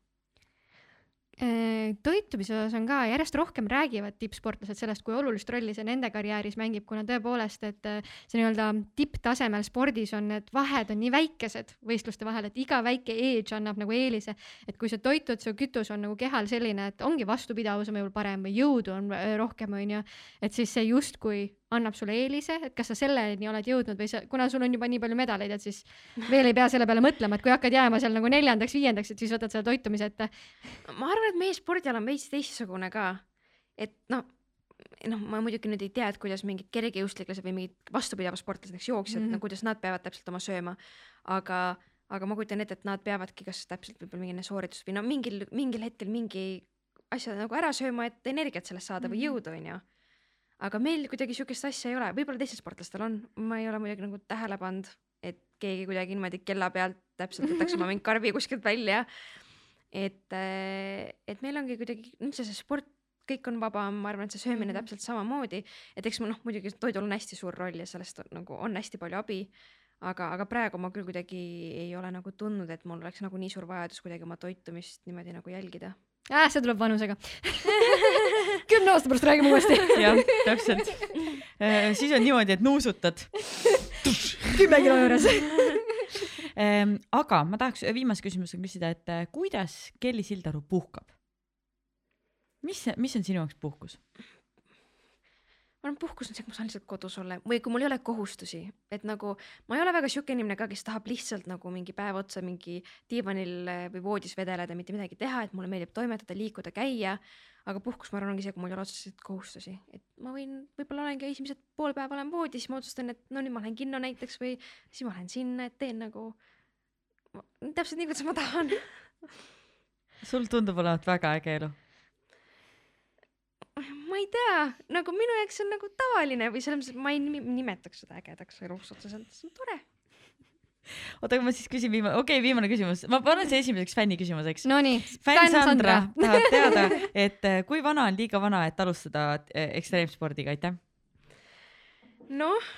A: Äh, toitumise osas on ka järjest rohkem räägivad tippsportlased sellest, kui olulist rolli see nende karjääris mängib, kuna tõepoolest, et äh, see nii-öelda tipptasemel spordis on need vahed on nii väikesed võistluste vahel, et iga väike age annab nagu eelise, et kui sa toitud, su kütus on nagu kehal selline, et ongi vastupidavus on võib-olla parem või jõudu on äh, rohkem, onju, et siis see justkui annab sulle eelise, et kas sa selleni oled jõudnud või sa, kuna sul on juba nii palju medaleid, et siis veel ei pea selle peale mõtlema, et kui hakkad jääma seal nagu neljandaks-viiendaks, et siis võtad selle toitumise ette.
D: ma arvan, et meie spordiala on veits teistsugune ka. et noh, noh, ma muidugi nüüd ei tea, et kuidas mingid kergejõustiklased või mingid vastupidavussportlased, näiteks jooksjad mm,
A: Mhm.
D: -hmm. no kuidas nad peavad täpselt oma sööma. aga, aga ma kujutan ette, et nad peavadki kas täpselt võib-olla mingi sooritus või no mingil, mingil hetkel mingi asja nagu ära sööma, et energiat sellest saada mm -hmm. või
A: Mhm.
D: jõudu, onju. Aga meil kuidagi sihukest asja ei ole, võib-olla teistel sportlastel on, ma ei ole muidugi nagu tähele pannud, et keegi kuidagi niimoodi kella pealt täpselt võtaks oma mingi karbi kuskilt välja et, et meil ongi kuidagi üldse see sport, kõik on vabam, ma arvan, et see söömine mm. -hmm. täpselt samamoodi, et eks ma noh, muidugi toidul on hästi suur roll ja sellest on, nagu on hästi palju abi. aga, aga praegu ma küll kuidagi ei ole nagu tundnud, et mul oleks nagu nii suur vajadus kuidagi oma toitumist niimoodi nagu jälgida.
A: äh, see tuleb vanusega. kümne aasta pärast räägime uuesti.
B: jah, täpselt. siis on niimoodi, et nuusutad.
A: kümme kilo juures.
B: Ehm, aga ma tahaks viimase küsimusega küsida, et eh, kuidas Kelly Sildaru puhkab? mis, mis on sinu jaoks puhkus?
D: Ma arvan, puhkus on see, kui ma saan lihtsalt kodus olla või kui mul ei ole kohustusi, et nagu ma ei ole väga sihuke inimene ka, kes tahab lihtsalt nagu mingi päev otsa mingi diivanil eh, või voodis vedeleda, mitte midagi teha, et mulle meeldib toimetada, liikuda, käia. aga puhkus, ma arvan, ongi see, kui mul ei ole otseselt kohustusi, et ma võin, võib-olla olengi esimesed pool päeva olen voodis, ma otsustan, et no nüüd ma lähen kinno näiteks või siis ma lähen sinna, et teen nagu täpselt nii, kuidas ma tahan.
B: sul tundub olevat väga äge elu.
D: Ma ei tea, nagu minu jaoks on nagu tavaline või selles mõttes, et ma ei nimetaks seda ägedaks eluks otseselt, see on tore.
B: oota, aga ma siis küsin viimane, okei okay,, viimane küsimus, ma panen see esimeseks fänni küsimuseks.
A: Nonii,
B: fänn Sandra tahab teada, et eh, kui vana on liiga vana, et alustada eh, ekstreemspordiga, aitäh.
D: noh,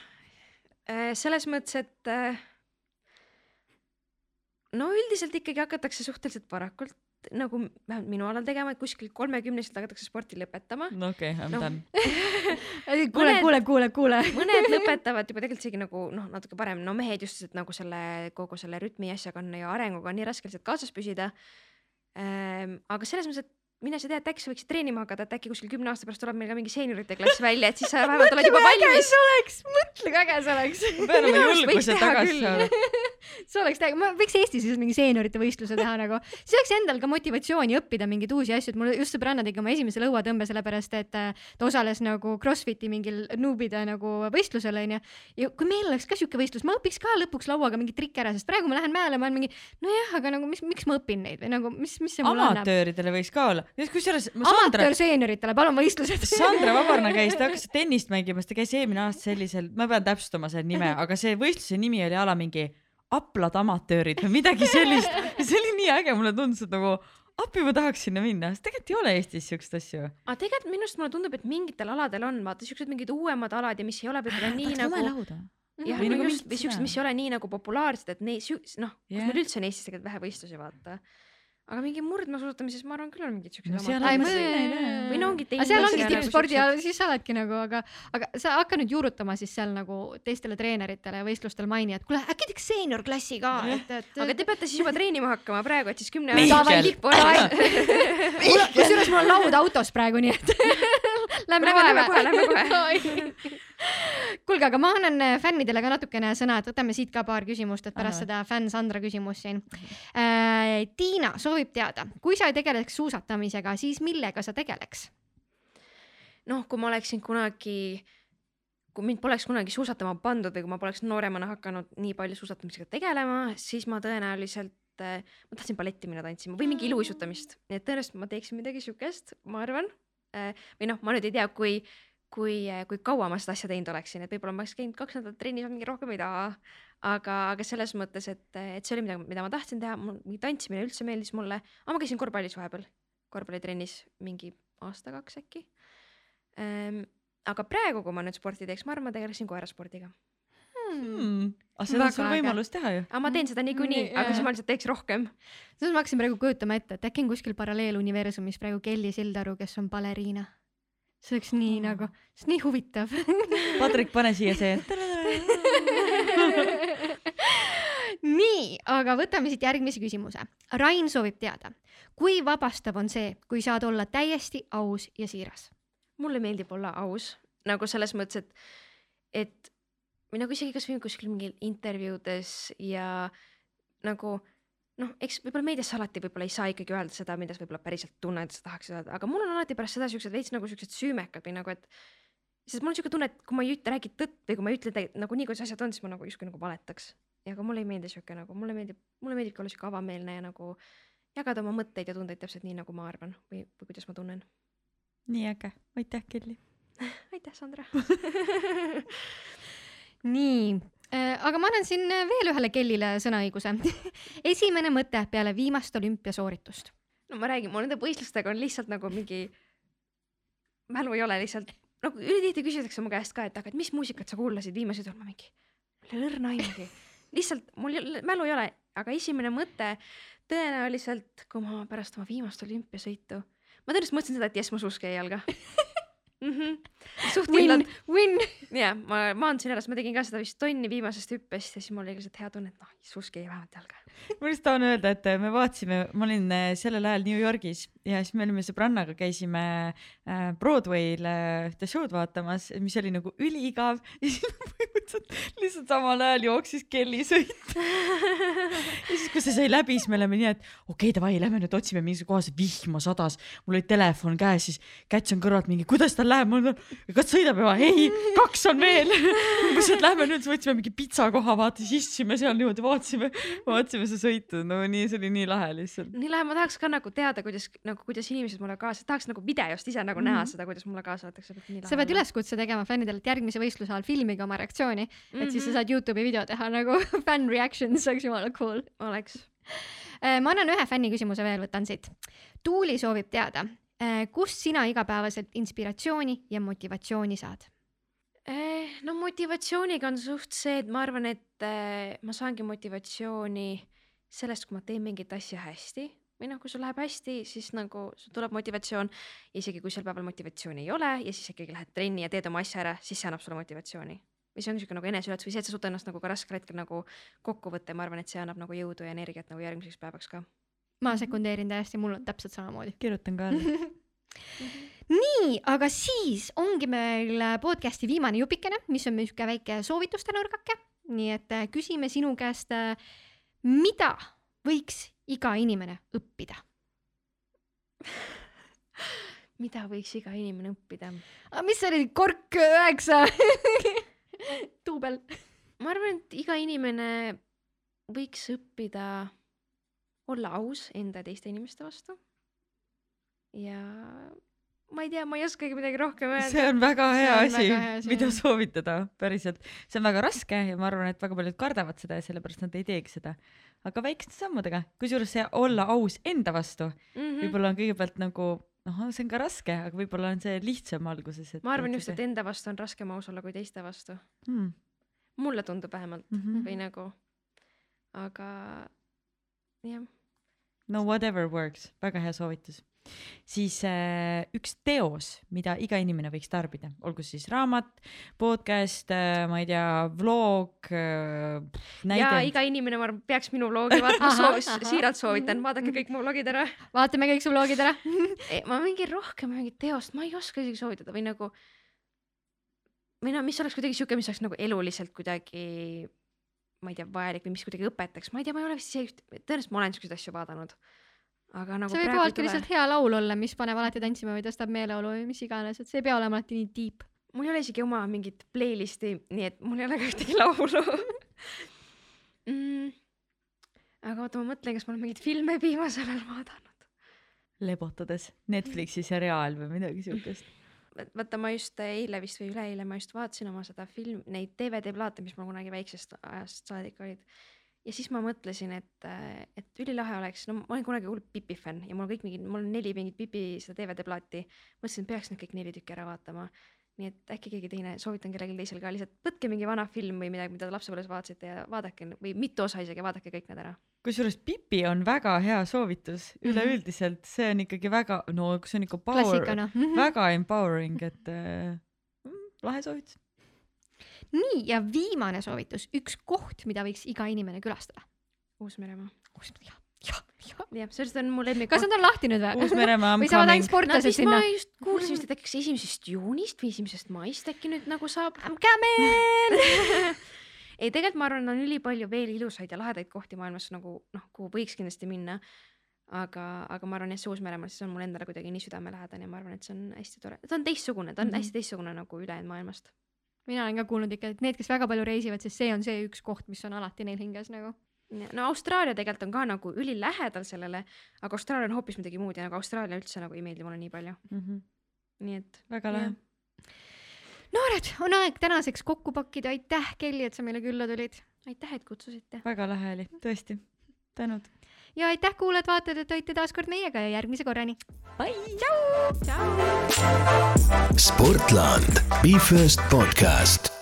D: selles mõttes, et äh, no üldiselt ikkagi hakatakse suhteliselt varakult nagu vähemalt minu alal tegema, et kuskil kolmekümneselt hakatakse sporti lõpetama.
B: no okei okay,, I m
D: No.
B: done.
A: kuule, kuule, kuule, kuule.
D: mõned lõpetavad juba tegelikult isegi nagu noh, natuke parem, no mehed just, et nagu selle kogu selle rütmi asjaga on ja arenguga on nii raske lihtsalt kaasas püsida ähm,. aga selles mõttes, et mine sa tea, et äkki sa võiksid treenima hakata, et äkki kuskil kümne aasta pärast tuleb meil ka mingi seeniorite klass välja, et siis sa vähemalt oled juba valmis.
A: oleks, mõtle kui äge see oleks.
B: ma pean oma julguse tagasi
D: küll.
A: see oleks täiega, ma võiks Eestis siis mingi seeniorite võistluse teha nagu, see oleks endal ka motivatsiooni õppida mingeid uusi asju, et mul just sõbranna tegi oma esimese lõuatõmbe sellepärast, et äh, ta osales nagu Crossfiti mingil nuubide nagu võistlusel onju. ja kui meil oleks ka siuke võistlus, ma õpiks ka lõpuks lauaga mingit trikki ära, sest praegu ma lähen mäele, ma olen mingi nojah, aga nagu mis, miks ma õpin neid või nagu mis, mis see mulle annab.
B: amatööridele võiks ka olla, kusjuures Sandra,
A: amatöör-seenioritele, palun võistlused.
B: Sandra Vabarna käis, ta hakkas tennist mängima, siis ta käis eelmine aasta sellisel, ma pean täpsustama selle nime, aga see võistluse nimi oli a la mingi aplad amatöörid või midagi sellist. see oli nii äge, mulle tundus, et nagu appi ma tahaks sinna minna, sest tegelikult ei ole Eestis siukest asju.
D: aga tegelikult minu arust mulle tundub, et mingitel aladel on vaata siuksed mingid uuemad alad ja mis ei ole võib-olla nii nagu jah,
B: Või nagu
D: just, või siuksed, mis ei ole nii nagu populaarsed, et neid, noh, kus
B: Jah.
D: meil üldse on Eestis tegelikult vähe võistlusi, vaata. Aga mingi murdmaasuusatamises ma arvan küll on mingid siuksed
B: No seal
A: Ai,
B: on
A: ma-
B: selline-
D: või no ongi
A: aga seal ongi
D: nagu
A: tippspordi ja siis sa oledki nagu, aga, aga sa hakka nüüd juurutama siis seal nagu teistele treeneritele ja võistlustel maini, et kuule äkki teeks seeniorklassi ka, et, et.
D: aga te peate siis juba treenima hakkama praegu, et siis kümne olla.
A: kusjuures mul on laud autos praegu, nii et lähme kohe
D: lähme kohe, lähme
A: kohe. kuulge, aga ma annan äh, fännidele ka natukene sõna, et võtame siit ka paar küsimust, et pärast
B: Ahah.
A: seda fänn Sandra küsimust siin äh,. Tiina soovib teada, kui sa ei tegeleks suusatamisega, siis millega sa tegeleks?
D: noh, kui ma oleksin kunagi, kui mind poleks kunagi suusatama pandud või kui ma poleks nooremana hakanud nii palju suusatamisega tegelema, siis ma tõenäoliselt äh, ma tahtsin balletti minna tantsima või mingi iluuisutamist, nii et tõenäoliselt ma teeksin midagi siukest, ma arvan. Või noh, ma nüüd ei tea, kui, kui, kui kaua ma seda asja teinud oleksin, et võib-olla ma oleks käinud kaks nädalat trennis, mingi rohkem ei taha. aga, aga selles mõttes, et, et see oli midagi, mida ma tahtsin teha, mul mingi tantsimine üldse meeldis mulle, aga ma käisin korvpallis vahepeal, korvpallitrennis mingi aasta-kaks äkki ähm,. aga praegu, kui ma nüüd sporti teeks, ma arvan, ma tegeleksin koeraspordiga.
B: Hmm. aga seda on võimalus teha ju.
D: aga ma teen seda niikuinii
A: Nii,,
D: aga siis ma lihtsalt teeks rohkem.
A: siis ma hakkasin praegu kujutama ette, et äkki on kuskil paralleeluniversumis praegu Kelly Sildaru, kes on baleriina. see oleks nii
B: Oh.
A: nagu, see on nii huvitav
B: Patrik, pane siia see.
A: nii, aga võtame siit järgmise küsimuse. Rain soovib teada, kui vabastav on see, kui saad olla täiesti aus ja siiras?
D: mulle meeldib olla aus nagu selles mõttes, et, et või nagu isegi kasvõi kuskil mingil intervjuudes ja nagu noh, eks võib-olla meedias sa alati võib-olla ei saa ikkagi öelda seda, mida sa võib-olla päriselt tunned, sa tahaks öelda, aga mul on alati pärast seda siuksed veits nagu siuksed süümekad või nagu, et sest mul on siuke tunne, et kui ma ei ütle, räägi tõtt või kui ma ei ütle nagu nii, kuidas asjad on, siis ma nagu justkui nagu valetaks. ja aga mulle ei meeldi siuke nagu, mulle meeldib, mulle meeldibki olla siuke avameelne ja nagu jagada oma mõtteid ja tundeid täpselt nii, nagu ma arvan või, või kuidas ma tunnen.
B: nii äge, aitäh, Kelly.
D: aitäh, Sandra
A: nii äh,, aga ma annan siin veel ühele Kellile sõnaõiguse. esimene mõte peale viimast olümpiasooritust.
D: no ma räägin, mul nende võistlustega on lihtsalt nagu mingi, mälu ei ole lihtsalt, nagu ülitihti küsitakse mu käest ka, et aga et mis muusikat sa kuulasid viimasel ajal, ma mingi, mul ei ole õrna aimugi. lihtsalt mul mälu ei ole, aga esimene mõte tõenäoliselt, kui ma pärast oma viimast olümpiasõitu, ma tõenäoliselt mõtlesin seda, et jess, ma suuski ei jalga mm. -hmm. suht
A: Win
D: kindlalt,
A: win.
D: ja ma maandusin ära, sest ma tegin ka seda vist tonni viimasest hüppest ja siis mul oli lihtsalt hea tunne, et noh, suuski jäi vähemalt jalga.
B: ma lihtsalt tahan öelda, et me vaatasime, ma olin äh, sellel ajal New Yorgis ja siis me olime sõbrannaga, käisime äh, Broadway'l äh, ühte show'd vaatamas, mis oli nagu üliigav ja siis põhimõtteliselt lihtsalt samal ajal jooksis kellisõit. ja siis, kui see sai läbi, siis me olime nii, et okei okay,, davai, lähme nüüd otsime mingisuguse kohas, vihma sadas, mul oli telefon käes, siis Käts on kõrvalt mingi, kuidas tal läheb, ma olen, kas sõidab juba, ei, kaks on veel. umbes, et lähme nüüd, siis võtsime mingi pitsakoha, vaata, siis istusime seal niimoodi, vaatasime, vaatasime seda sõitu, no nii, see oli nii lahe lihtsalt.
D: nii lahe, ma tahaks ka nagu teada, kuidas nagu, kuidas inimesed mulle kaasa, tahaks nagu videost ise nagu näha
A: Mhm.
D: seda, kuidas mulle kaasa võetakse.
A: sa pead. üleskutse tegema fännidele, et järgmise võistluse ajal filmige oma reaktsiooni, et siis sa saad Youtube'i video teha nagu fan reactions, see oleks jumala cool.
D: oleks.
A: ma annan ühe fänni küsimuse veel, võtan siit. Tuuli soovib teada, kust sina igapäevaselt inspiratsiooni ja motivatsiooni saad?
D: Eh, no motivatsiooniga on suht see, et ma arvan, et eh, ma saangi motivatsiooni sellest, kui ma teen mingit asja hästi või noh, kui sul läheb hästi, siis nagu sul tuleb motivatsioon. isegi kui sel päeval motivatsiooni ei ole ja siis ikkagi lähed trenni ja teed oma asja ära, siis see annab sulle motivatsiooni. see on niisugune nagu eneseületus või see, et sa suudad ennast nagu ka raskel hetkel nagu kokku võtta ja ma arvan, et see annab nagu jõudu ja energiat nagu järgmiseks päevaks ka.
A: Ma sekundeerin täiesti, mul on täpselt samamoodi.
B: kirjutan ka alla.
A: nii, aga siis ongi meil podcast'i viimane jupikene, mis on niisugune väike soovituste nurgake. nii et äh, küsime sinu käest, mida võiks iga inimene õppida?
D: mida võiks iga inimene õppida?
A: mis see oli, kork üheksa? duubel.
D: ma arvan, et iga inimene võiks õppida olla aus enda ja teiste inimeste vastu. ja ma ei tea, ma ei oskagi midagi rohkem öelda.
B: see on väga hea asi mida soovitada, päriselt. see on väga raske ja ma arvan, et väga paljud kardavad seda ja sellepärast nad ei teegi seda. aga väikeste sammudega, kusjuures see olla aus enda vastu
D: mm -hmm.
B: võib-olla on kõigepealt nagu noh, see on ka raske, aga võib-olla on see lihtsam alguses, et.
D: ma arvan just, et enda vastu on raskem aus olla kui teiste vastu.
B: hmm.
D: mulle tundub vähemalt
B: mm. -hmm.
D: või nagu, aga jah,
B: no whatever works, väga hea soovitus. siis äh, üks teos, mida iga inimene võiks tarbida, olgu siis raamat, podcast äh,, ma ei tea, vlog äh,,
D: ja iga inimene, ma arvan, peaks minu vlogi vaatama, soos- siiralt soovitan, vaadake kõik mu vlogid ära.
A: vaatame kõik su vlogid ära.
D: ma mingi rohkem mingit teost, ma ei oska isegi soovitada või nagu või no mis oleks kuidagi siuke, mis oleks nagu eluliselt kuidagi ma ei tea, vajalik või mis kuidagi õpetaks, ma ei tea, ma ei ole vist isegi, tõenäoliselt ma olen siukseid asju vaadanud. aga nagu
A: see võib vabalt ka
D: tule,
A: lihtsalt hea laul olla, mis paneb alati tantsima või tõstab meeleolu või mis iganes, et see ei pea olema alati nii deep.
D: mul ei ole isegi oma mingit playlist'i, nii et mul ei ole ka ühtegi laulu mm,. aga oota, ma mõtlen, kas ma olen mingeid filme viimasel ajal vaadanud.
B: lebotades Netflixi seriaal või midagi siukest.
D: vaata, ma just eile vist või üleeile ma just vaatasin oma seda film, neid DVD-plaate, mis mul kunagi väiksest ajast saadik olid. ja siis ma mõtlesin, et, et ülilahe oleks, no ma olen kunagi hull Pipi fänn ja mul kõik mingid, mul on neli mingit Pipi seda DVD-plaati. mõtlesin, et peaks need kõik neli tükki ära vaatama. Nii et äkki keegi teine, soovitan kellelgi teisel ka lihtsalt võtke mingi vana film või midagi, mida te lapsepõlves vaatasite ja vaadake või mitu osa isegi, vaadake kõik need ära.
B: kusjuures Pipi on väga hea soovitus
A: Mhm.
B: üleüldiselt, see on ikkagi väga, no see on ikka power,
A: klassikana.
B: väga empowering, et äh, mm, lahe soovitus.
A: nii ja viimane soovitus, üks koht, mida võiks iga inimene külastada.
D: Uus-Meremaa.
A: jah, jah, jah.
D: jah, sellest on mu lemmik.
A: kas nad on lahti nüüd või?
B: Uus-Meremaa
A: või
B: on
A: saavad
B: coming
A: ainult. sportlased
D: Nad vist,
A: sinna
D: ma? just kuulsin vist, et äkki kas esimesest juunist või esimesest maist äkki nüüd nagu saab.
A: I m coming.
D: ei, tegelikult ma arvan, on ülipalju veel ilusaid ja lahedaid kohti maailmas nagu noh, kuhu võiks kindlasti minna. aga, aga ma arvan, et see Uus-Meremaa, siis on mulle endale kuidagi nii südamelähedane ja ma arvan, et see on hästi tore, ta on teistsugune, ta on mm. -hmm. hästi teistsugune nagu ülejäänud maailmast.
A: mina olen ka kuulnud ikka, et need, kes väga palju reisivad, siis see on see üks koht, mis on alati neil hinges nagu.
D: No Austraalia tegelikult on ka nagu ülilähedal sellele, aga Austraalia on hoopis midagi muud ja nagu Austraalia üldse nagu ei meeldi mulle nii palju,
B: mm. -hmm.
D: nii et.
B: väga lahe.
A: noored, on aeg tänaseks kokku pakkida, aitäh, Kelly, et sa meile külla tulid.
D: aitäh, et kutsusite.
B: väga lahe oli, tõesti. tänud.
A: ja aitäh, kuulajad-vaatajad, et olite taas kord meiega ja järgmise korrani.
C: Sportland, Be First podcast